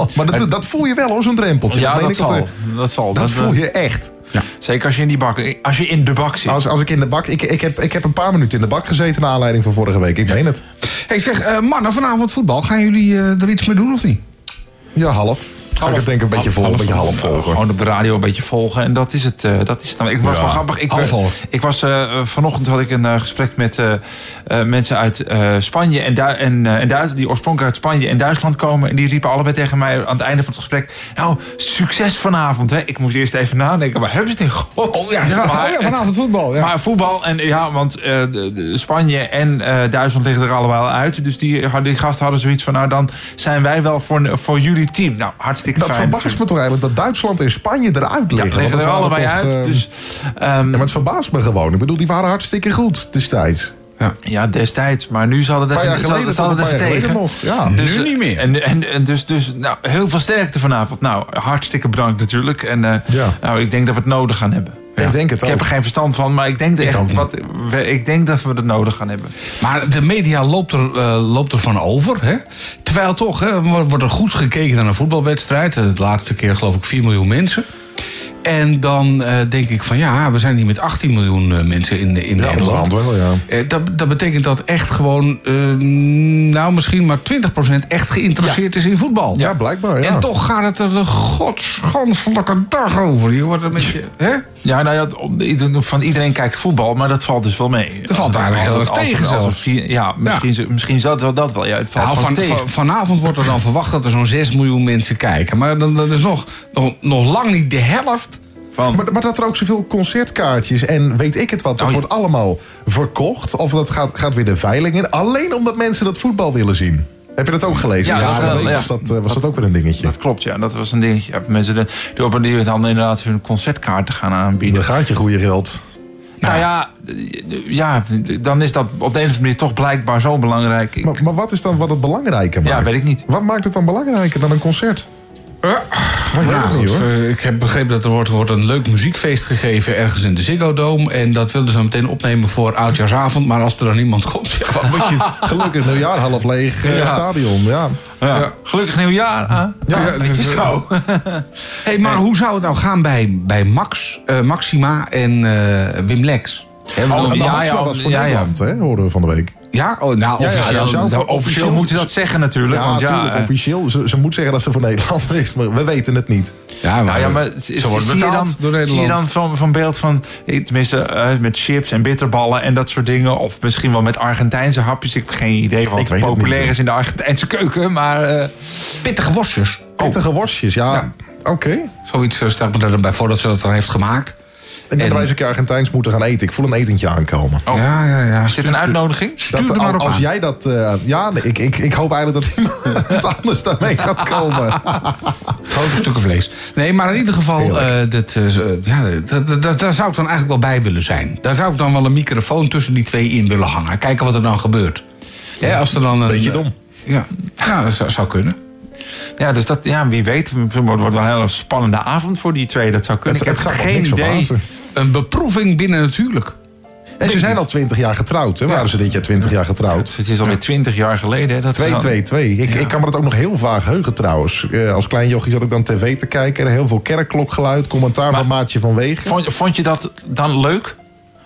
maar dat, dat voel je wel hoor, zo'n drempeltje. Ja, meen dat ik op- zal. Dat zal. Dat voel je echt. Zeker als je in die bak, als je in de bak zit. Als, als ik in de bak, ik, ik, heb, ik heb een paar minuten in de bak gezeten naar aanleiding van vorige week. Ik meen het. Hey, zeg, eh, mannen, vanavond voetbal. Gaan jullie eh, er iets mee doen of niet? Ja, half. Ga ik het denk ik een beetje vol, een beetje half volgen. Gewoon op de radio een beetje volgen. En dat is het. eh, dat is het dan. Ik was Ja, wel grappig. Ik, half eh, ik was eh, vanochtend had ik een gesprek met mensen uit Spanje en, Du en, en Duitsland. Die oorspronkelijk uit Spanje en Duitsland komen. En die riepen allebei tegen mij aan het einde van het gesprek. Nou, succes vanavond. Hè? Ik moest eerst even nadenken. Maar hebben ze het in god? Oh ja, ja, oh ja, vanavond voetbal. Ja. Maar voetbal, en ja, want de, de Spanje en Duitsland liggen er allebei uit. Dus die, die gasten hadden zoiets van, nou dan zijn wij wel voor, voor jullie team. Nou, hartstikke Dat fijn. verbaast me toch eigenlijk dat Duitsland en Spanje eruit liggen. liggen Want dat er allebei toch, uit, eh, dus, ja, maar het verbaast me gewoon. Ik bedoel, die waren hartstikke goed destijds. Ja, destijds. Maar nu zal het even, geleden zal het even tegen. geleden nog, ja. Nu niet meer. En, en, en dus, dus nou, heel veel sterkte vanavond. Nou, hartstikke bedankt natuurlijk. En eh, Ja. nou, ik denk dat we het nodig gaan hebben. Ik denk het Ik heb er geen verstand van, maar ik denk, Ik echt, wat, we- ik denk dat we het nodig gaan hebben. Maar de media loopt er, eh, loopt er van over. Hè? Terwijl toch, hè, wordt wordt er goed gekeken naar een voetbalwedstrijd. De laatste keer geloof ik 4 miljoen mensen. En dan eh, denk ik van ja, we zijn hier met 18 miljoen eh, mensen in, in Ja, Nederland. wel, ja. Eh, dat, dat betekent dat echt gewoon, nou misschien maar 20% echt geïnteresseerd is in voetbal. Ja, blijkbaar, ja. En toch gaat het er de godsganselijke dag over. Je wordt een beetje, hè? Ja, nou ja, van iedereen kijkt voetbal, maar dat valt dus wel mee. Dat valt eigenlijk heel erg tegen als zelfs. vier- Ja, misschien, misschien zat wel dat wel. Ja, het valt Nou, gewoon van, tegen. van- vanavond wordt er dan verwacht dat er zo'n 6 miljoen mensen kijken. Maar dan, dat is nog, nog, nog lang niet de helft. Van, Maar, maar dat er ook zoveel concertkaartjes en weet ik het wat, dat Oh, wordt allemaal verkocht. Of dat gaat, gaat weer de veiling in. Alleen omdat mensen dat voetbal willen zien. Heb je dat ook gelezen? Ja, Ja, dat ja. was, dat, eh, was dat ook weer een dingetje. dat klopt, ja. Dat was een dingetje. Ja, mensen de- die op die dan inderdaad hun concertkaarten gaan aanbieden. Dan gaat je goede geld. Nou ja, ja, dan is dat op de een of andere manier toch blijkbaar zo belangrijk. Maar, maar wat is dan wat het belangrijker maakt? ja, weet ik niet. Wat maakt het dan belangrijker dan een concert? Ja, ik weet het niet, hoor. eh, ik heb begrepen dat er wordt, wordt een leuk muziekfeest gegeven ergens in de Ziggo Dome. En dat wilden ze meteen opnemen voor Oudjaarsavond. Maar als er dan niemand komt, ja, wat moet je... Gelukkig nieuwjaar, half leeg eh, Ja. stadion. Ja. Ja. Gelukkig nieuwjaar. hè? Ja, is, is eh, Zo. Hey, maar hoe zou het nou gaan bij, bij Max, eh, Maxima en eh, Wim Lex? Hè, we Oh, ja, was voor ja, ja. Nederland, hè, hoorden we van de week. Ja? Oh, nou, ja, officieel. ja. Nou, officieel- officieel moeten ze dat zeggen natuurlijk. Ja, want ja, natuurlijk. eh, officieel. Ze, ze moet zeggen dat ze voor Nederland is, maar we weten het niet. Ja, Nou ja, maar ze zie wordt zie je dan, door zie je Nederland. dan van, van beeld van, eh, tenminste eh, met chips en bitterballen en dat soort dingen. Of misschien wel met Argentijnse hapjes. Ik heb geen idee wat populair niet, is in de Argentijnse keuken. Maar eh, Pittige worstjes. Pittige worstjes, ja. Oké. Zoiets stel ik me er dan bij voor dat ze dat dan heeft gemaakt. En- dat wij eens een keer Argentijns moeten gaan eten. Ik voel een etentje aankomen. Oh. Ja, ja, ja. is dit een uitnodiging? Stuur Dat, maar al- op als aan. jij dat... eh, ja, nee, ik, ik, ik hoop eigenlijk dat iemand anders daarmee gaat komen. Grote stukken vlees. Nee, maar in ieder geval, eh, dat, eh, ja, dat, dat, dat- daar zou ik dan eigenlijk wel bij willen zijn. Daar zou ik dan wel een microfoon tussen die twee in willen hangen. Kijken wat er dan gebeurt. Ja, als er dan een, Beetje dom. Ja, ja dat zou, zou kunnen. Ja, dus dat, ja, wie weet. Het wordt wel een hele spannende avond voor die twee. Dat zou kunnen. Het- ik het heb geen idee. Een beproeving binnen natuurlijk. En ze zijn al twintig jaar getrouwd. Hè? Waren ze dit jaar twintig jaar getrouwd? Het is alweer twintig jaar geleden. hè, Dat ze 2, dan- 2, 2. Ik, Ja. ik kan me dat ook nog heel vaag heugen trouwens. Eh, als klein jochie zat ik dan tv te kijken. En heel veel kerkklokgeluid, commentaar van Maartje van Wegen. Vond, vond je dat dan leuk?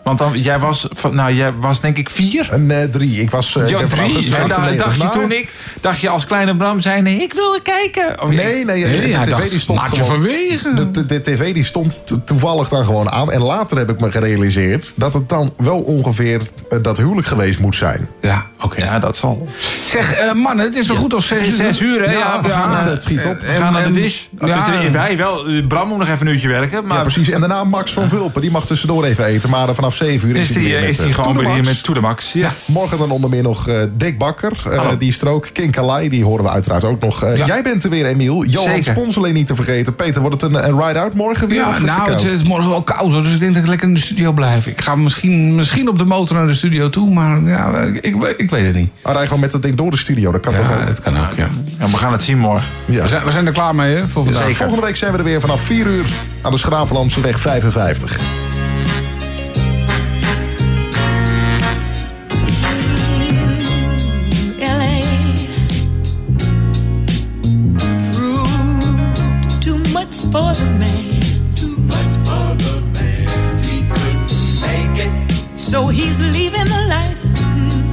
Want dan, jij was, van- nou, jij was denk ik vier? Een eh, drie. Ik was eh, drie. En daar 98, dacht je toen ik, dacht je als kleine Bram zei, nee, ik wilde kijken. Of Nee, nee, Nee, de hij tv dacht, die stond gewoon... van Wegen. De, de, de tv die stond to- toevallig dan gewoon aan. En later heb ik me gerealiseerd dat het dan wel ongeveer eh, dat huwelijk geweest moet zijn. Ja, oké. Ja, dat zal. Zeg, eh, mannen, het is zo goed als zes Het is uur. zes uur, hè? Ja, we gaan, het, het schiet op. We gaan naar de dish. ja. Ja, wij wel. Bram moet nog even een uurtje werken. Maar ja, precies. En daarna Max van Vulpen. Die mag tussendoor even eten. Maar eh, vanaf 7 uur is, die, weer eh, is met, die eh, gewoon weer hier met To The Max. Ja. Morgen dan onder meer nog eh, Dick Bakker. Die strook. Kinkalai, die horen we uiteraard ook nog. Jij bent er weer, Emiel. Johan. Sponseling niet te vergeten. Peter, wordt het een, een ride-out morgen weer? Ja, nou, het, is morgen wel koud, dus ik denk dat ik lekker in de studio blijf. Ik ga misschien, misschien op de motor naar de studio toe, maar ja, ik, ik, weet het niet. Ah, rij gewoon met dat ding door de studio. Dat kan toch ook? dat kan ook, ja. Ja, we gaan het zien morgen. Ja. We zijn, we zijn er klaar mee, hè, voor vandaag. Volgende week zijn we er weer vanaf 4 uur aan de Schravenlandse weg 55. For the man. Too much for the man. He couldn't make it. So he's leaving the life mm,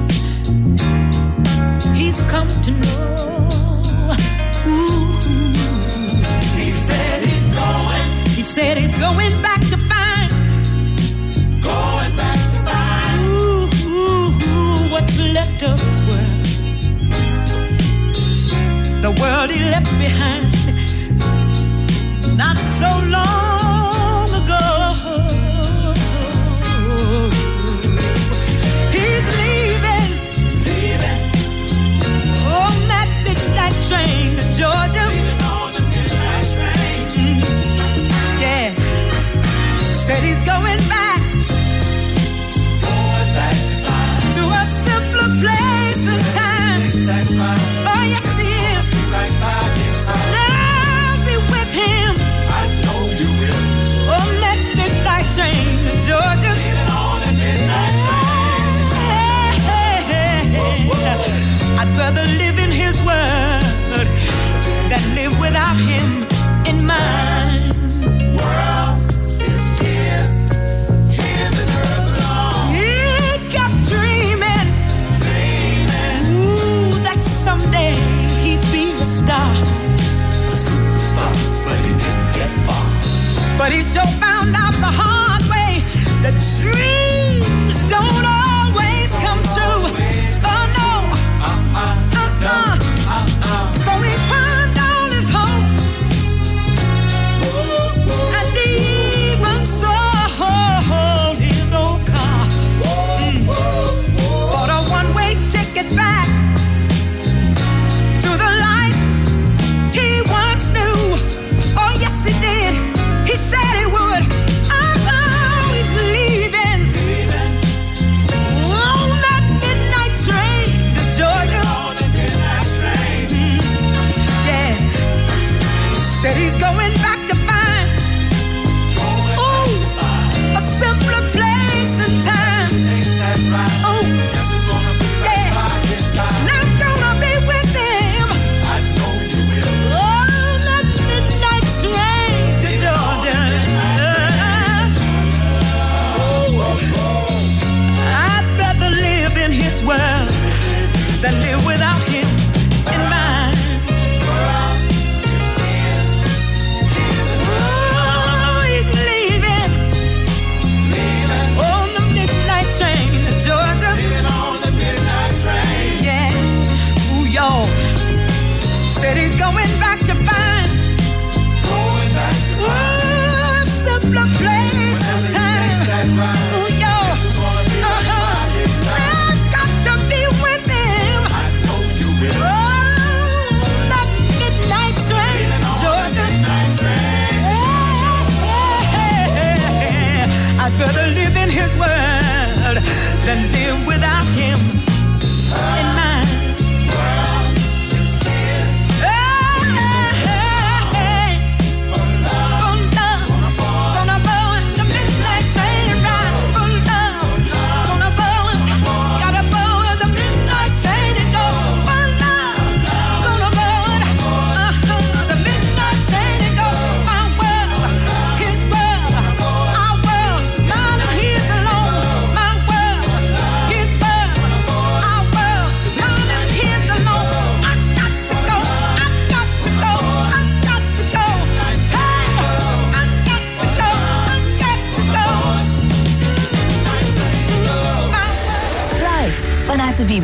he's come to know. Ooh. He said he's going. He said he's going back to find. Going back to find. Ooh, ooh, ooh, what's left of his world the world he left behind not so long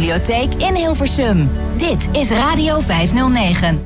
bibliotheek in Hilversum. Dit is Radio 509.